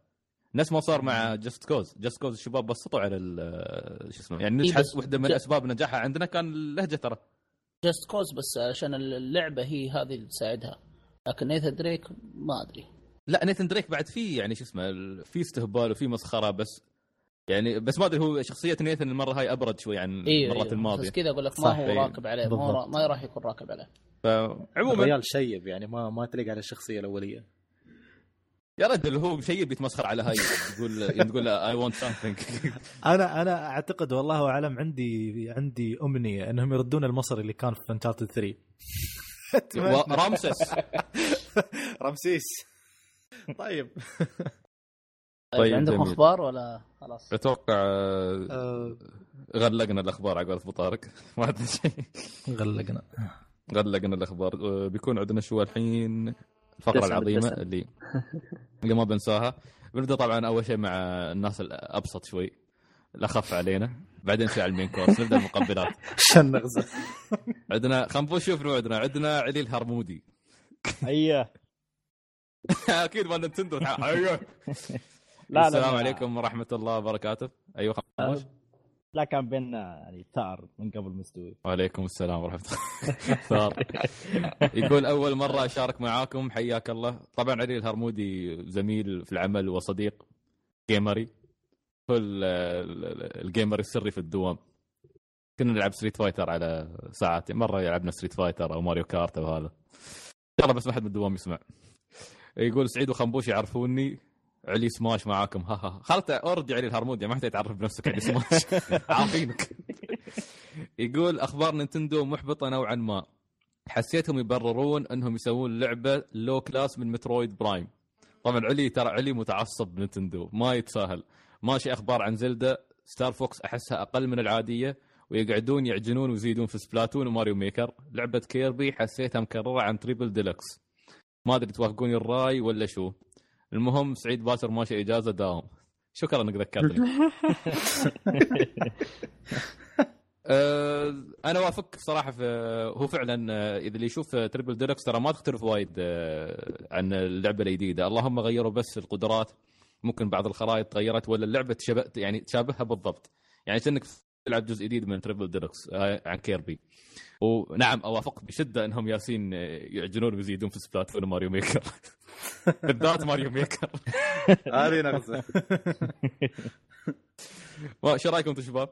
نفس ما صار مع Just Cause Just Cause الشباب بسطوا على شو اسمه يعني إيه نجحت واحدة من اسباب نجاحها عندنا كان اللهجة ترى. Just Cause بس عشان اللعبة هي هذه اللي تساعدها. لكن Nathan Drake ما أدري. لا Nathan Drake بعد في يعني شو اسمه في استهبال وفي مسخرة بس يعني بس ما أدري هو شخصية Nathan المرة هاي أبرد شوي عن المرات أيوه. الماضية بس كذا أقول لك ما هو أيوه. راكب عليه ما. بالضبط. ما راح يكون راكب عليه فعموما الريال شيب يعني ما ما تليق على الشخصية الأولية يا رجل هو شيء بيتمسخر على هاي تقول تقول I want something أنا أنا أعتقد والله اعلم عندي عندي أمنية إنهم يردون المصري اللي كان في انشارتد 3 رامسس رمسيس طيب طيب, طيب، عندكم جميل. أخبار ولا خلاص؟ أتوقع آه، غلقنا الأخبار على قولة ابو طارق. ما عندنا شيء. غلقنا. غلقنا الأخبار. آه، بيكون عندنا شو الحين الفقرة دسم العظيمة بالدسم. اللي اللي ما بنساها. بنبدأ طبعا أول شيء مع الناس الأبسط شوي. الاخف علينا. بعدين نسوي على المين كورس. نبدأ المقبلات. عشان نغزة. عندنا خلينا شنو عندنا. عندنا علي الهرمودي. أيوه. أكيد مال نتندو. أيوه. لا لا السلام لا. عليكم ورحمة الله وبركاته. أيوه خموش لا كان بيننا يعني ثار من قبل مستوي. وعليكم السلام ورحمة الله. صار يقول أول مرة أشارك معاكم حياك الله. طبعا علي الهرمودي زميل في العمل وصديق gamer ي هو ال- ال- ال gamer السري في الدوام. كنا نلعب Street Fighter على ساعات. مرة يلعبنا Street Fighter أو Mario Kart أو هذا. ان شاء الله بس ما حد من الدوام يسمع. يقول سعيد وخنبوش يعرفوني. علي سماش معاكم. ها ها خلت اورجي علي الهرمودي ما يحتاج تعرف بنفسك علي سماش. عارفينك يقول أخبار Nintendo محبطة نوعا ما. حسيتهم يبررون أنهم يسوون لعبة low class من Metroid Prime. طبعا علي ترى علي متعصب Nintendo ما يتساهل. ماشي أخبار عن Zelda Star Fox أحسها أقل من العادية ويقعدون يعجنون ويزيدون في Splatoon و Mario Maker. لعبة Kirby حسيتها مكررة عن Triple Deluxe ما أدري توافقوني الرأي ولا شو. المهم سعيد باسر ماشي إجازة داوم. شكرا إنك ذكرتني. آه، أنا وافقك صراحة في هو فعلا آه، إذا اللي يشوف Triple Deluxe ترى ما تختلف وايد آه، عن اللعبة الجديدة. اللهم غيروا بس القدرات. ممكن بعض الخرائط تغيرت ولا اللعبة تشبه يعني تشابهها بالضبط. يعني كأنك تلعب جزء جديد من Triple Deluxe آه، عن Kirby ونعم اوافقك بشدة إنهم ياسين آه، يعجنون ويزيدون في Splatoon و Mario Maker بالذات Mario Maker هذه نغزه ما- شو رأيكم أنتم شباب؟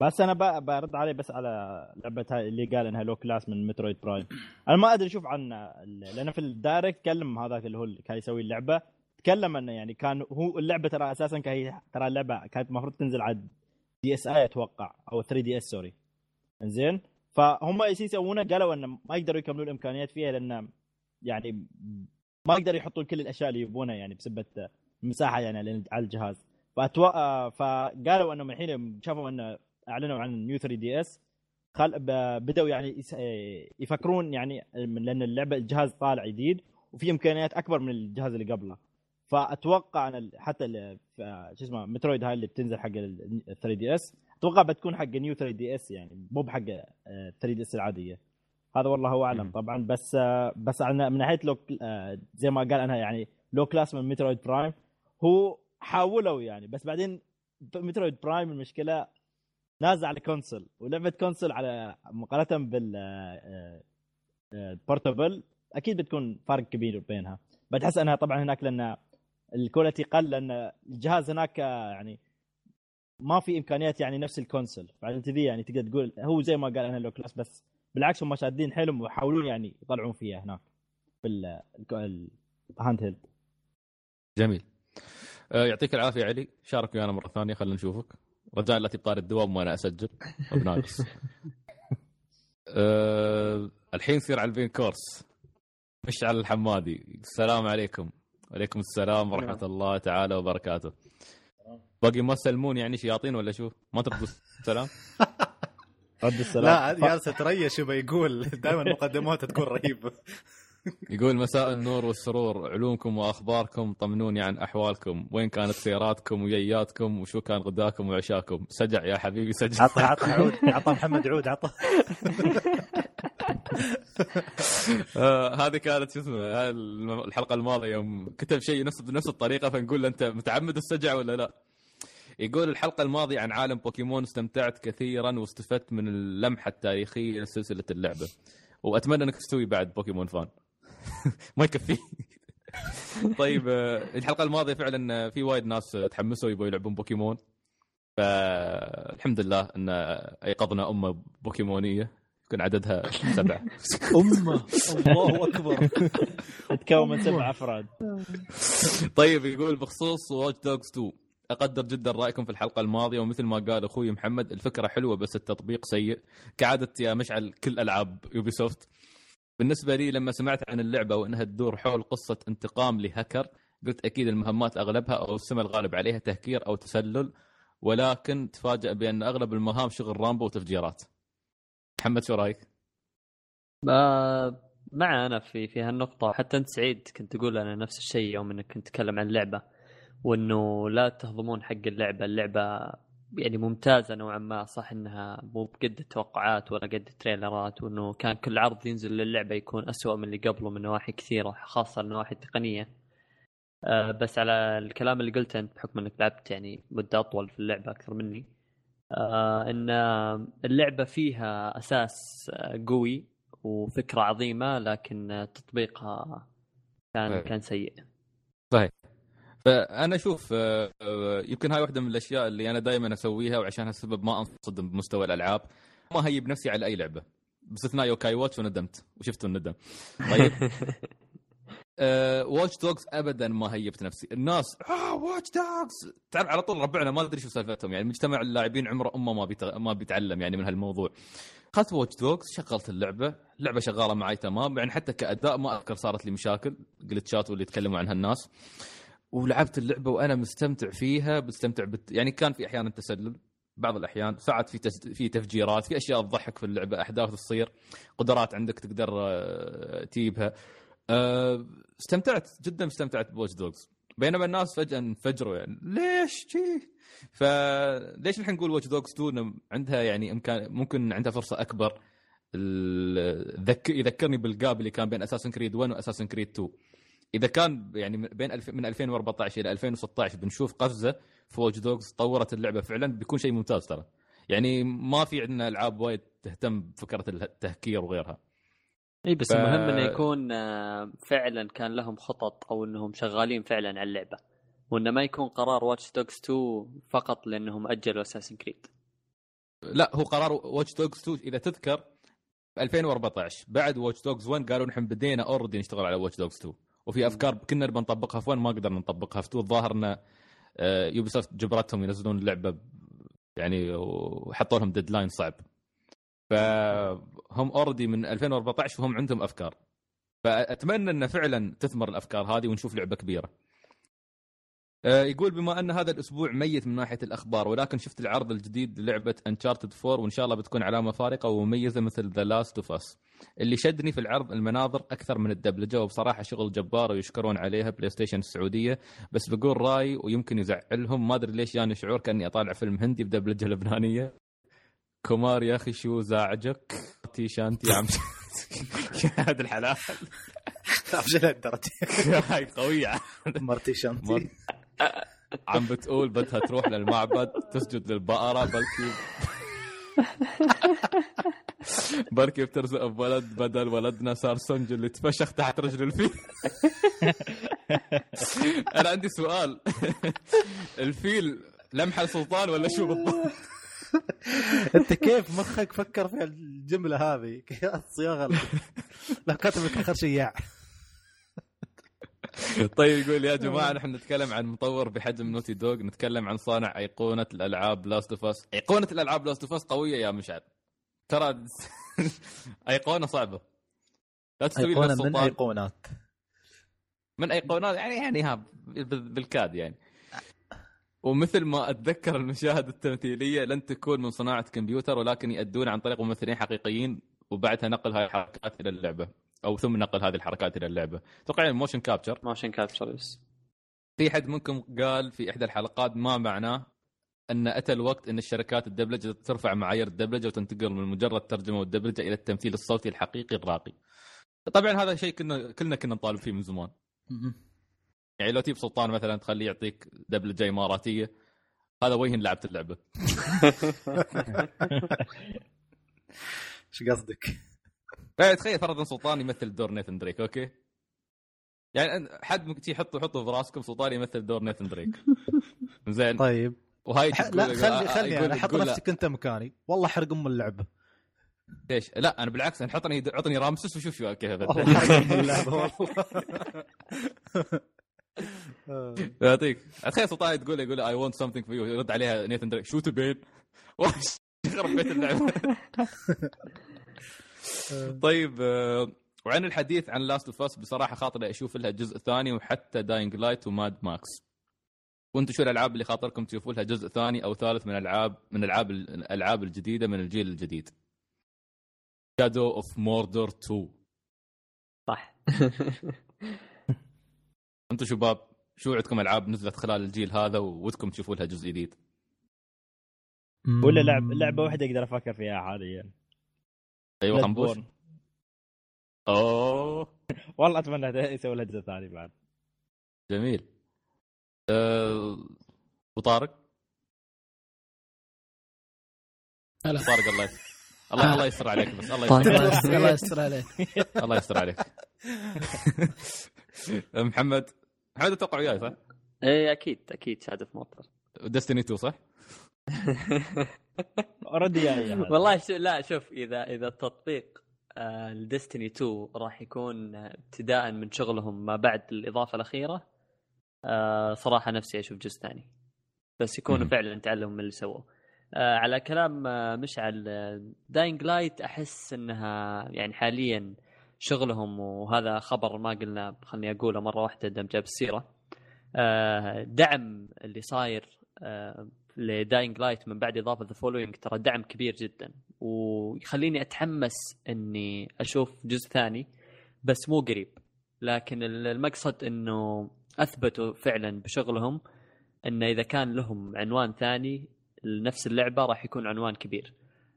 بس أنا ب- برد عليه بس على لعبة هاي اللي قال إنها low class من Metroid Prime أنا ما أدري أشوف عن لأن في ال Direct تكلم هذاك اللي هو اللي كان يسوي اللعبة تكلم إنه يعني كان هو اللعبة ترى أساسا كان هي ترى اللعبة كانت المفروض تنزل على DSi أتوقع أو 3 DS sorry. إنزين؟ فهم إيش يسوونه؟ قالوا انه ما يقدروا يكملون الإمكانيات فيها لأن يعني ما يقدروا يحطون كل الأشياء اللي يبونها يعني بسبة المساحه يعني على- الجهاز. فأتو... آه، فقالوا إنهم الحين شافوا انه أعلنوا عن New 3 DS خل... ب... بدأوا يعني. آه، يفكرون يعني لأن اللعبة الجهاز طالع جديد وفي إمكانيات أكبر من الجهاز اللي قبله. فأتوقع أن ال- حتى شو اسمه Metroid هاي اللي بتنزل حق ال 3 DS أتوقع بتكون حق New 3 DS يعني مو بحق 3 DS العادية. هذا والله هو أعلم طبعا بس آه، بس من ناحية لو آه، زي ما قال أنا يعني لو كلاس من مترويد برايم هو حاولوا يعني بس بعدين مترويد برايم المشكلة نازل على كونسول ولعبة كونسول على مقارنة بال آه، آه، بورتبل أكيد بتكون فرق كبير بينها. بتحس أنها طبعا هناك لأن الكواليتي قل لأن الجهاز هناك يعني ما في إمكانيات يعني نفس الكونسول. بعدين تذي يعني تقدر تقول هو زي ما قال أنا لو كلاس بس بالعكس هم شادين حيلهم ويحاولون يعني يطلعون فيها هناك في ال handheld جميل. آه، يعطيك العافية علي. شارك ويانا مرة ثانية خلينا نشوفك. رجاء لا تبطل الدوام وأنا أسجل. بناقص أه الحين نصير على البين كورس. مشعل الحمادي. السلام عليكم. وعليكم السلام ورحمة الله تعالى وبركاته. باقي ما تسلمون يعني شياطين ولا شو؟ ما تردوا السلام؟ رد السلام. لا جالس تريش يبغى يقول دائما مقدماته تكون رهيبه يقول مساء النور والسرور علومكم وأخباركم طمنوني عن أحوالكم. وين كانت سياراتكم وجياتكم وشو كان غداكم وعشاكم؟ سجع يا حبيبي سجع. عطى عطى عود. عطى محمد عود عطى هذه كانت شو اسمه الم- الحلقة الماضية يوم كتب شيء نفس بنفس الطريقة فنقول أنت متعمد السجع ولا لا؟ يقول الحلقة الماضية عن عالم بوكيمون استمتعت كثيرا واستفدت من اللمحة التاريخية لسلسلة اللعبة. وأتمنى أنك تستوي بعد بوكيمون fan. ما يكفي. طيب آه، الحلقة الماضية فعلا آه، في وايد ناس آه، تحمسوا يبغوا يلعبون بوكيمون. فالحمد لله أن أيقظنا أمة بوكيمونية. يكون عددها سبعة. أمة. الله أكبر. تتكون من سبع أفراد. طيب يقول بخصوص Watch Dogs 2 أقدر جدا رأيكم في الحلقة الماضية ومثل ما قال أخوي محمد الفكرة حلوة بس التطبيق سيء. كعادة يا مشعل كل ألعاب Ubisoft بالنسبة لي لما سمعت عن اللعبة وأنها تدور حول قصة انتقام لهكر قلت أكيد المهمات أغلبها أو السمة الغالب عليها تهكير أو تسلل ولكن تفاجأ بأن أغلب المهام شغل رامبو وتفجيرات. محمد شو رأيك؟ مع أنا في في هالنقطة. حتى أنت سعيد كنت تقول أنا نفس الشيء يوم إنك كنت تتكلم عن اللعبة وإنه لا تهضمون حق اللعبة. اللعبة يعني ممتازة نوعا ما صح إنها مو بقد التوقعات ولا قد التريلرات وإنه كان كل عرض ينزل للعبة يكون أسوأ من اللي قبله من نواحي كثيرة خاصة النواحي التقنية. آه، بس على الكلام اللي قلته أنت بحكم إنك لعبت يعني مدة أطول في اللعبة أكثر مني آه، إن اللعبة فيها أساس آه، قوي وفكرة عظيمة لكن تطبيقها كان إيه. كان سيء. فأنا أشوف آه، يمكن هاي واحدة من الأشياء اللي أنا دائما أسويها وعشان هالسبب ما أنصدم بمستوى الألعاب. ما hype نفسي على أي لعبة. باستثناء Yo-kai Watch وندمت. وشفت الندم. طيب. Watch Dogs ابدا ما hypeت نفسي. الناس آه Watch Dogs تعرف على طول ربعنا ما أدري شو سالفتهم. يعني مجتمع اللاعبين عمره أمه ما بيت... ما بيتعلم يعني من هالموضوع. اخذت Watch Dogs شغلت اللعبة. اللعبة شغالة معي تمام. يعني حتى كأداء ما أذكر صارت لي مشاكل. glitchات واللي يتكلموا عنها الناس. ولعبت اللعبة وأنا مستمتع فيها مستمتع بت... يعني كان في أحيانا تسلل. بعض الأحيان ساعات في تس... في تفجيرات في أشياء تضحك في اللعبة أحداث تصير. قدرات عندك تقدر آه، تجيبها. استمتعت جدا استمتعت ب Watch Dogs بينما الناس فجأة انفجروا يعني. ليش؟ شي. فليش الحين نقول Watch Dogs 2 إنه عندها يعني امكان ممكن عندها فرصة أكبر. يذكرني بال gap اللي كان بين Assassin's Creed 1 و Assassin's Creed 2 إذا كان يعني بين الف... من 2014 إلى 2016 بنشوف قفزة في Watch Dogs طورت اللعبة. فعلا بيكون شيء ممتاز ترى. يعني ما في عندنا ألعاب وايد تهتم بفكرة التهكير وغيرها. اي بس ف- المهم إنه يكون آه، فعلا كان لهم خطط أو إنهم شغالين فعلا على اللعبة. وإنه ما يكون قرار Watch Dogs 2 فقط لأنهم أجلوا Assassin's Creed لا هو قرار Watch Dogs 2 إذا تذكر في 2014 بعد Watch Dogs 1 قالوا نحن بدينا already نشتغل على Watch Dogs 2 وفي أفكار كنا نبي نطبقها في 1 ما قدرنا نطبقها. في 2 الظاهر إن Ubisoft جبرتهم ينزلون اللعبة يعني وحطوا لهم deadline صعب. فهم already من 2014 وهم عندهم أفكار. فأتمنى إن فعلا تثمر الأفكار هذه ونشوف لعبة كبيرة. آه، يقول بما أن هذا الأسبوع ميت من ناحية الأخبار ولكن شفت العرض الجديد للعبة Uncharted 4 وإن شاء الله بتكون علامة فارقة ومميزه مثل The Last of Us اللي شدني في العرض المناظر أكثر من الدبلجه وبصراحه شغل جبار ويشكرون عليها PlayStation السعودية بس بقول رأي ويمكن يزعلهم. ما أدري ليش جاني شعور كأني أطالع فيلم هندي بدبلجة لبنانية. كومار يا أخي شو زعجك؟ تي شانتي. يا عم يا هذا الحلال ابشر الدرجة؟ هاي قوية. مرتي مر- عم بتقول بدها تروح للمعبد تسجد للبقرة بلكي. بلكي بترزق بولد بدل ولدنا صار سنج اللي تفشخ تحت رجل الفيل. أنا عندي سؤال. الفيل لمحة سلطان ولا شو بالضبط؟ انت كيف مخك فكر في الجملة هذه؟ الصياغه كاتب لك آخر شياع طيب يقول يا جماعة نحن نتكلم عن مطور بحجم Naughty Dog نتكلم عن صانع أيقونة الألعاب Last of Us أيقونة الألعاب Last of Us قوية يا مشعل. ترى أيقونة صعبة. لا تستوي أيقونة من أيقونات. من أيقونات يعني يعني ها بال- بالكاد يعني. ومثل ما أتذكر المشاهد التمثيلية لن تكون من صناعة كمبيوتر ولكن يؤدون عن طريق ممثلين حقيقيين وبعدها نقل هاي الحركات إلى اللعبة. أو ثم نقل هذه الحركات إلى اللعبة. أتوقع motion capture motion capture yes في حد منكم قال في إحدى الحلقات ما معناه أن أتى الوقت أن الشركات الدبلجة ترفع معايير الدبلجة وتنتقل من مجرد ترجمة والدبلجه إلى التمثيل الصوتي الحقيقي الراقي. طبعا هذا شيء كنا كلنا كنا نطالب فيه من زمان. يعني لو تجيب سلطان مثلا تخليه يعطيك دبلجه اماراتيه هذا وين لعبت اللعبة. إيش قصدك؟ يعني تخيل فرضا سلطان يمثل دور Nathan Drake okay؟ يعني حد ممكن يحطوا حطوا في راسكم سلطان يمثل دور Nathan Drake. زين طيب وهاي لا خلي آه، خلي أنا أحط لا. نفسك أنت مكاني والله حرق أم اللعبة ليش؟ لا أنا بالعكس أنا حطني عطني رامسس وشوف شو كيف والله يعطيك. تخيل سلطان تقول يقول I want something for you يرد عليها Nathan Drake. شو تبين؟ وش؟ يخرب بيت اللعبة. طيب آه، وعن الحديث عن Last of Us بصراحة خاطري أشوف لها جزء ثاني وحتى Dying Light و Mad Max وأنتم شو الألعاب اللي خاطركم تشوفوا لها جزء ثاني أو ثالث من العاب من العاب الألعاب الجديدة من الجيل الجديد. Shadow of Mordor 2 صح. أنتم شباب شو عندكم ألعاب نزلت خلال الجيل هذا ودكم تشوفوا لها جزء جديد؟ ولا لعب لعبة واحدة أقدر أفكر فيها حاليا. أيوه خنبوش. أوه. والله أتمنى يسوي لها جزء ثاني بعد. جميل. أه... وطارق؟ هلا. طارق الله يستر الله الله يستر عليك بس الله طارق. يستر الله يستر- الله يستر عليك. الله يستر عليك. محمد محمد أتوقع وياي صح؟ إيه أكيد أكيد شهادة في موتر ديستني 2 صح؟ اوريدي جاي والله شو لا شوف إذا إذا التطبيق الديستني 2 راح يكون آه، ابتداء من شغلهم ما بعد الإضافة الأخيرة آه، صراحة نفسي أشوف جزء ثاني بس يكونوا. فعلا تعلموا من اللي سووه آه، على كلام آه، مشعل Dying Light أحس إنها يعني حاليا شغلهم وهذا خبر ما قلنا خلني أقوله مرة واحدة دام جاب السيرة. آه، دعم اللي صاير آه، ل Dying Light من بعد إضافة The Following ترى دعم كبير جدا. ويخليني أتحمس إني أشوف جزء ثاني بس مو قريب. لكن ال- المقصد إنه أثبتوا فعلا بشغلهم إنه إذا كان لهم عنوان ثاني لنفس اللعبة راح يكون عنوان كبير.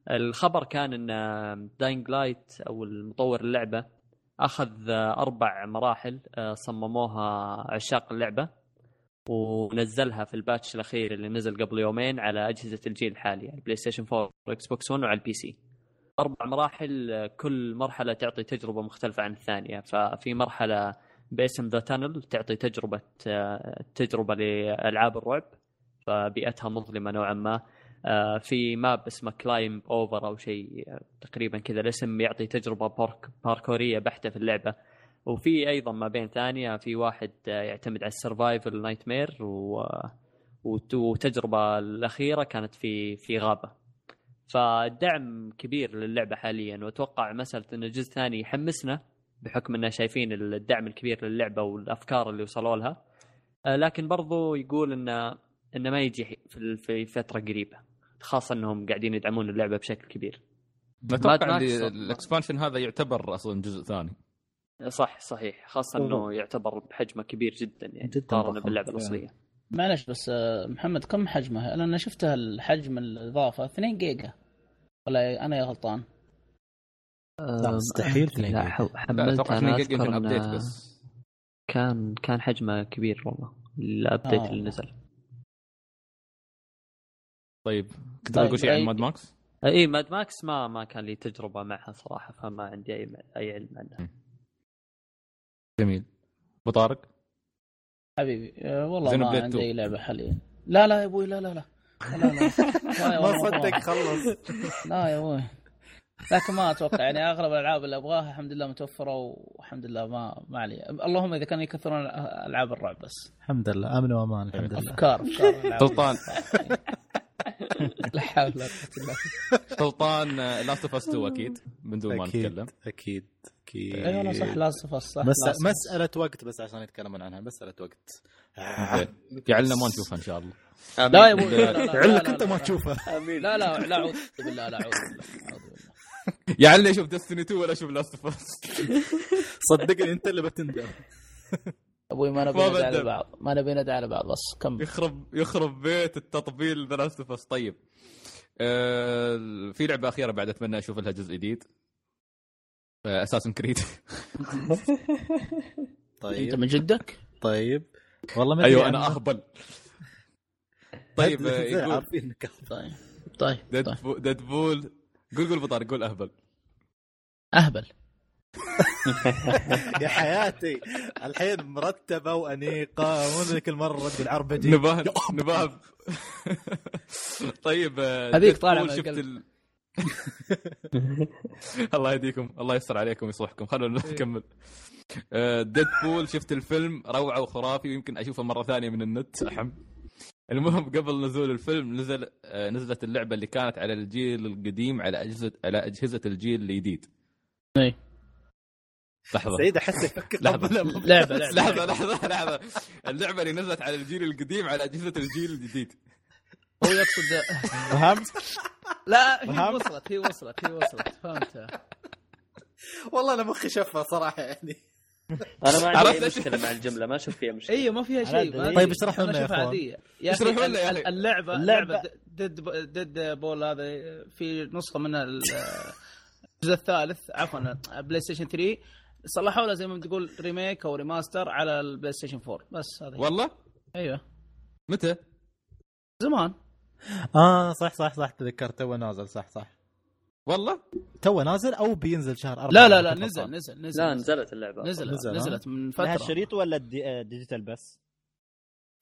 الخبر كان إن Dying Light أو المطور اللعبة أخذ أربع مراحل آه، صمموها عشاق اللعبة ونزلها في ال patch الأخير اللي نزل قبل يومين على أجهزة الجيل الحالي يعني PlayStation 4 و Xbox 1 وعلى ال PC. أربع مراحل آه، كل مرحلة تعطي تجربة مختلفة عن الثانية ففي مرحلة باسم The Tunnel تعطي تجربة آه، تجربة لألعاب الرعب فبيئتها مظلمة نوعا ما آه، في map اسمه Climb Over أو شيء آه، تقريبا كذا الاسم يعطي تجربة بارك باركوريه بحتة في اللعبة. وفي أيضا ما بين ثانية في واحد آه، يعتمد على ال survival nightmare و... وت- والتجربه الأخيرة كانت في في غابة. فالدعم كبير للعبة حاليا وأتوقع مساله إن الجزء الثاني يحمسنا بحكم اننا شايفين الدعم الكبير للعبة والأفكار اللي وصلوا لها. آه، لكن برضو يقول انه إنه ما يجي في فترة قريبة. خاصة انهم قاعدين يدعمون اللعبة بشكل كبير صح. ال expansion هذا يعتبر أصلا جزء ثاني صح صحيح خاصة إنه يعتبر بحجمه كبير جدا يعني جداً مقارنة. باللعبة. الأصلية معلش بس آه، محمد كم حجمها؟ أنا شفتها الحجم الإضافة 2 جيجا ولا أنا يا غلطان؟ لا مستحيل لا لا ح- لا حملت أتوقع أنا 2 جيجا يمكن update بس كان كان حجمه كبير والله ال update آه. اللي نزل طيب كنت طيب، بقول شيء عن Mad Max؟ إي Mad Max ما ما كان لي تجربة معها صراحة فما عندي أي أي علم عنها جميل. ابو طارق حبيبي آه، والله ما عندي 2. أي لعبة حاليا. لا لا يا أبوي لا لا لا. لا لا, لا. يا ما صدق خلص. لا يا أبوي. لكن ما أتوقع يعني أغلب الألعاب اللي أبغاها الحمد لله متوفرة والحمد لله ما ما علي. اللهم إذا كانوا يكثرون ألعاب الرعب بس. الحمد لله آمن وأمان الحمد لله. أفكار أفكار. سلطان. لا حول ولا قوة إلا بالله. سلطان لاست of Us 2 أكيد من دون ما نتكلم. أكيد أكيد. اي والله صح لا صفر صح. مس... لا صفر. مسألة وقت بس عشان يتكلمون عنها مسألة وقت. زين. يعلنا ما نشوفها إن شاء الله. لا يا أبوي علك أنت ما. تشوفها. لا لا لا أعوذ بالله لا أعوذ بالله بالله. يعلنا أشوف Destiny 2 ولا أشوف Last of Us صدقني أنت اللي بتندم. أبوي ما نبي ندعي على. بعض ما نبي ندعي على بعض بس كم. يخرب يخرب بيت التطبيل The Last of طيب. آه في لعبة أخيرة بعد أتمنى أشوف لها جزء جديد. Assassin's Creed انت طيب. من جدك؟ طيب. والله ما أيوه أنا. أهبل. طيب آه، يقول عارفين انك طيب طيب. ديد طيب بو- ديد بول قول قول بطارق قول أهبل. أهبل. يا حياتي. الحين مرتبة وأنيقة. مو ذيك المرة رد العربجي نباه نباه طيب آه، هذيك من شفت. ال... الله يهديكم. الله يستر عليكم ويصلحكم. خلونا إيه. نكمل. ديد بول شفت الفيلم؟ روعة وخرافي. ويمكن أشوفه مرة ثانية من النت. احم المهم قبل نزول الفيلم نزل آه، نزلت اللعبة اللي كانت على الجيل القديم على أجهزة على أجهزة الجيل الجديد. إيه. لحظة. سعيد أحس يفكر لحظة. قبل لعبه لعبه لحظة. لحظة. لحظة. اللعبة اللي نزلت على الجيل القديم على أجهزة الجيل الجديد. هو يقصد فهمت؟ لا هي؟ وصلت هي وصلت هي وصلت. فهمت. والله أنا مخي شفه صراحة يعني. أنا ما عندي؟ مشكلة مع الجملة ما أشوف فيها مشكلة. أيوه ما فيها شيء. طيب اشرحوا لنا يا أخي اشرحوا لنا أخي. اللعبة اللعبة- اللعبة Dead- Deadpool هذا في نسخة من ال- الجزء الثالث عفوا PlayStation 3 صلحوا له زي ما تقول remake أو remaster على ال PlayStation 4 بس هذا. والله أيوه متى؟ زمان آه صح صح صح تذكرت تو نازل صح صح والله تو نازل أو بينزل شهر أربعة لا لا لا نزل. نزل نزل لا نزلت اللعبة نزلت نزل، ها؟ نزلت من لها فترة الشريط ولا الدي- آه، digital بس؟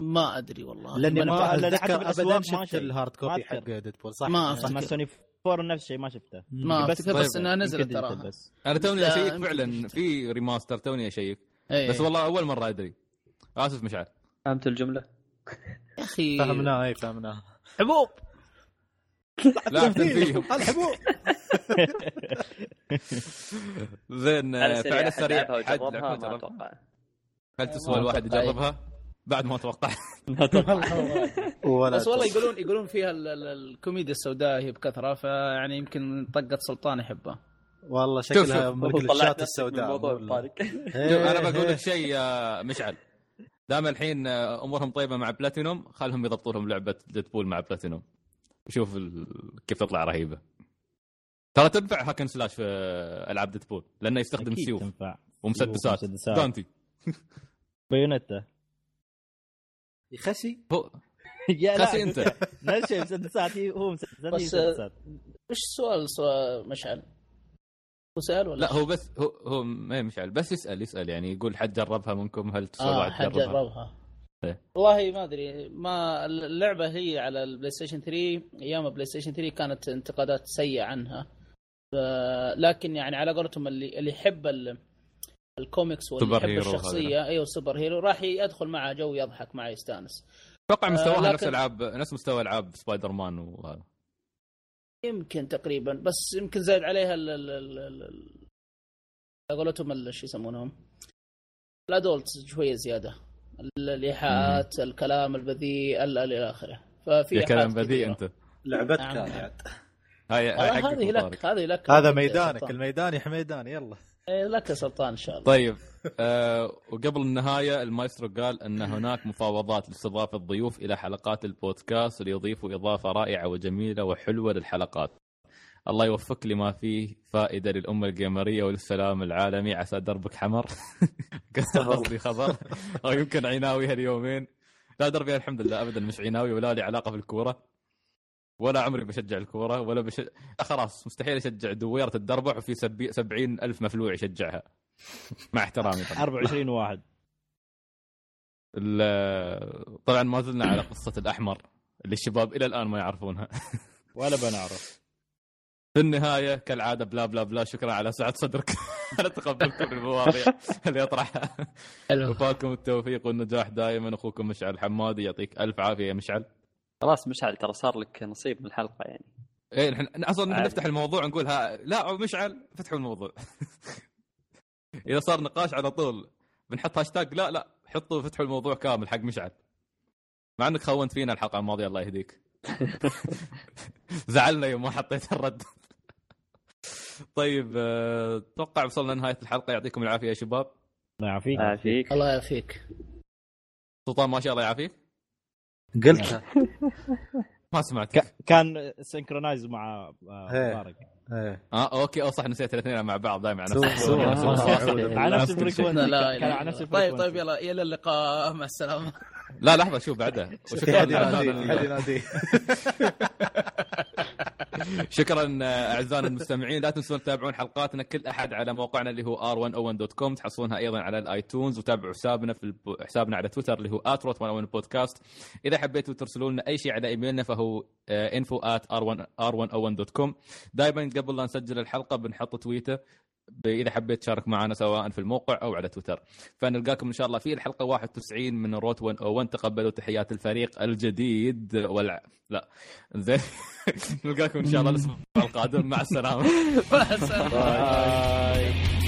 ما أدري والله لأني ما- أتذكر ابدا ما شفت. ال hard ما copy حق. Deadpool صح ما آه،. لما سوني 4 نفس الشيء ما شفته. ما بس افتكر بس إنها نزلت تراها بس. أنا توني أشيك فعلا. في remaster توني أشيك. إيه. بس والله أول مرة أدري. آسف مشعل. فهمت الجملة؟ يا أخي. فهمناه اي فهمناه حبوب. لا تنفيهم. الحبوب زين السريع. لعبها حد هل تسوى الواحد أتوقع. يجربها؟ بعد ما توقع ولا بس والله يقولون يقولون فيها ال- ال- الكوميديا السوداء هي بكثرة فيعني يمكن طقه سلطان يحبها. والله شكلها من السوداء الموضوع والله. طارق شوف إيه، أنا بقول. لك شيء يا مشعل. دام الحين آه، أمورهم طيبة مع بلاتينوم خلهم يضبطوا لهم لعبة Deadpool مع بلاتينوم. وشوف ال... كيف تطلع رهيبة. ترى تنفع hack and slash في آه، ألعاب Deadpool لأنه يستخدم سيوف ومسدسات. Dante. Bayonetta يخشي هو يا لا. خسي أنت. نفس الشيء مسدسات هي- هو مسدسات بس- وش السؤال؟ سؤال مشعل؟ هو سؤال ولا لا هو بس هو هو ما مشعل. بس يسأل يسأل يعني يقول حد جربها منكم؟ هل تسوى آه واحد حد جربها؟ جربها. والله ما أدري. ما اللعبة هي على البلاي ستيشن 3 أيام البلاي ستيشن 3 كانت انتقادات سيئة عنها. لكن يعني على قولتهم اللي اللي يحب ال- الكوميكس واللي سوبر يحب hero الشخصية. أيوه ال super hero. راح يدخل معه جو يضحك معه يستانس. أتوقع آه، مستواها لكن- نفس العاب نفس مستوى ألعاب سبايدر مان وهذا. يمكن تقريبا بس يمكن زايد عليها ال ال ال قولتهم ال- شو يسمونهم؟ ال adult شوية زيادة. ال- الايحاءات الكلام البذيء ال- ال- إلى آخره. ففي يا كلام بذيء. أنت. لعبتك نعم. هاي آه، هذه. لك هذه لك. هذا ميدانك. الميدان يا حميدان يلا. لك يا سلطان إن شاء الله. طيب آه وقبل النهاية المايسترو قال أن هناك مفاوضات لاستضافة الضيوف إلى حلقات البودكاست ليضيفوا إضافة رائعة وجميلة وحلوة للحلقات. الله يوفق لما فيه فائدة للأمة الجيمريه وللسلام العالمي. عسى دربك حمر. قصدي خضر أو يمكن عيناوي هاليومين لا دربي الحمد لله. ابدا مش عيناوي ولا لي علاقة بالكورة. ولا عمري بشجع الكورة ولا بش... خلاص مستحيل أشجع دويرة الدربح وفي سبي... سبعين ألف مفلوع يشجعها. مع احترامي طبعا. 24 واحد. ال- طبعا ما زلنا على قصة الأحمر اللي الشباب إلى الآن ما يعرفونها. ولا بنعرف. في النهاية كالعادة بلا بلا بلا شكرا على سعة صدرك. على تقبلكم المواضيع. اللي اطرحها حلو وفاكم التوفيق والنجاح دائما. أخوكم مشعل الحمادي يعطيك ألف عافية يا مشعل. خلاص مشعل ترى صار لك نصيب من الحلقة يعني. إيه نحن أصلا عادي. نفتح الموضوع نقول ها لا مشعل فتحوا الموضوع. إذا صار نقاش على طول بنحط هاشتاج لا لا حطوا فتحوا الموضوع كامل حق مشعل. مع إنك خونت فينا الحلقة الماضية الله يهديك. زعلنا يوم ما حطيت الرد. طيب آه، أتوقع وصلنا لنهاية الحلقة. يعطيكم العافية يا شباب. الله يعافيك. يعافيك. الله يعافيك. سلطان ما شاء الله يعافيك. قلت. ما سمعتك. ك- كان synchronize مع آه، إيه. مبارك. إيه. آه okay. أو صح نسيت الاثنين مع بعض دائما على نفس على نفس. ال frequency. طيب طيب يلا إلى اللقاء. مع السلامة. لا لحظة شوف بعدها. وشكرا شكرا أعزائنا المستمعين. لا تنسون تتابعون حلقاتنا كل أحد على موقعنا اللي هو r101.com تحصلونها أيضا على ال iTunes. وتابعوا حسابنا في. حسابنا على تويتر اللي هو @rot101 بودكاست. إذا حبيتوا ترسلوا لنا أي شيء على إيميلنا فهو آه، info r101.com دائما قبل لا نسجل الحلقة بنحط تويته إذا حبيت تشارك معنا سواء في الموقع أو على تويتر. فنلقاكم إن شاء الله في الحلقة 91 من روت 101 تقبلوا تحيات الفريق الجديد والع... لا. زين. نلقاكم إن شاء الله الأسبوع القادم. مع السلامة. مع السلامة.